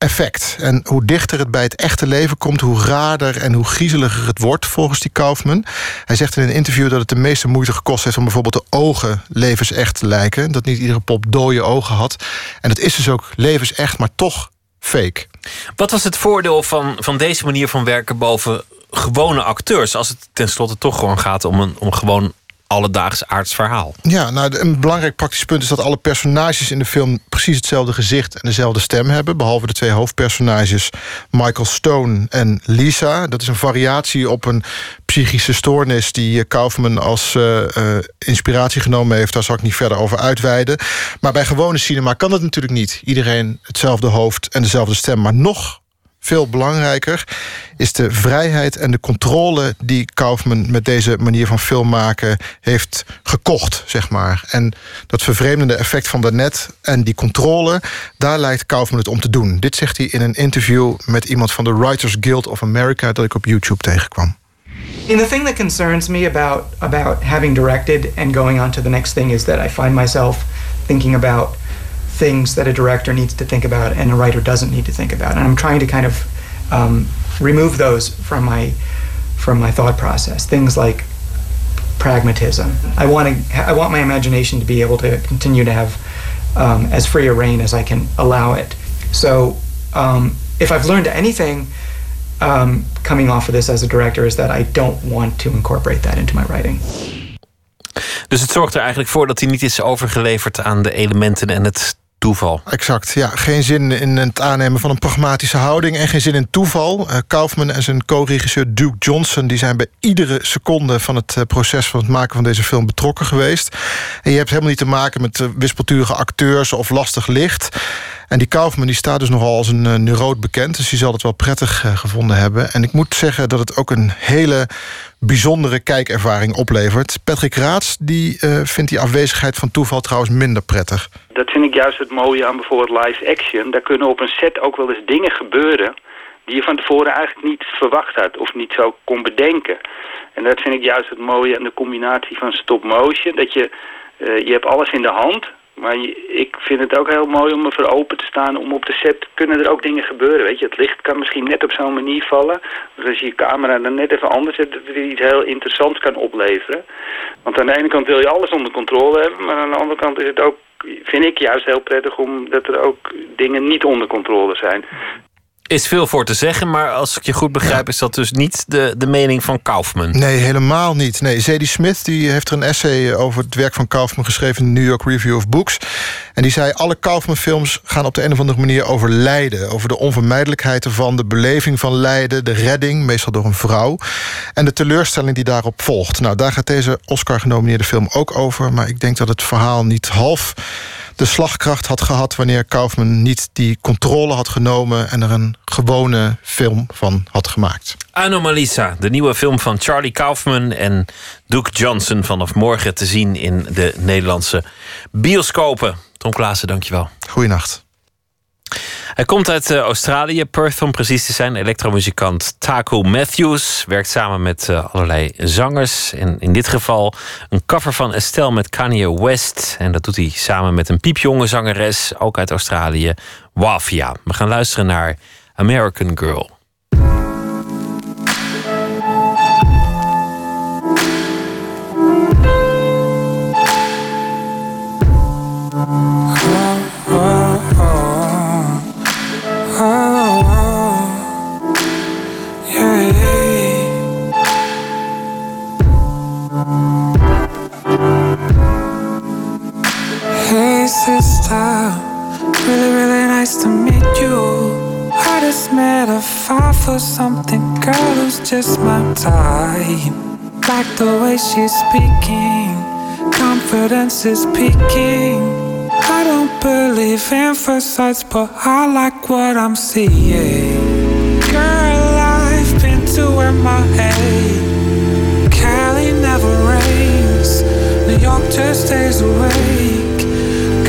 effect. En hoe dichter het bij het echte leven komt... hoe raarder en hoe griezeliger het wordt volgens die Kaufman. Hij zegt in een interview dat het de meeste moeite gekost heeft... om bijvoorbeeld de ogen levensecht te lijken. Dat niet iedere pop dode ogen had. En dat is dus ook levensecht, maar toch fake. Wat was het voordeel van, van deze manier van werken... boven gewone acteurs... als het tenslotte toch gewoon gaat om een om gewoon alledaags aards verhaal. Ja, nou, een belangrijk praktisch punt is dat alle personages in de film precies hetzelfde gezicht en dezelfde stem hebben. Behalve de twee hoofdpersonages, Michael Stone en Lisa. Dat is een variatie op een psychische stoornis die Kaufman als uh, uh, inspiratie genomen heeft. Daar zal ik niet verder over uitweiden. Maar bij gewone cinema kan dat natuurlijk niet. Iedereen hetzelfde hoofd en dezelfde stem. Maar nog veel belangrijker is de vrijheid en de controle die Kaufman met deze manier van film maken heeft gekocht, zeg maar. En dat vervreemdende effect van daarnet en die controle, daar lijkt Kaufman het om te doen. Dit zegt hij in een interview met iemand van de Writers Guild of America dat ik op YouTube tegenkwam. And the thing that concerns me about about having directed and going on to the next thing is that I find myself thinking about things that a director needs to think about and a writer doesn't need to think about. And I'm trying to kind of um, remove those from my from my thought process. Things like pragmatism. I want to. I want my imagination to be able to continue to have um, as free a reign as I can allow it. So, um, if I've learned anything um, coming off of this as a director, is that I don't want to incorporate that into my writing. Dus het zorgt er eigenlijk voor dat hij niet is overgeleverd aan de elementen en het toeval. Exact, ja. Geen zin in het aannemen van een pragmatische houding... en geen zin in toeval. Uh, Kaufman en zijn co-regisseur Duke Johnson... die zijn bij iedere seconde van het uh, proces van het maken van deze film betrokken geweest. En je hebt helemaal niet te maken met uh, wispelturige acteurs of lastig licht. En die Kaufman die staat dus nogal als een uh, bekend. Dus die zal het wel prettig gevonden hebben. En ik moet zeggen dat het ook een hele bijzondere kijkervaring oplevert. Patrick Raats die, uh, vindt die afwezigheid van toeval trouwens minder prettig. Dat vind ik juist het mooie aan bijvoorbeeld live action. Daar kunnen op een set ook wel eens dingen gebeuren... die je van tevoren eigenlijk niet verwacht had of niet zo kon bedenken. En dat vind ik juist het mooie aan de combinatie van stop motion. Dat je, uh, je hebt alles in de hand... Maar ik vind het ook heel mooi om ervoor open te staan. Om op de set kunnen er ook dingen gebeuren. Weet je, het licht kan misschien net op zo'n manier vallen. Dus als je je camera dan net even anders zet, dat het iets heel interessants kan opleveren. Want aan de ene kant wil je alles onder controle hebben. Maar aan de andere kant is het ook, vind ik juist heel prettig om dat er ook dingen niet onder controle zijn is veel voor te zeggen, maar als ik je goed begrijp... is dat dus niet de, de mening van Kaufman. Nee, helemaal niet. Nee, Zadie Smith die heeft er een essay over het werk van Kaufman geschreven... in de New York Review of Books. En die zei, alle Kaufman-films gaan op de een of andere manier over lijden. Over de onvermijdelijkheid ervan, de beleving van lijden... de redding, meestal door een vrouw. En de teleurstelling die daarop volgt. Nou, daar gaat deze Oscar-genomineerde film ook over. Maar ik denk dat het verhaal niet half de slagkracht had gehad... wanneer Kaufman niet die controle had genomen... en er een gewone film van had gemaakt. Anomalisa, de nieuwe film van Charlie Kaufman en Duke Johnson... vanaf morgen te zien in de Nederlandse bioscopen. Tom Klaassen, dankjewel. Goeienacht. Hij komt uit uh, Australië, Perth om precies te zijn. Elektromuzikant Taco Matthews werkt samen met uh, allerlei zangers. En in dit geval een cover van Estelle met Kanye West. En dat doet hij samen met een piepjonge zangeres, ook uit Australië, Wafia. We gaan luisteren naar American Girl. Sister, really, really nice to meet you. I just met a five for something girl who's just my type. Like the way she's speaking, confidence is peaking. I don't believe in sights, but I like what I'm seeing. Girl, I've been to MIA. Cali never rains, New York just stays awake.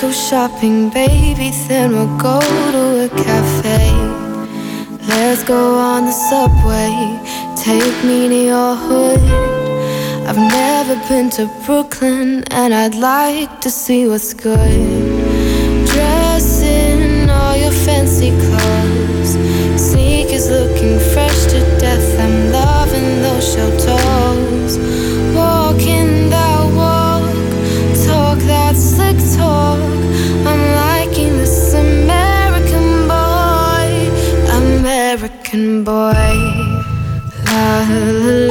Go shopping, baby, then we'll go to a cafe. Let's go on the subway, take me to your hood. I've never been to Brooklyn, and I'd like to see what's good. Dress in all your fancy clothes, sneakers looking fresh to death. I'm loving those show toes. American boy. La la la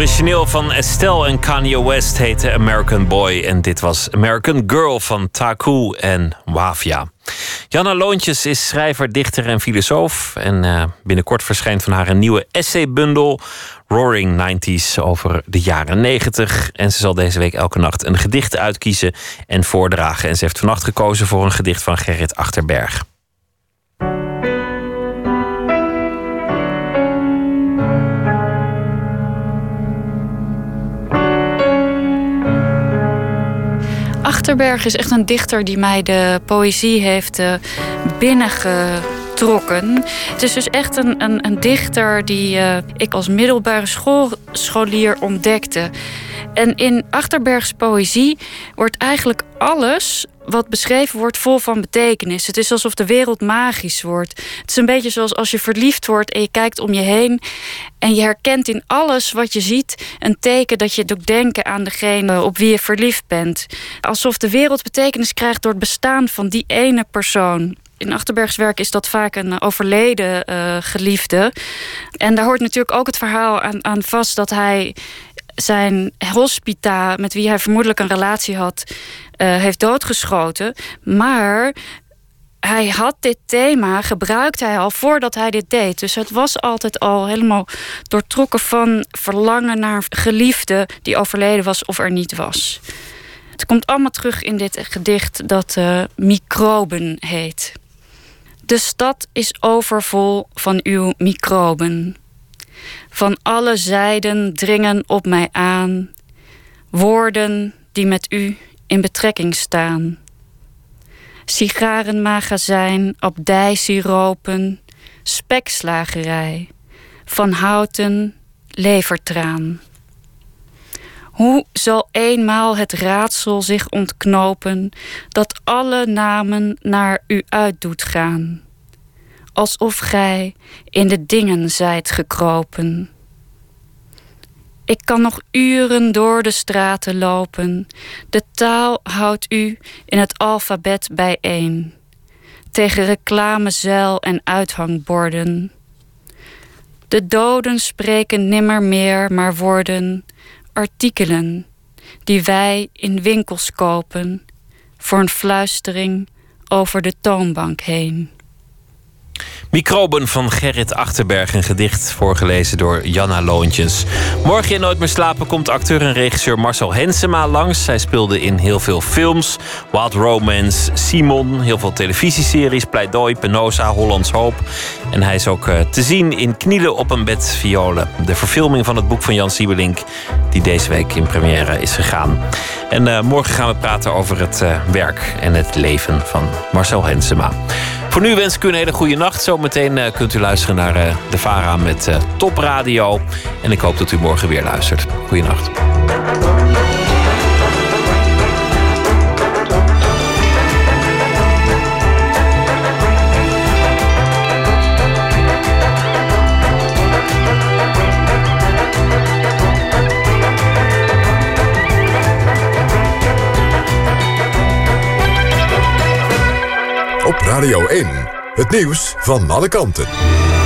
origineel van Estelle en Kanye West heette American Boy. En dit was American Girl van Taku en Wafia. Janna Loontjes is schrijver, dichter en filosoof. En eh, binnenkort verschijnt van haar een nieuwe essaybundel... Roaring 90s over de jaren 90. En ze zal deze week elke nacht een gedicht uitkiezen en voordragen. En ze heeft vannacht gekozen voor een gedicht van Gerrit Achterberg. Achterberg is echt een dichter die mij de poëzie heeft uh, Het is dus echt een, een, een dichter die uh, ik als middelbare schoolscholier ontdekte. En in Achterbergs poëzie wordt eigenlijk alles wat beschreven wordt vol van betekenis. Het is alsof de wereld magisch wordt. Het is een beetje zoals als je verliefd wordt en je kijkt om je heen en je herkent in alles wat je ziet een teken dat je doet denken aan degene op wie je verliefd bent. Alsof de wereld betekenis krijgt door het bestaan van die ene persoon. In Achterbergs werk is dat vaak een overleden uh, geliefde. En daar hoort natuurlijk ook het verhaal aan, aan vast dat hij zijn hospita, met wie hij vermoedelijk een relatie had, uh, heeft doodgeschoten. Maar hij had dit thema, gebruikte hij al voordat hij dit deed. Dus het was altijd al helemaal doortrokken van verlangen naar geliefde die overleden was of er niet was. Het komt allemaal terug in dit gedicht dat Microben heet. De stad is overvol van uw microben. Van alle zijden dringen op mij aan woorden die met u in betrekking staan. Sigarenmagazijn, abdijsiropen, spekslagerij, van houten, levertraan. Hoe zal eenmaal het raadsel zich ontknopen dat alle namen naar u uit doet gaan? alsof gij in de dingen zijt gekropen. Ik kan nog uren door de straten lopen. De taal houdt u in het alfabet bijeen. Tegen reclamezeil en uithangborden. De doden spreken nimmer meer, maar worden artikelen die wij in winkels kopen voor een fluistering over de toonbank heen. Microben van Gerrit Achterberg, een gedicht voorgelezen door Janna Loontjes. Morgen in Nooit meer slapen komt acteur en regisseur Marcel Hensema langs. Hij speelde in heel veel films, Wild Romance, Simon, heel veel televisieseries, Pleidooi, Penosa, Hollands Hoop. En hij is ook eh, te zien in Knielen op een bed violen. De verfilming van het boek van Jan Siebelink, die deze week in première is gegaan. En eh, morgen gaan we praten over het eh, werk en het leven van Marcel Hensema. Voor nu wens ik u een hele goede nacht. Zometeen uh, kunt u luisteren naar uh, de VARA met uh, Top Radio. En ik hoop dat u morgen weer luistert. Goeienacht. Radio 1, het nieuws van alle kanten.